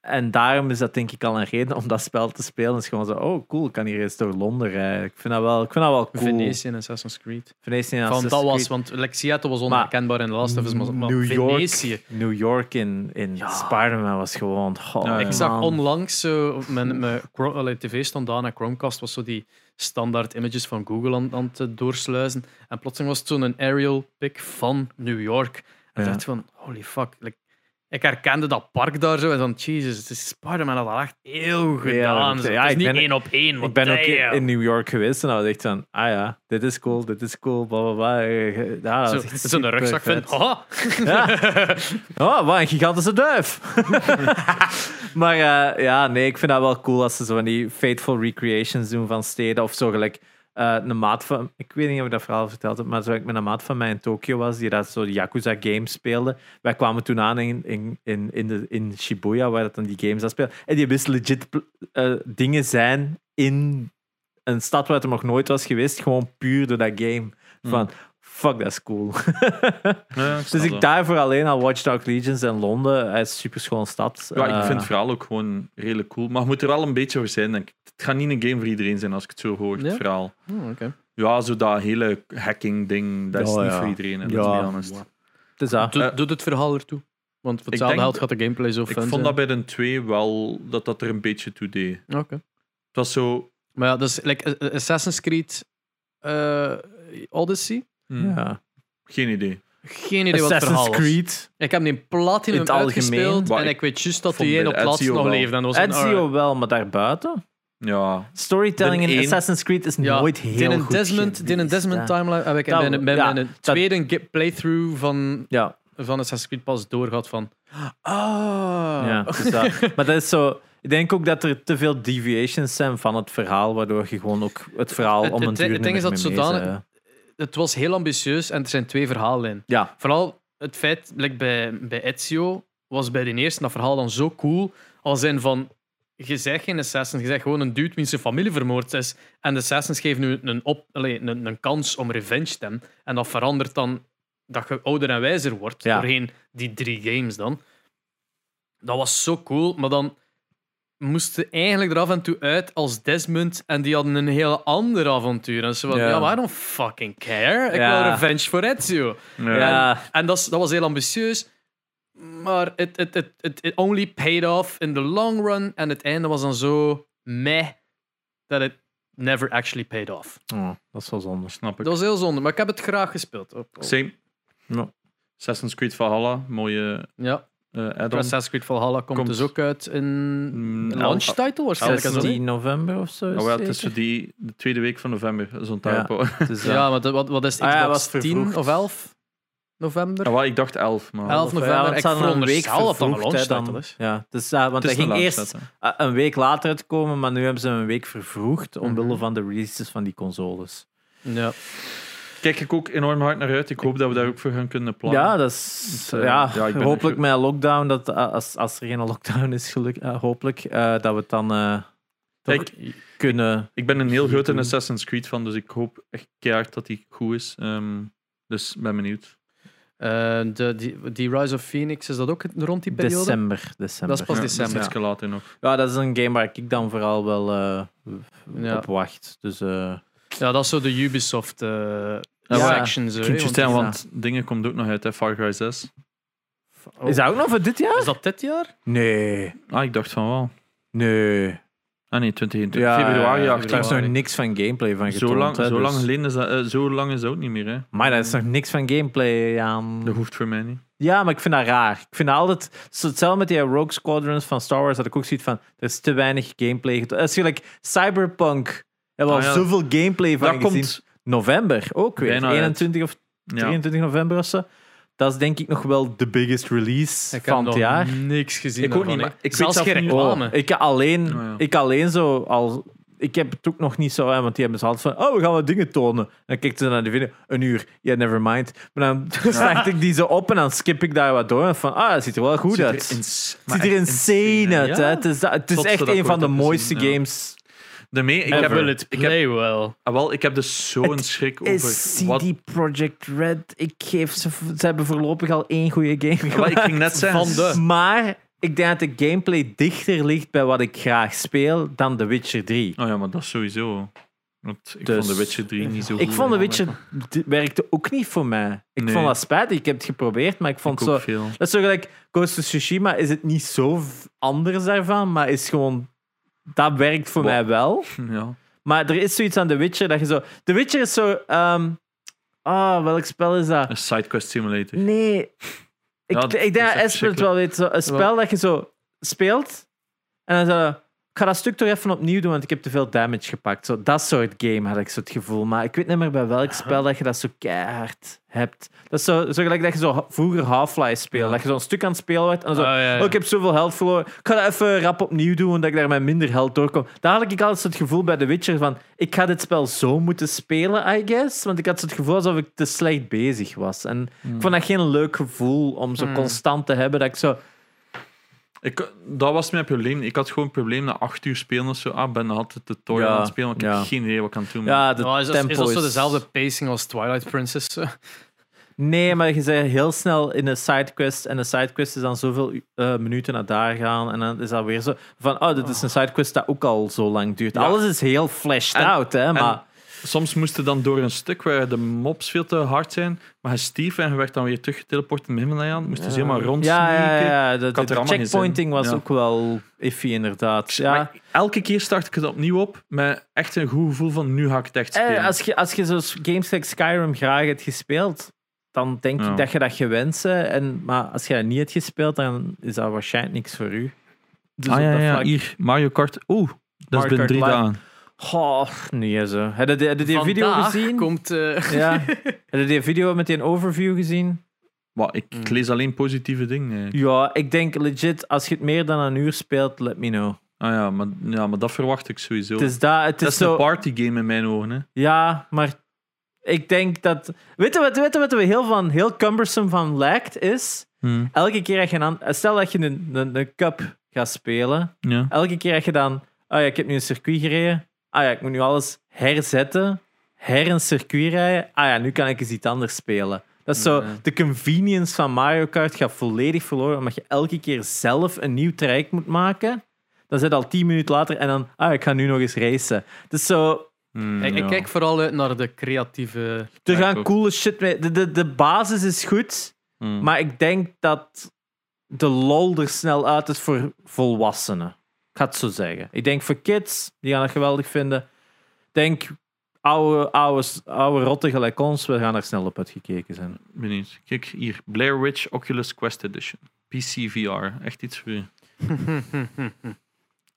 en daarom is dat denk ik al een reden om dat spel te spelen. is gewoon zo, oh cool, ik kan hier eens door Londen rijden. Ik vind dat wel, ik vind dat wel cool. Venetië en Assassin's Creed. Venetië en Van, dat Assassin's was, Creed. want like, Seattle was onherkenbaar in The Last of Us, maar, maar New York, Venetië. New York in, in Ja. Spider-Man was gewoon... Oh, Ja. Ik zag onlangs zo, mijn, mijn tv stond aan en Chromecast was zo die standaard images van Google aan, aan het doorsluizen. En plotseling was het zo'n aerial pic van New York. En ik Ja. dacht van, holy fuck. like, ik herkende dat park daar zo en dan, Jesus, het is Spider-Man had dat echt heel goed Ja, gedaan. zo. ja, het is niet ben- één op één. Ik ben ook in, New York geweest en dan was ik van, ah ja, dit is cool, dit is cool, bla bla bla. Ja, dat Zo- is echt Zo'n rugzak van, vet. haha. Ja. Oh, wat een gigantische duif. maar eh, ja, nee, ik vind dat wel cool als ze zo van die fateful recreations doen van steden. Of zo gelijk eh, een maat van... Ik weet niet of ik dat verhaal verteld heb, maar zo ik met een maat van mij in Tokio was, die dat zo de Yakuza games speelde. Wij kwamen toen aan in, in, in, in, de, in Shibuya, waar dat dan die games aan speelden. En die wist legit eh, dingen zijn in een stad waar het nog nooit was geweest, gewoon puur door dat game. Van, fuck, dat is cool. Ja, Dus ik dat. daarvoor alleen al Watch Dogs Legions en Londen. Hij is een super schoon stad. Ja, ik Eh, vind het verhaal ook gewoon redelijk cool. Maar je moet er wel een beetje over zijn, denk ik. Het gaat niet een game voor iedereen zijn als ik het zo hoor, Ja? het verhaal. Oh, oké. Ja, zo dat hele hacking-ding, dat is Ja, niet ja. voor iedereen. Hè, Ja. let's be honest. Het is dat. Doet, Eh, doet het verhaal ertoe? Want voor hetzelfde denk- geld gaat de gameplay zo Ik fun vond zijn. dat bij de 2 wel dat dat er een beetje toe deed. Oké. Het was zo... Maar ja, dus like, eh, Assassin's Creed eh, Odyssey. hm, Ja. Geen idee. Geen idee wat het verhaal Assassin's was. Creed. Ik heb die platinum In het algemeen. uitgespeeld Maar en ik ik weet juist dat vond die één op het laatst nog wel. leefde. En dat was een- Ezio wel, maar daarbuiten. Ja, Storytelling in één- Assassin's Creed is ja, nooit heel die een goed Desmond, geweest, Desmond hè. timeline heb ik Dat- bij, een- bij ja, mijn dat- tweede ge- playthrough van, Ja, van Assassin's Creed pas doorgehad van ja ah. dus dat. maar dat is zo... Ik denk ook dat er te veel deviations zijn van het verhaal, waardoor je gewoon ook het verhaal Het- om een het- duur het ding is dat mee zodanig-. Het was heel ambitieus en er zijn twee verhalen in. Ja, Vooral het feit, like bij, bij Ezio, was bij de eerste dat verhaal dan zo cool. Al zijn van, je zegt geen assassin, je zegt gewoon een dude wie zijn familie vermoord is. En de assassins geven nu een, op, een, een kans om revenge te hebben. En dat verandert dan dat je ouder en wijzer wordt Ja. doorheen die drie games dan. dat was zo cool, maar dan moesten eigenlijk er af en toe uit als Desmond en die hadden een hele ander avontuur. En ze van, Ja. ja, I don't fucking care. Ik wil Revenge for Ezio. Ja, En dat, dat was heel ambitieus, maar it, it, it, it, it only paid off in the long run. En het einde was dan zo meh, dat it never actually paid off. Oh, dat is wel zonde. Snap ik. Dat was heel zonde, maar ik heb het graag gespeeld. Ook. Same. Ja. Assassin's Creed Valhalla, mooie Ja, eh add-on. Assassin's Creed Valhalla komt, Komt- dus ook uit in Mm, een al- launch title waarschijnlijk. en zo. 16 november of zo. Oh, wel, het is zo die, de tweede week van november, zo'n Ja. typo. Het eh, Ja, maar dat- wat, wat is het? Ah ja, was 10 vervroegd. of 11 november? Ja, wel, ik dacht 11, maar 11 ja, november. want ik een week vervroegd, launch dan. Ja, dus, uh, want het hij ging eerst uh, een week later uitkomen, maar nu hebben ze hem een week vervroegd omwille Mhm. van de releases van die consoles. Ja. Kijk ik ook enorm hard naar uit. Ik hoop dat we daar ook voor gaan kunnen plannen. Ja, dat is, Dus, eh, ja, ja, hopelijk met een lockdown, dat, als, als er geen lockdown is, geluk, uh, hopelijk, uh, dat we het dan uh, Kijk, kunnen... ik ben een heel grote. Assassin's Creed fan, dus ik hoop echt keihard dat die goed is. Ehm, dus ben benieuwd. Eh, de, die, die Rise of Phoenix, is dat ook rond die periode? December, december. Dat is pas Ja, december. Dat is iets later nog. Ja, dat is een game waar ik dan vooral wel uh, Ja. op wacht. Dus, uh, Ja, dat is zo de Ubisoft eh Ja. section. Zo, hè, Kindjes want dingen komt ook nog uit, hè, Far Cry 6. Oh. Is dat ook nog voor dit jaar? Is dat dit jaar? Nee. Ah, ik dacht van wel. Nee. Ah nee, 2021. Ja, februari ja, 18. er is nog niks van gameplay van getoond. Zo lang, hè, zo, lang dus- geleden is dat, eh, zo lang is dat ook niet meer. Hè. Maar daar is nog niks van gameplay aan. Dat hoeft voor mij niet. Ja, maar ik vind dat raar. Ik vind dat altijd... Hetzelfde met die Rogue Squadrons van Star Wars, had ik ook zoiets van, er is te weinig gameplay. getoond. Dat is gelijk Cyberpunk. Hebben we Ah, ja. zoveel gameplay van Dat gezien. komt... November ook weer. Bijna uit. 21 of Ja. 23 november of zo. Dat is denk ik nog wel de biggest release Ik heb van het jaar. niks gezien. Ik ook niet, maar ik Zelfs zelf geen reclame. Ik alleen, Oh, ja. ik alleen zo al. Ik heb het ook nog niet zo, hè, want die hebben ze altijd van, oh, we gaan wat dingen tonen. Dan kijk ze naar de video, een uur, yeah, never mind. Maar dan start ik die zo op en dan skip ik daar wat door. En van, ah, dat ziet er wel goed Ziet er uit. ins- Het ziet er echt insane uit. Ja? Hè? Het is, het echt een ik van de heb mooiste gezien, ja. games. Daarmee, ik Ik heb, wil het ik heb, play wel. ah, wel, ik heb dus zo'n schrik over Is wat... CD Projekt Red, ik geef ze, ze hebben voorlopig al één goede game Ah, wel, ik ging gemaakt. net zeggen... Van de- Maar ik denk dat de gameplay dichter ligt bij wat ik graag speel dan The Witcher 3. Oh ja, maar dat is sowieso... Want ik Dus- vond The Witcher 3 niet zo goed. Ik vond The. Witcher werkte ook niet voor mij. Ik Nee. vond dat spijtig. Ik heb het geprobeerd, maar ik vond Ik zo... ook veel. Dat is zo gelijk Ghost of Tsushima is het niet zo anders daarvan, maar is gewoon... Dat werkt voor mij wel. Ja. Maar er is zoiets aan The Witcher dat je zo... The Witcher is zo... ehm, Ah, welk spel is dat? Een sidequest simulator. Nee. Ik, Ja, ik denk dat echt Esper het wel weet. Zo, een spel dat je zo speelt en dan zo... Ik ga dat stuk toch even opnieuw doen, want ik heb te veel damage gepakt. Zo, dat soort game had ik zo het gevoel. Maar ik weet niet meer bij welk spel dat je dat zo keihard hebt. Dat is zo, zo gelijk dat je zo vroeger Half-Life speelde. Ja. Dat je zo'n stuk aan het spelen werd en zo... Ah, ja, ja. Oh, ik heb zoveel geld verloren. Ik ga dat even rap opnieuw doen, dat ik daar met minder geld doorkom. Daar had ik altijd zo het gevoel bij The Witcher van... Ik ga dit spel zo moeten spelen, I guess. Want ik had zo het gevoel alsof ik te slecht bezig was. En ik vond dat geen leuk gevoel om zo Hmm. constant te hebben. Dat ik zo... Ik, dat was mijn probleem. Ik had gewoon een probleem na acht uur spelen of zo. Ah, ben altijd de Ja, aan het spelen, maar ik ja. heb geen idee wat ik aan het doen ben. Ja, de Oh, is, dat, tempo is dat zo dezelfde pacing als Twilight Princess? Nee, maar je bent heel snel in een sidequest. En de sidequest is dan zoveel eh, minuten naar daar gaan. En dan is dat weer zo van... Oh, dit is een sidequest dat ook al zo lang duurt. Ja. Alles is heel fleshed En- out, hè. Maar... Soms moest je dan door een stuk waar de mobs veel te hard zijn, maar je stief en je werd dan weer teruggeteleport in de Himalaya. Moest je ze helemaal rond Ja, ja, ja. De, de geen checkpointing was ook wel iffy, inderdaad. Ja. Maar elke keer start ik het opnieuw op met echt een goed gevoel van nu ga ik het echt spelen. Eh, als je, als je zo games like Skyrim graag hebt gespeeld, dan denk ik dat je dat gewend bent. En, maar als je dat niet hebt gespeeld, dan is dat waarschijnlijk niks voor u. Dus ah ja, ja, hier, Mario Kart. Oeh, dat is binnen drie dagen. Goh, nee zo. Heb je, heb je die video Vandaag gezien? komt... eh, Ja. Heb je die video met die overview gezien? Wat, ik, ik lees alleen positieve dingen. eigenlijk. Ja, ik denk legit, als je het meer dan een uur speelt, let me know. Ah ja maar, ja, maar dat verwacht ik sowieso. Het is, dat, het dat is een zo... partygame in mijn ogen. Hè. Ja, maar ik denk dat... Weet je wat, weet je wat er heel, van, heel cumbersome van lijkt, is... Hm. Elke keer dat je dan... Stel dat je een, een, een cup gaat spelen. Ja. Elke keer dat je dan... Oh ja, ik heb nu een circuit gereden. Ah ja, ik moet nu alles herzetten. Her een circuit rijden. Ah ja, nu kan ik eens iets anders spelen. Dat is zo, Nee. de convenience van Mario Kart gaat volledig verloren, omdat je elke keer zelf een nieuw traject moet maken. Dan zit al tien minuten later en dan, ah, ik ga nu nog eens racen. Dus zo, Hmm, Ik, kijk vooral uit naar de creatieve... er gaan ook. coole shit mee. De, de, de basis is goed, Hmm. maar ik denk dat de lol er snel uit is voor volwassenen. Ik ga het zo zeggen. Ik denk voor kids, die gaan het geweldig vinden. Ik denk, oude, oude, oude rotten gelijk ons, we gaan er snel op uitgekeken zijn. Benieuwd. Kijk hier. Blair Witch Oculus Quest Edition. PC VR. Echt iets voor u.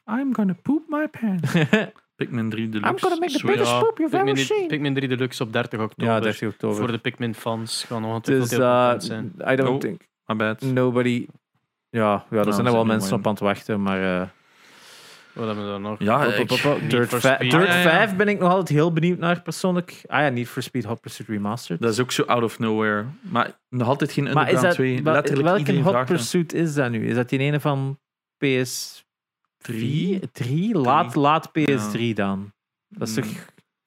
I'm gonna poop my pants. Pikmin 3 Deluxe. I'm gonna make the biggest poop you've Pikmin, ever seen. Pikmin 3 Deluxe op 30 oktober. Ja, 30 oktober. Voor de Pikmin-fans gaan nog Dus veel uh, zijn. I don't Oh. think My bad. nobody. Ja, ja er Nou, zijn er wel mensen op aan het wachten, maar. eh, Wat hebben we dan nog? Ja, ik- Dirt. Dirt Ja, ja, ja. 5 ben ik nog altijd heel benieuwd naar persoonlijk. Ah ja, Need for Speed Hot Pursuit Remastered. Dat is ook zo out of nowhere. Maar nog altijd geen maar Underground is dat, 2. wel- Letterlijk welke iedereen Hot. Pursuit is dat nu? Is dat die ene van PS3? Drie? 3? Laat, laat PS3 dan. Dat is toch... Hmm.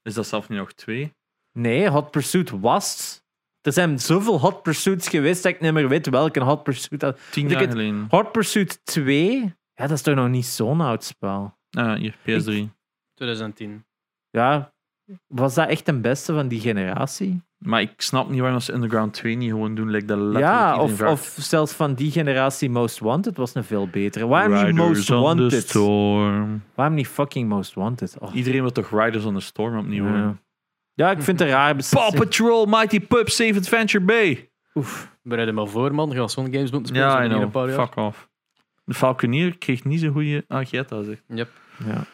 Is dat zelf niet nog twee? Nee, Hot Pursuit was. Er zijn zoveel Hot Pursuits geweest dat ik niet meer weet welke Hot Pursuit dat. Tien jaar geleden. Hot Pursuit 2? Ja, dat is toch nog niet zo'n oud spel? Ah, hier, PS3. 2010. Ja, was dat echt een beste van die generatie? Maar ik snap niet waarom ze Underground 2 niet gewoon doen. Like dat Ja, of, of zelfs van die generatie Most Wanted was een veel betere. Waarom niet Riders Most on the Wanted? Storm. Waarom niet fucking Most Wanted? Oh, Iedereen wil toch Riders on the Storm opnieuw ja. horen? ja, ik vind het raar Paw. Patrol, Mighty Pup, Save Adventure Bay. Oef. Bereid hem maar voor, man. Je gaat zo'n games moeten spelen. Ja, zo I in een know. paar jaar. Fuck off. De Falconeer kreeg niet zo'n goede... Gezegd. Yep. Ja.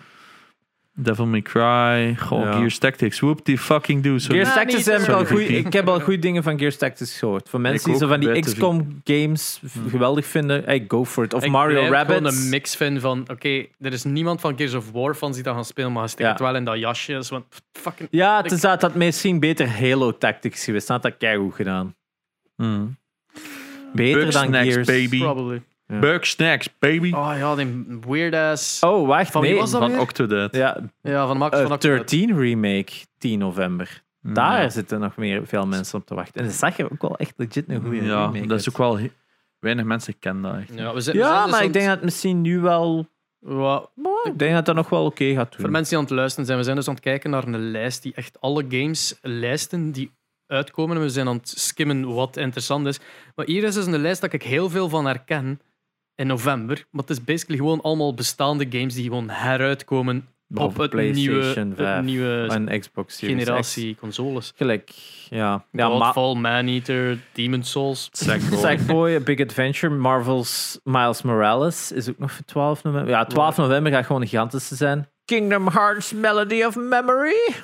Devil May Cry. Goh, Ja. Gears Tactics. Whoop die fucking do. Sorry. Gears Tactics heb ik sorry, al goeie- VP. Ik heb al goede dingen van Gears Tactics gehoord. Van mensen Ik die zo van die XCOM games v- geweldig vinden. Hey, go for it. Of Ik Mario blijf Rabbits. gewoon een mix fan van... Oké, er is niemand van Gears of War fans die dat gaan spelen, maar hij steekt Ja. het wel in dat jasje. Dus, want fucking... Ja, het is dat dat misschien beter Halo Tactics geweest. Dat had dat keigoed gedaan. Hmm. Beter dan Gears. baby. Probably. Ja. Bugsnax, baby. Oh ja, die weird-ass... Oh, wacht. Van wie nee. was dat Van weer? Octodad. Ja, Ja, van Max eh, van Octodad. 13 remake, 10 november. Daar Ja. zitten nog meer, veel mensen op te wachten. En dat zag je ook wel echt legit een goede Ja, remake. dat is ook wel... Weinig mensen kennen dat echt. Ja, we zijn, we Ja, zijn dus maar ik denk dat het misschien nu wel... Ik denk dat dat nog wel oké gaat doen. Voor mensen die aan het luisteren zijn, we zijn dus aan het kijken naar een lijst die echt alle games lijsten die uitkomen. En we zijn aan het skimmen wat interessant is. Maar hier is dus een lijst dat ik heel veel van herken in november. Maar het is basically gewoon allemaal bestaande games die gewoon heruitkomen Behalve op het nieuwe, PlayStation 5 het nieuwe En Xbox Series X. generatie consoles. Gelijk, ja. ja ma- Godfall, Maneater, Demon's Souls. Sackboy. Sackboy, A Big Adventure, Marvel's Miles Morales is ook nog voor 12 november. Ja, 12 november gaat gewoon een gigantische zijn. Kingdom Hearts Melody of Memory.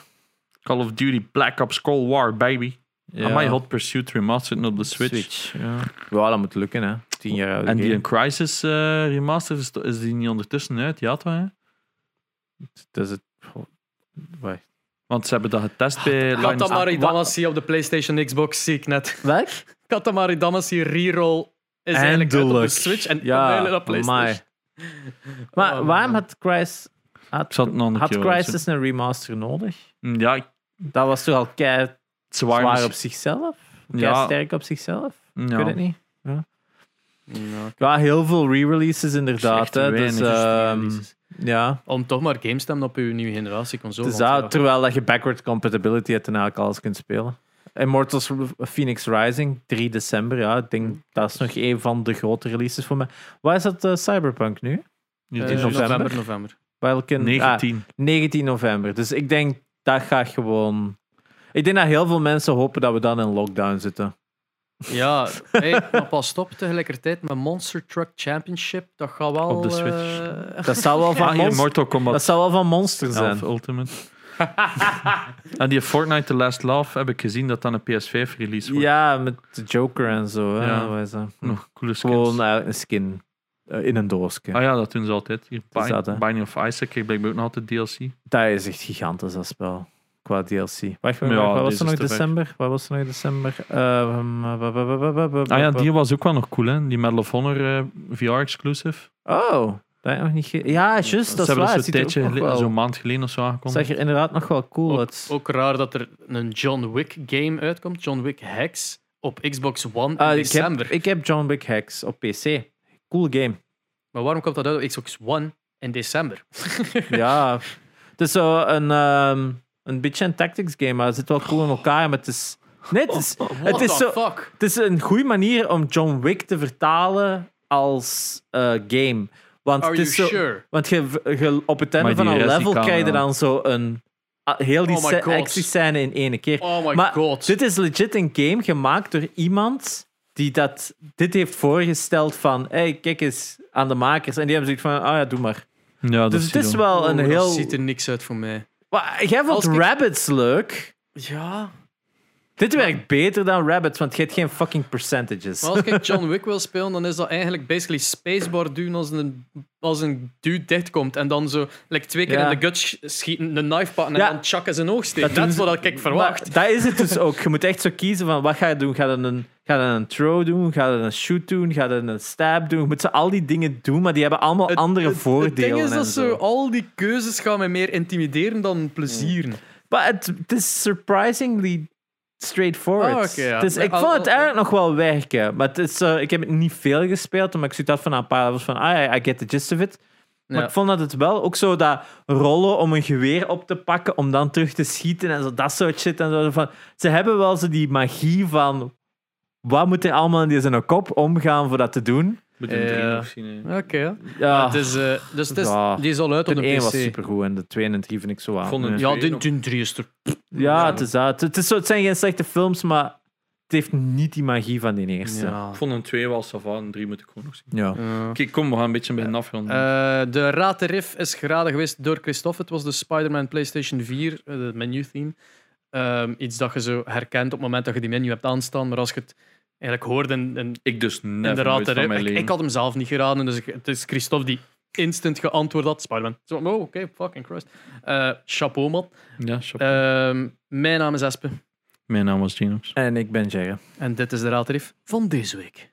Call of Duty Black Ops Cold War, baby. Ja. My Hot Pursuit Remastered op de Switch. ja. ja, dat moet lukken, hè. 10 jaar oude En die een Crisis eh, Remastered, is, is die niet ondertussen uit? Ja, toch? Hè? Dat is het. Wacht. Want ze hebben dat getest bij. Katamari Damacy op de PlayStation Xbox zie ik net. Welk? Katamari Damacy Reroll is eigenlijk uit op de. Switch en Ja, op PlayStation. Maar Oh, waarom had Crisis... Had, Ik Crisis een remaster nodig? Mm, Ja, ik- Dat was toch al kei zwaar op zichzelf? Kei Ja. sterk op zichzelf? Ik ja. weet het niet. Ja. Ja, heel veel re-releases inderdaad. Hè. Dus, ehm, ja. Om toch maar games te hebben op uw nieuwe generatie console. Dus dat, ja, terwijl dat je backward compatibility hebt en eigenlijk alles kunt spelen. Immortals Phoenix Rising, 3 december. Ja, ik denk dat is nog een van de grote releases voor mij. Waar is dat eh, Cyberpunk nu? Nu eh, is het november. november, november. Welke? 19. Ah, 19 november. Dus ik denk dat gaat gewoon. Ik denk dat heel veel mensen hopen dat we dan in lockdown zitten. Ja, hey, maar pas op tegelijkertijd met Monster Truck Championship. Dat gaat wel... Op de Switch. eh, Dat zal wel van, Ah, Monster, Mortal Kombat dat zal wel van Monster zijn. 11 Ultimate. en die Fortnite The Last Love heb ik gezien dat dan een PS5 release wordt. Ja, met de Joker en zo. Hè. Ja. Wat is dat? Nog coole skins. Gewoon eigenlijk een skin eh, in een doosje. Ah ja, dat doen ze altijd. Hier, dat? Binding of Isaac krijg blijkbaar ook nog altijd DLC. Dat is echt gigantisch, dat spel. Qua DLC. Wacht, Ja, wat was er nog ver. december? Wat was er nog in december? Ehm, eh, Ah ja, die was ook wel nog cool, hè? Die Medal of Honor eh, VR-exclusive. Oh, dat heb ik nog niet ge- Ja, juist, dat Ze is hebben waar. dat Het zo'n tijdje, zo'n maand geleden of zo aangekondigd. zag er inderdaad nog wel cool ook, uit. ook raar dat er een John Wick game uitkomt. John Wick Hex op Xbox One in Ah, ik, december. heb, ik heb John Wick Hacks op PC. Cool game. Maar waarom komt dat uit op Xbox One in december? ja. Het is zo een, ehm, een beetje een tactics game, maar het zit wel cool in elkaar. Maar het is. Nee, het is, het is, the zo, het is een goede manier om John Wick te vertalen als eh, game. Want Are het is you zo, sure? Want je, je, op het einde van een level krijg je dan zo een. Heel die Oh actiescène in één keer. Oh my maar god. dit is legit een game gemaakt door iemand die dat, dit heeft voorgesteld van hey, kijk eens aan de makers. En die hebben zoiets van, ah ja, doe maar. Ja, Dus het is wel een Oh, heel... Dat ziet er niks uit voor mij. Maar jij vond ik- Rabbits leuk. Ja. Dit werkt beter dan Rabbits, want je hebt geen fucking percentages. Maar als ik John Wick wil spelen, dan is dat eigenlijk basically spacebar doen als een, als een dude dichtkomt. En dan zo like, twee keer Ja. in de gut sch- schieten, een knife pakken Ja. en dan chak in zijn oog steken. Dat Dat, is wat ik verwacht. Maar dat is het dus ook. Je moet echt zo kiezen van wat ga je doen. Ga je een, ga je een throw doen? Ga je een shoot doen? Ga je een stab doen? Moet ze al die dingen doen, maar die hebben allemaal Het- andere het- voordelen. Het ding is dat zo. zo, al die keuzes gaan mij meer intimideren dan plezieren. Maar het, is surprisingly straightforward. Ah, ja. Dus ik vond het eigenlijk nog wel werken. Maar het is, eh, ik heb het niet veel gespeeld, maar ik zit af van een paar levels van, ah, I, I get the gist of it. Maar Ja. ik vond dat het wel ook zo dat rollen om een geweer op te pakken, om dan terug te schieten en zo, dat soort shit. En zo, van, ze hebben wel zo die magie van wat moet er allemaal in zijn kop omgaan voor dat te doen. Moet een drie Ja. nog zien. hè. Oké, ja. Ja, Het is, eh, dus het is, Ja. die is al uit op de de 1 PC. was supergoed en de 2 en de 3 vind ik zo aan. vond het- Ja, die drie is er. ja het, is dat. Het, is zo, het zijn geen slechte films, maar het heeft niet die magie van die eerste. Ja. Ik vond een 2 wel sava, een 3 moet ik gewoon nog zien. Ja. Oké, kom, we gaan een beetje bij de afronden. Eh, de Raad de Riff is geraden geweest door Christophe. Het was de Spider-Man PlayStation 4, eh, de menu theme. Ehm, iets dat je zo herkent op het moment dat je die menu hebt aanstaan. Maar als je het eigenlijk hoort in, in, ik dus mijn Ik, leven. ik had hem zelf niet geraden, dus ik- het is Christophe die instant geantwoord had. Spider-Man. Zo, oh, oké, fucking Christ. Eh, chapeau, man. Ja, chapeau. Ehm, mijn naam is Espe. Mijn naam was Genos. En ik ben Jerry. En dit is de Raad de Riff van deze week.